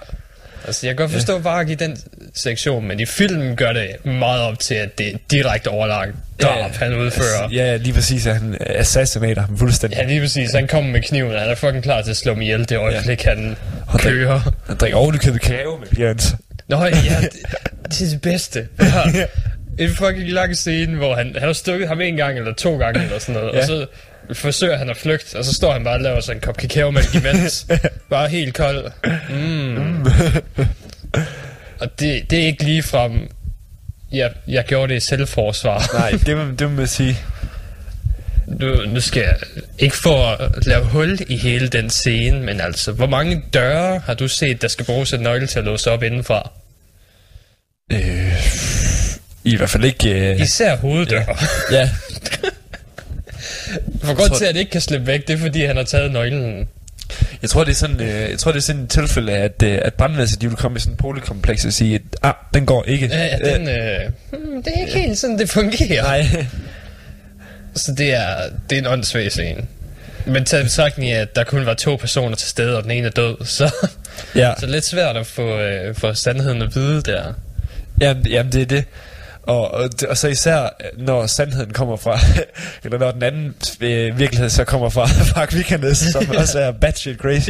Altså, jeg kan godt forstå Varg i den sektion, men i filmen gør det meget op til, at det er direkte overlagt drab, han udfører. Ja, ja, lige præcis, at han assassinater ham fuldstændig. Ja, lige præcis. Han kommer med kniven, og han er fucking klar til at slå mig ihjel det øjeblik, han Og kører. Han drikker ovenikøbet kage med Jens. Nå ja, det, det er det bedste. Ja. En fucking lang scene, hvor han, han har stukket ham en gang eller to gange eller sådan noget, ja. Og så forsøger han at flygte, og så står han bare og laver sig en kop kakaomælk imens. bare helt kold. Mm. og det, det er ikke lige frem... Jeg, jeg gjorde det i selvforsvar. Nej, det må, det må man sige. Nu, nu skal jeg ikke for at lave hul i hele den scene, men altså, hvor mange døre har du set, der skal bruges en nøgle til at låse op indenfra? Øh, I hvert fald ikke... Øh, Især hoveddøre. ja, For godt tror- til, at det ikke kan slippe væk, det er fordi, han har taget nøglen. jeg tror, det er sådan, øh, jeg tror, det er sådan et tilfælde, at, øh, at brandvæsenet, de vil komme i sådan en boligkompleks og sige, at ah, den går ikke. Ja, ja, den, øh, hmm, det er ikke helt sådan, det fungerer. Nej. Så det er, det er en åndssvag scene. Men taget betragtning af, at der kun var to personer til stede, og den ene er død, så, Ja, så lidt svært at få, øh, få sandheden at vide der. jamen, jamen det er det. Og, og, det- og så især, når sandheden kommer fra, eller når den anden øh, virkelighed så kommer fra Mark Vikernes, som også er batshit crazy.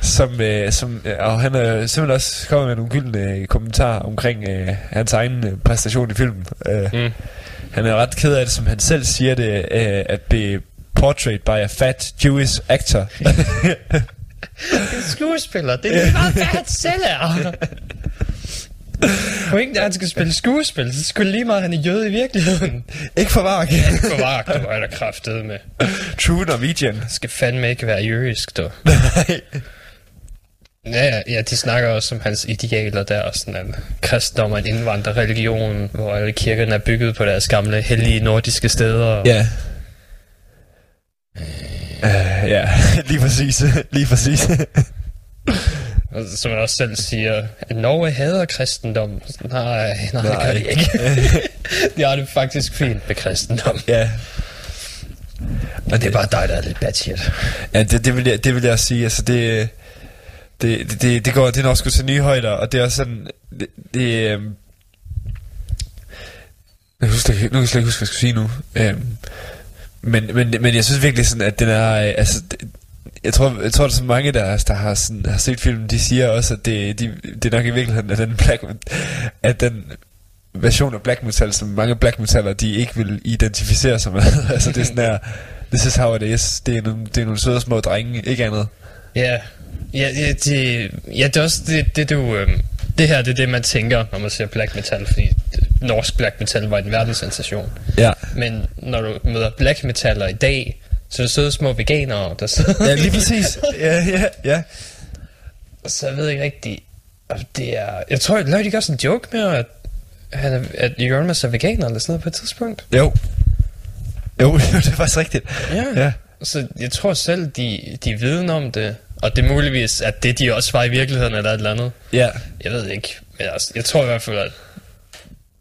Som, øh, som, øh, og han er simpelthen også kommet med nogle gyldne øh, kommentarer omkring øh, hans egen øh, præstation i filmen. Øh, Mm. Han er ret ked af det, som han selv siger det, øh, at be portrayed by a fat Jewish actor. En skuespiller, det er lige meget, hvad han selv er. Pointen er, at han skal spille skuespil, så skulle lige meget, han er jøde i virkeligheden. Ikke for vark. For vagt, du er der kraftet med. True Norwegian. Skal fandme ikke være jødisk, du. Ja, ja, ja, de snakker også om hans idealer der, og sådan at kristendom er en indvandrerreligion, hvor alle kirkerne er bygget på deres gamle, hellige nordiske steder. Ja. Uh, ja, lige præcis. lige præcis. Som man også selv siger, at Norge hader kristendom. Nej, nej, nej. det gør de ikke. de har det faktisk fint med kristendom. ja. Og det er bare dig, der er lidt bad shit. Ja, det, det, vil jeg, det vil jeg sige. Altså, det, det, det, det, det går, det er nok sgu til nye højder, og det er også sådan, det, det øhm, jeg husker, nu kan jeg slet ikke huske, hvad jeg skal sige nu. Øhm, men, men, men jeg synes virkelig sådan, at den er, øh, altså, det, jeg tror, jeg tror, der er så mange, der, der har, sådan, har set filmen, de siger også, at det, de, det er nok i virkeligheden, at den, black, at den version af black metal, som mange black metaller, de ikke vil identificere sig med. altså det er sådan her, this is how it is. Det er nogle, det er nogle søde små drenge, ikke andet. Ja, ja, ja, det, ja, det er også det, det du... Øhm, det her, det er det, man tænker, når man ser black metal, fordi norsk black metal var en verdenssensation. Ja. Men når du møder black metaller i dag, så søde små veganere, der sidder... Ja, lige præcis. ja, ja, ja. Så jeg ved ikke rigtigt... om Det er... Jeg tror, jeg lavede ikke også en joke med, at, han er, at Jørgens er veganer eller sådan noget på et tidspunkt. Jo. Jo, det er faktisk rigtigt. Ja. Så jeg tror selv, de, de er viden om det. Og det er muligvis, at det de også var i virkeligheden, eller et eller andet. Ja. Jeg ved ikke. Men altså, jeg tror i hvert fald, at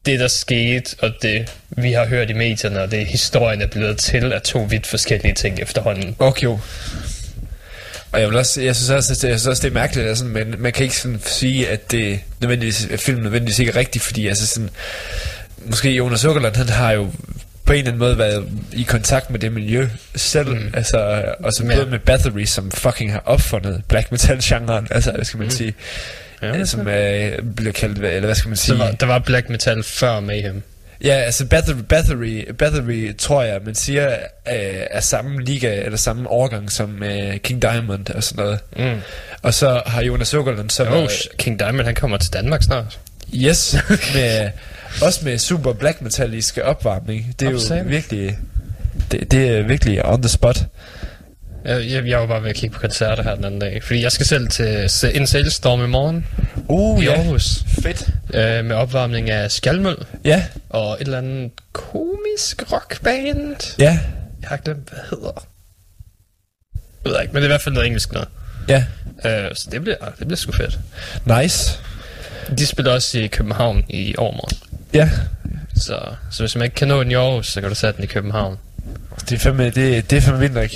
det, der skete, og det, vi har hørt i medierne, og det historien er blevet til, er to vidt forskellige ting efterhånden. Okay, jo. Og jeg, vil også, jeg synes også, det, jeg synes også, det er mærkeligt, altså, men man kan ikke sådan sige, at det nødvendigvis, at filmen nødvendigvis ikke er rigtig, fordi altså sådan, måske Jonas Ukkerland, han har jo på en eller anden måde været i kontakt med det miljø selv, mm. altså, og så Ja. både med Bathory, som fucking har opfundet black metal-genren, altså, hvad skal man mm. sige, Ja, som øh, bliver kaldt, eller hvad skal man sige? Så var, der var black metal før Mayhem. Ja, altså Bathory, Bathory, Bathory tror jeg, man siger, øh, er samme liga, eller samme årgang som øh, King Diamond og sådan noget. Mm. Og så har Jonas Søgerlund så Oh, været, King Diamond, han kommer til Danmark snart. yes, med, også med super black metalliske opvarmning. Det er jo Opsat. virkelig, det, det er virkelig on the spot. Jeg, jeg, var bare ved at kigge på koncerter her den anden dag, fordi jeg skal selv til en Salestorm i morgen Uh, i ja. Aarhus, Fedt. øh, med opvarmning af Skalmøl Ja, og et eller andet komisk rockband. ja, Jeg har glemt, hvad hedder. Jeg ved ikke, men det er i hvert fald noget engelsk noget. ja. Øh, så det bliver, det bliver sgu fedt. Nice. De spiller også i København i overmorgen. Ja, Så, så hvis man ikke kan nå den i Aarhus, så kan du sætte den i København. det er fandme, det, det er fandme vildt nok.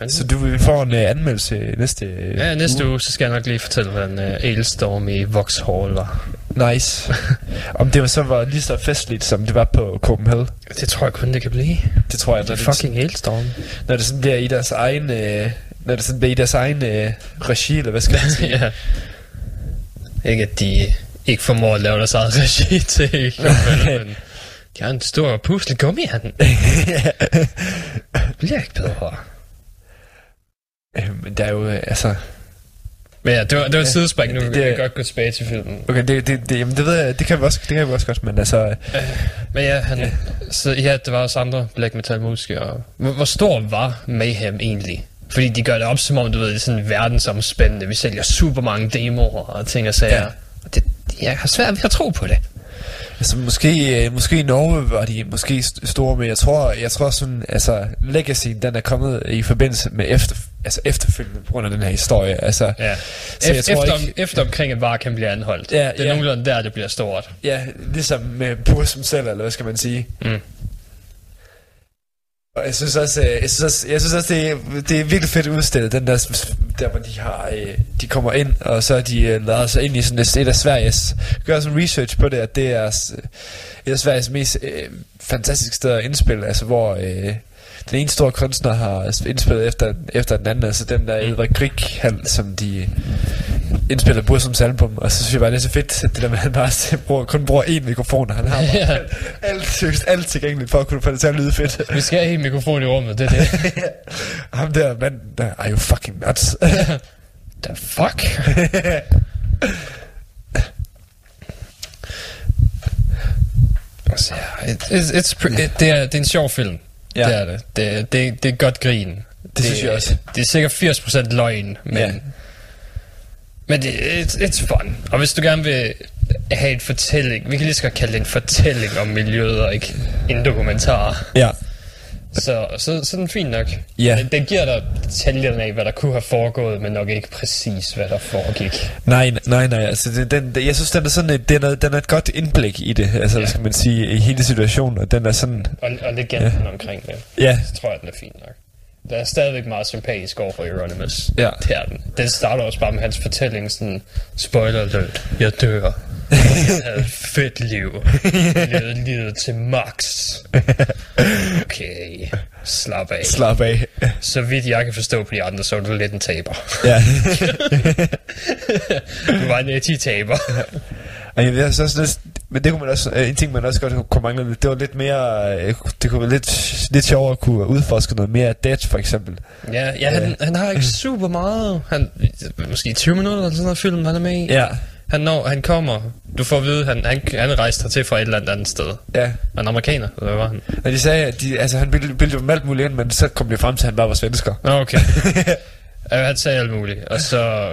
Ja. Så du vi får en uh, anmeldelse næste Ja, næste uge, så skal jeg nok lige fortælle, hvordan uh, Ailstorm i Vauxhall var. Nice. Om det var så var lige så festligt, som det var på Copenhagen. Det tror jeg kun, det kan blive. Det tror jeg, Det når er det, fucking Ailstorm. når det sådan bliver i deres egen... Øh, når det sådan bliver i deres egen øh, regi, eller hvad skal man sige? ja. Ikke at de ikke formår at lave deres eget regi til, men de har en stor pusle gummihand. Det bliver ikke bedre. Øh, Men der er jo, øh, altså... Men ja, det var, det var et sidespring. Nu Det- kan vi godt gå tilbage til filmen. Okay, det, det, det, jamen det ved jeg, det kan vi også, det kan vi også godt, men altså... Men ja, han, så ja, der var også andre black metal musikere. Hvor, hvor stor var Mayhem egentlig? Fordi de gør det op som om, du ved, det er sådan verdensomspændende. Vi sælger super mange demoer og ting og sager. Ja. Ja. Og det, jeg har svært ved at tro på det. Altså måske, øh, måske i Norge var de måske st- store, men jeg tror, jeg tror sådan, altså Legacy, den er kommet i forbindelse med efter, altså efterfølgende på grund af den her historie. Altså, Ja. Så jeg efter, tror efter, ikke- om, efter omkring, at Varkan bliver anholdt. Ja, det er ja. nogenlunde der, det bliver stort. ja, ligesom med Bursum selv, eller hvad skal man sige. Mm. Og jeg synes også, øh, jeg synes også, jeg synes også det, er, det er virkelig fedt udstillet, den der, der hvor de har, øh, de kommer ind, og så de øh, lavet sig ind i sådan et, et af Sveriges, gør sådan research på det, at det er et af Sveriges mest øh, fantastiske steder at indspille, altså hvor øh, den ene store kunstner har indspillet efter, efter den anden, altså den der Edvard Grieg, han, som de indspiller Bursums album, og så synes jeg bare, det er så fedt, at det der med, at han bare bruger, kun bruger én mikrofon, og han har Ja. alt, seriøst alt tilgængeligt for at kunne få det til at lyde fedt. Vi skal have en mikrofon i rummet, det er det. Ham der mand, der er jo fucking nuts. The fuck? Altså, it, it's, it's it, det, er, det er en sjov film. Ja. Det er det. Det, det, det er godt grin. Det, synes jeg også. Det er sikkert 80% løgn, men... Ja. Men det, it's, it's fun. Og hvis du gerne vil have en fortælling, vi kan lige så godt kalde det en fortælling om miljøet, og ikke en dokumentar. Ja. Så, så, så er den fin nok. Ja. Den, den giver dig detaljerne af, hvad der kunne have foregået, men nok ikke præcis, hvad der foregik. Nej, nej, nej. Altså, det, den, det, jeg synes, den er sådan et, den er, den er et godt indblik i det, altså, Ja. skal man sige, i hele situationen, og den er sådan, Og, og legenden ja. omkring det. ja, Så tror jeg, den er fin nok. Den er stadigvæk meget sympatisk over for Euronymous. Ja. Det er den. Den starter også bare med hans fortælling, sådan, spoiler alert, jeg dør. Jeg havde et fedt liv. Jeg levede livet til max. Okay, slap af. slap af. Så vidt jeg kan forstå på de andre, så er du lidt en taber. ja. Du var en edgy taber. Og jeg ved så også lidt, men det kunne man også, øh, en ting man også godt kunne mangle, lidt, det var lidt mere, øh, det kunne være lidt, lidt sjovere at kunne udforske noget mere Dead, for eksempel. Ja, ja han, han har ikke super meget. Han, måske 20 minutter eller sådan noget film, han er med i. Ja, Han, når, han kommer, du får at vide, han, han, han rejste hertil fra et eller andet andet sted. ja. Han er amerikaner, eller hvad var han? Og de sagde, at de, altså, han bildte, bildte jo alt muligt ind, men så kom de frem til, at han bare var svensker. Okay. han sagde alt muligt. Og så...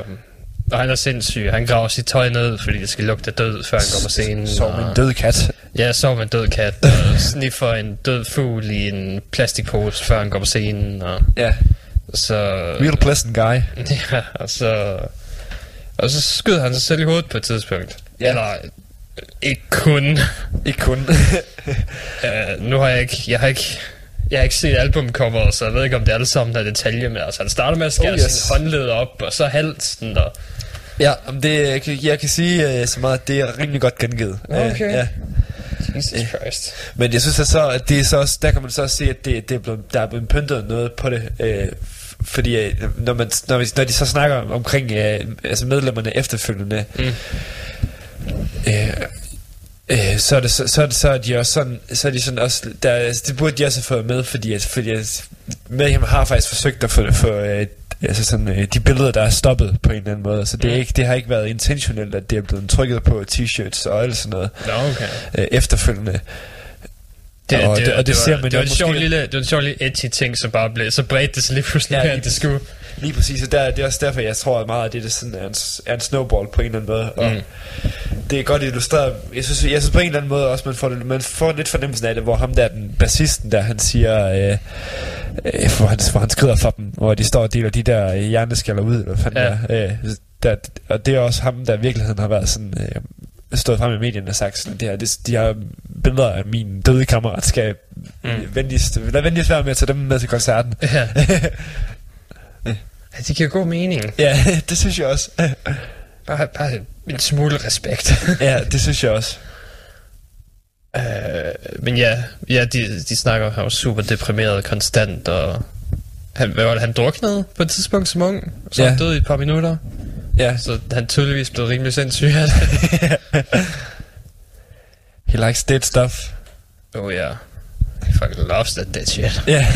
Og han er sindssyg. Han graver sit tøj ned, fordi det skal lugte død, før han går på scenen. Sov med en død kat. Ja, sov med en død kat, og sniffer en død fugl i en plastikpose, før han går på scenen. Og Ja. så... Real pleasant guy. Ja, og så... Og så skød han sig selv i hovedet på et tidspunkt. Ja. Eller... Ikke kun. Ikke kun. Uh, nu har jeg ikke... Jeg har ikke... Jeg har ikke set albumcoveret, så jeg ved ikke, om det alle sammen er detalje med. Altså, han starter med at skære Oh, yes. sin håndled op, og så halsen, og... ja, det, jeg, kan- jeg kan sige uh, så meget, at det er rimelig godt gengivet. Øh, Okay. ja. Jesus Christ. Men jeg synes at så, at det er så også, der kan man så også se, at det, det er blevet, der er blevet pyntet noget på det. Øh, f- fordi øh, når, man, når, vi, når de så snakker omkring øh, altså medlemmerne efterfølgende, Mm. øh, øh, så er det så, så, er det, så er de også sådan, så er de sådan også, der, altså, det burde de også have fået med, fordi, at, fordi at Mayhem har faktisk forsøgt at få, få øh, altså sådan, øh, de billeder, der er stoppet på en eller anden måde, så det, er Mm. ikke, det har ikke været intentionelt, at det er blevet trykket på t-shirts og alt sådan noget Nå, okay. øh, efterfølgende. Det, Og det- og det var, ser man det jo var en måske- sjov lille, det var en sjov lille edgy ting, så bare blev, så bredte det sig lige pludselig Ja, mere, end det skulle. Lige præcis, og der, det er også derfor, jeg tror at meget af det, det sådan er, en, er en snowball på en eller anden måde. Og Mm. det er godt illustreret. Jeg synes, jeg synes på en eller anden måde også, man får, man får lidt fornemmelsen af det, hvor ham der, den bassisten der, han siger, øh, øh, hvor, han, hvor han skrider for dem, hvor de står og deler de der øh, hjerneskaller ud, eller fanden Ja. ja. er. Øh, der, og det er også ham, der i virkeligheden har været sådan... Øh, stået frem i medierne og sagt sådan, det her, det, de har billeder af min døde kammerat, skal Mm. mm. venligst, lad venligst være med at tage dem med til koncerten. Ja. ja, det giver god mening. ja, det synes jeg også. Bare, bare en smule respekt. ja, det synes jeg også. uh, men ja, ja de, de snakker, var super deprimeret konstant, og han, hvad var det, han druknede på et tidspunkt som ung, så Ja. han døde i et par minutter, Ja, så han tydeligvis blev rimelig sindssyg af det. he likes dead stuff. oh ja, yeah. he fucking loves that dead shit. Ja.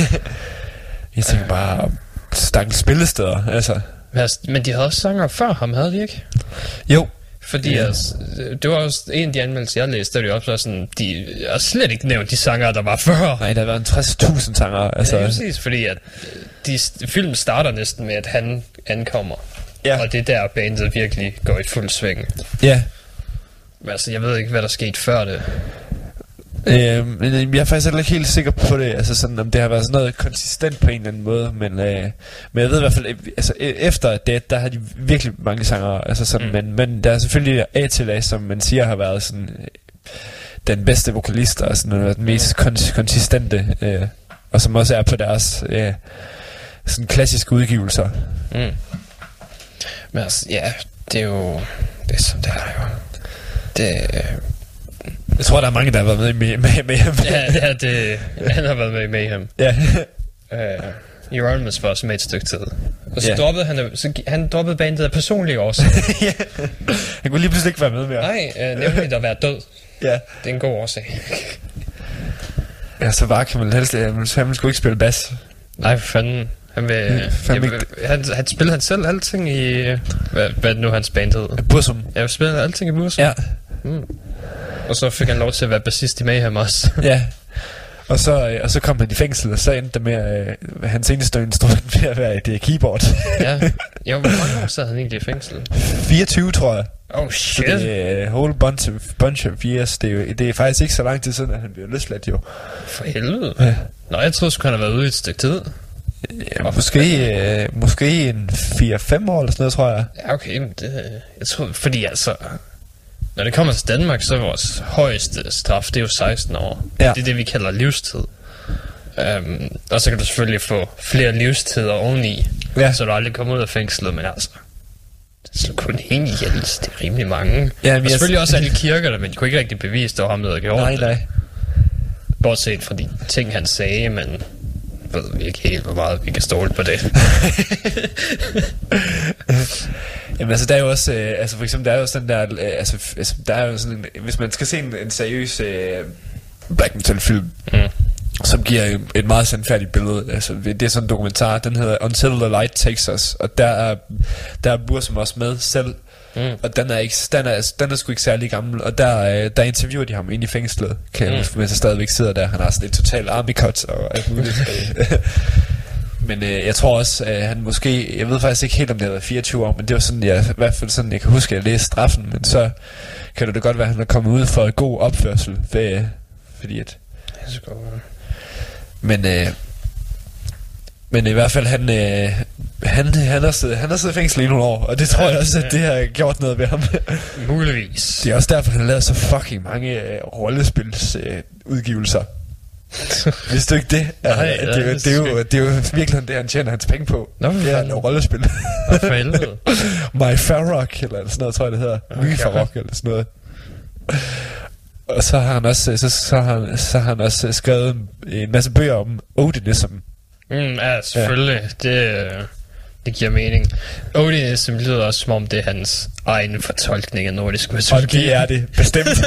jeg tænker bare, stakkels spillesteder, altså. Men altså, Men de havde også sanger før ham, havde de ikke? Jo. Fordi ja. altså, det var også en af de anmeldelser, jeg læste, der var de også sådan, de har slet ikke nævnt de sanger, der var før. Nej, der en 60.000 sanger, Altså, altså. ja, præcis, fordi at de, filmen starter næsten med, at han ankommer. Ja. Og det er der, bandet virkelig går i fuld sving. Ja. Men altså, jeg ved ikke, hvad der skete før det. Øh, men jeg er faktisk heller ikke helt sikker på det, altså sådan, om det har været sådan noget konsistent på en eller anden måde, men, øh, men jeg ved i hvert fald, øh, altså øh, efter det, der har de virkelig mange sanger, altså sådan, Mm. men, men der er selvfølgelig A til A, som man siger har været sådan, øh, den bedste vokalist, og sådan, den mest kons- konsistente, øh, og som også er på deres øh, sådan klassiske udgivelser. Mm. Men altså, ja, det er jo... Det er som det er jo. Det, Jeg tror, der er mange, der har været med i med. ja, ja, det, han har været med i Mayhem. ja. Uh, Euronymous var også med et stykke tid. Og så, Ja. droppede han, så han droppede bandet af personlige årsager. ja. Han kunne lige pludselig ikke være med mere. Nej, uh, nemlig at være død. Ja. Det er en god årsag. Ja, så bare kan man helst, ja, han skulle ikke spille bas. Nej, for fanden. Han, vil, Ja, fandme jeg, han, han spiller han selv alting i... Hvad, hvad er nu hans band hed? Bursum. Jeg spiller alting i Bursum. Ja. Mm. Og så fik han lov til at være bassist i Mayhem også. Ja. Og så, øh, og så kom han i fængsel, og så endte det med, at øh, hans eneste instrument ved at være et øh, keyboard. ja. Jo, hvor mange år sad han egentlig i fængsel? 24, tror jeg. Oh Så shit. det er uh, whole bunch of, bunch of years. Det er, jo, det er faktisk ikke så lang tid siden, at han blev løsladt jo. For helvede. Ja. Nå, jeg troede han havde været ude i et stykke tid. Ja, måske, øh, måske en 4-5 år eller sådan noget, tror jeg. Ja, okay, men det... Jeg tror, fordi altså... Når det kommer til Danmark, så er vores højeste straf, det er jo 16 år. Ja. Det er det, vi kalder livstid. Um, og så kan du selvfølgelig få flere livstider oveni, Ja. så du aldrig kommer ud af fængslet, men altså... Det så kun en ihjels, det er rimelig mange. Ja, men og selvfølgelig også alle kirkerne, men de kunne ikke rigtig bevise, at det var ham, der havde gjort Nej, det. nej. Bortset fra de ting, han sagde, men ved vi ikke helt, hvor meget vi kan stole på det. Jamen altså, der er jo også, øh, altså for eksempel, der er jo sådan der, øh, altså, altså der er jo sådan en, hvis man skal se en, en seriøs øh, black metal film, Mm. som giver et- et meget sandfærdigt billede, altså det er sådan en dokumentar, den hedder Until the Light Takes Us, og der er, der er Bursum også med selv, Mm. og den er, ikke, den, er, den er sgu ikke særlig gammel, og der, øh, der interviewer de ham ind i fængslet, kan jeg Mm. huske, mens han stadigvæk sidder der, han har sådan et totalt army cut og alt muligt. Men øh, jeg tror også, at han måske, jeg ved faktisk ikke helt, om det har været 24 år, men det var sådan, jeg, i hvert fald sådan, jeg kan huske, at jeg læste straffen, men så kan det da godt være, at han er kommet ud for en god opførsel, ved, fordi at, Det skal godt være. men, øh, men i hvert fald, han, øh, han, han, har siddet, han har siddet i fængsel i nogle år, og det tror jeg også, at det har gjort noget ved ham. Muligvis. det er også derfor, han har lavet så fucking mange øh, rollespils øh, udgivelser. Hvis du ikke det? Nej, Nej, det, er det det, er er jo, det er jo virkelig det, han tjener hans penge på. Nå, det er at lave rollespil. My Farrock, eller sådan noget, tror jeg, det hedder. Okay. My Farrock, eller sådan noget. Og så har han også, så, så har, han, så har han også skrevet en, masse bøger om Odinism. Mm, ja, selvfølgelig. Ja. Det, øh, det giver mening. Odinism lyder også som om det er hans egen fortolkning af nordisk Og mytologi. det er det, bestemt.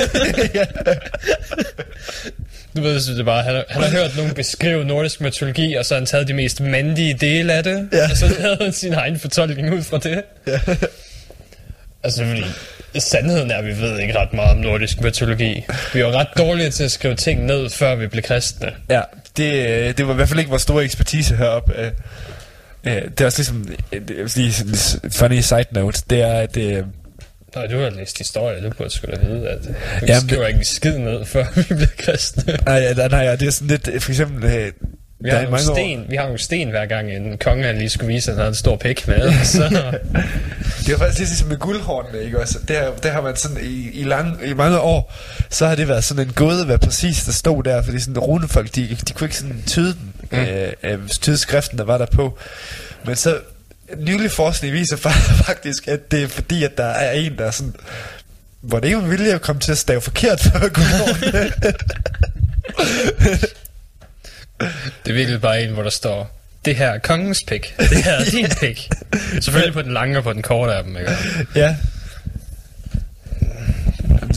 Du ved, så det bare, han, har, han har hørt nogen beskrive nordisk mytologi, og så har han taget de mest mandige dele af det, Ja. og så lavede han sin egen fortolkning ud fra det. Ja. Altså, fordi sandheden er, at vi ved ikke ret meget om nordisk mytologi. Vi er jo ret dårlige til at skrive ting ned, før vi blev kristne. Ja, det, øh, det var i hvert fald ikke vores store ekspertise heroppe. Øh, øh, Det er også ligesom, øh, lige en funny side note, det er, at øh, Nej, du har læst historie, du burde sgu da vide, at vi Jamen, skriver ikke en skid ned, før vi bliver kristne. nej, nej, nej, det er sådan lidt, for eksempel, øh, Vi har, nogle mange år, sten, vi har nogle sten hver gang, en konge han lige skulle vise, at han havde en stor pik med. Så, det er faktisk lidt ligesom med guldhornene, ikke også? Det har, det har man sådan i, i, lang, i mange år, så har det været sådan en gåde, hvad præcis der stod der, fordi sådan runefolk, de, de kunne ikke sådan tyde den, mm. øh, øh, tyde skriften, der var der på. Men så nylig forskning viser fa- faktisk, at det er fordi, at der er en, der er sådan, hvor det ikke var vilje at komme til at stave forkert for guldhornene. det er virkelig bare en, hvor der står, det her er kongens pik, det her er din pik. Selvfølgelig på den lange og på den korte af dem, ikke? Ja.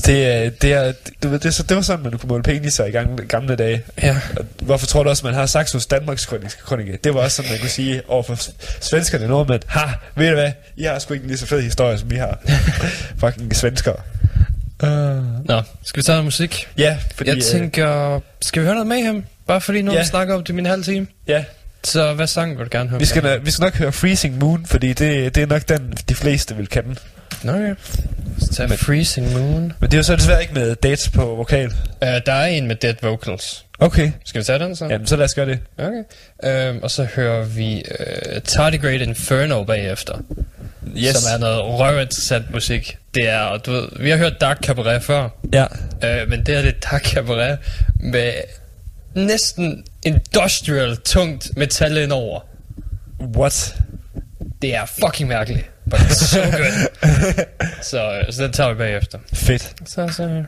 Det, er- det, er, du ved, det, så, det var sådan, man kunne måle penis i gamle, gamle dage. Ja. Og Hvorfor tror du også, man har sagt hos Danmarks krønike-? Det var også sådan, man kunne sige over for svenskerne og nordmænd. Ha, ved du hvad? I har sgu ikke en lige så fed historie, som vi har. Fucking svenskere. Uh. Nå, skal vi tage noget musik? Ja, fordi... Jeg tænker, skal vi høre noget med ham? Bare fordi nu Ja. vi snakker om det i min halv time. Øh, ja, Så hvad sang vil du gerne høre? vi skal, nok- vi skal nok høre Freezing Moon, fordi det, det er nok den, de fleste vil kende. Nå ja. Så tager vi Freezing Moon. Men det er jo så desværre ikke med dates på vokal. Uh, der er en med dead vocals. Okay. Skal vi tage den så? Jamen, så lad os gøre det. Okay. Um, og så hører vi uh, Tardigrade Inferno bagefter. Yes. Som er noget røvinteressant musik. Det er, og du ved, vi har hørt Dark Cabaret før. Ja. Uh, men det er det Dark Cabaret med næsten industrial, tungt metal indover. What? Det er fucking mærkeligt. But it's so good. så, så den tager vi bagefter. Fedt. Så, så.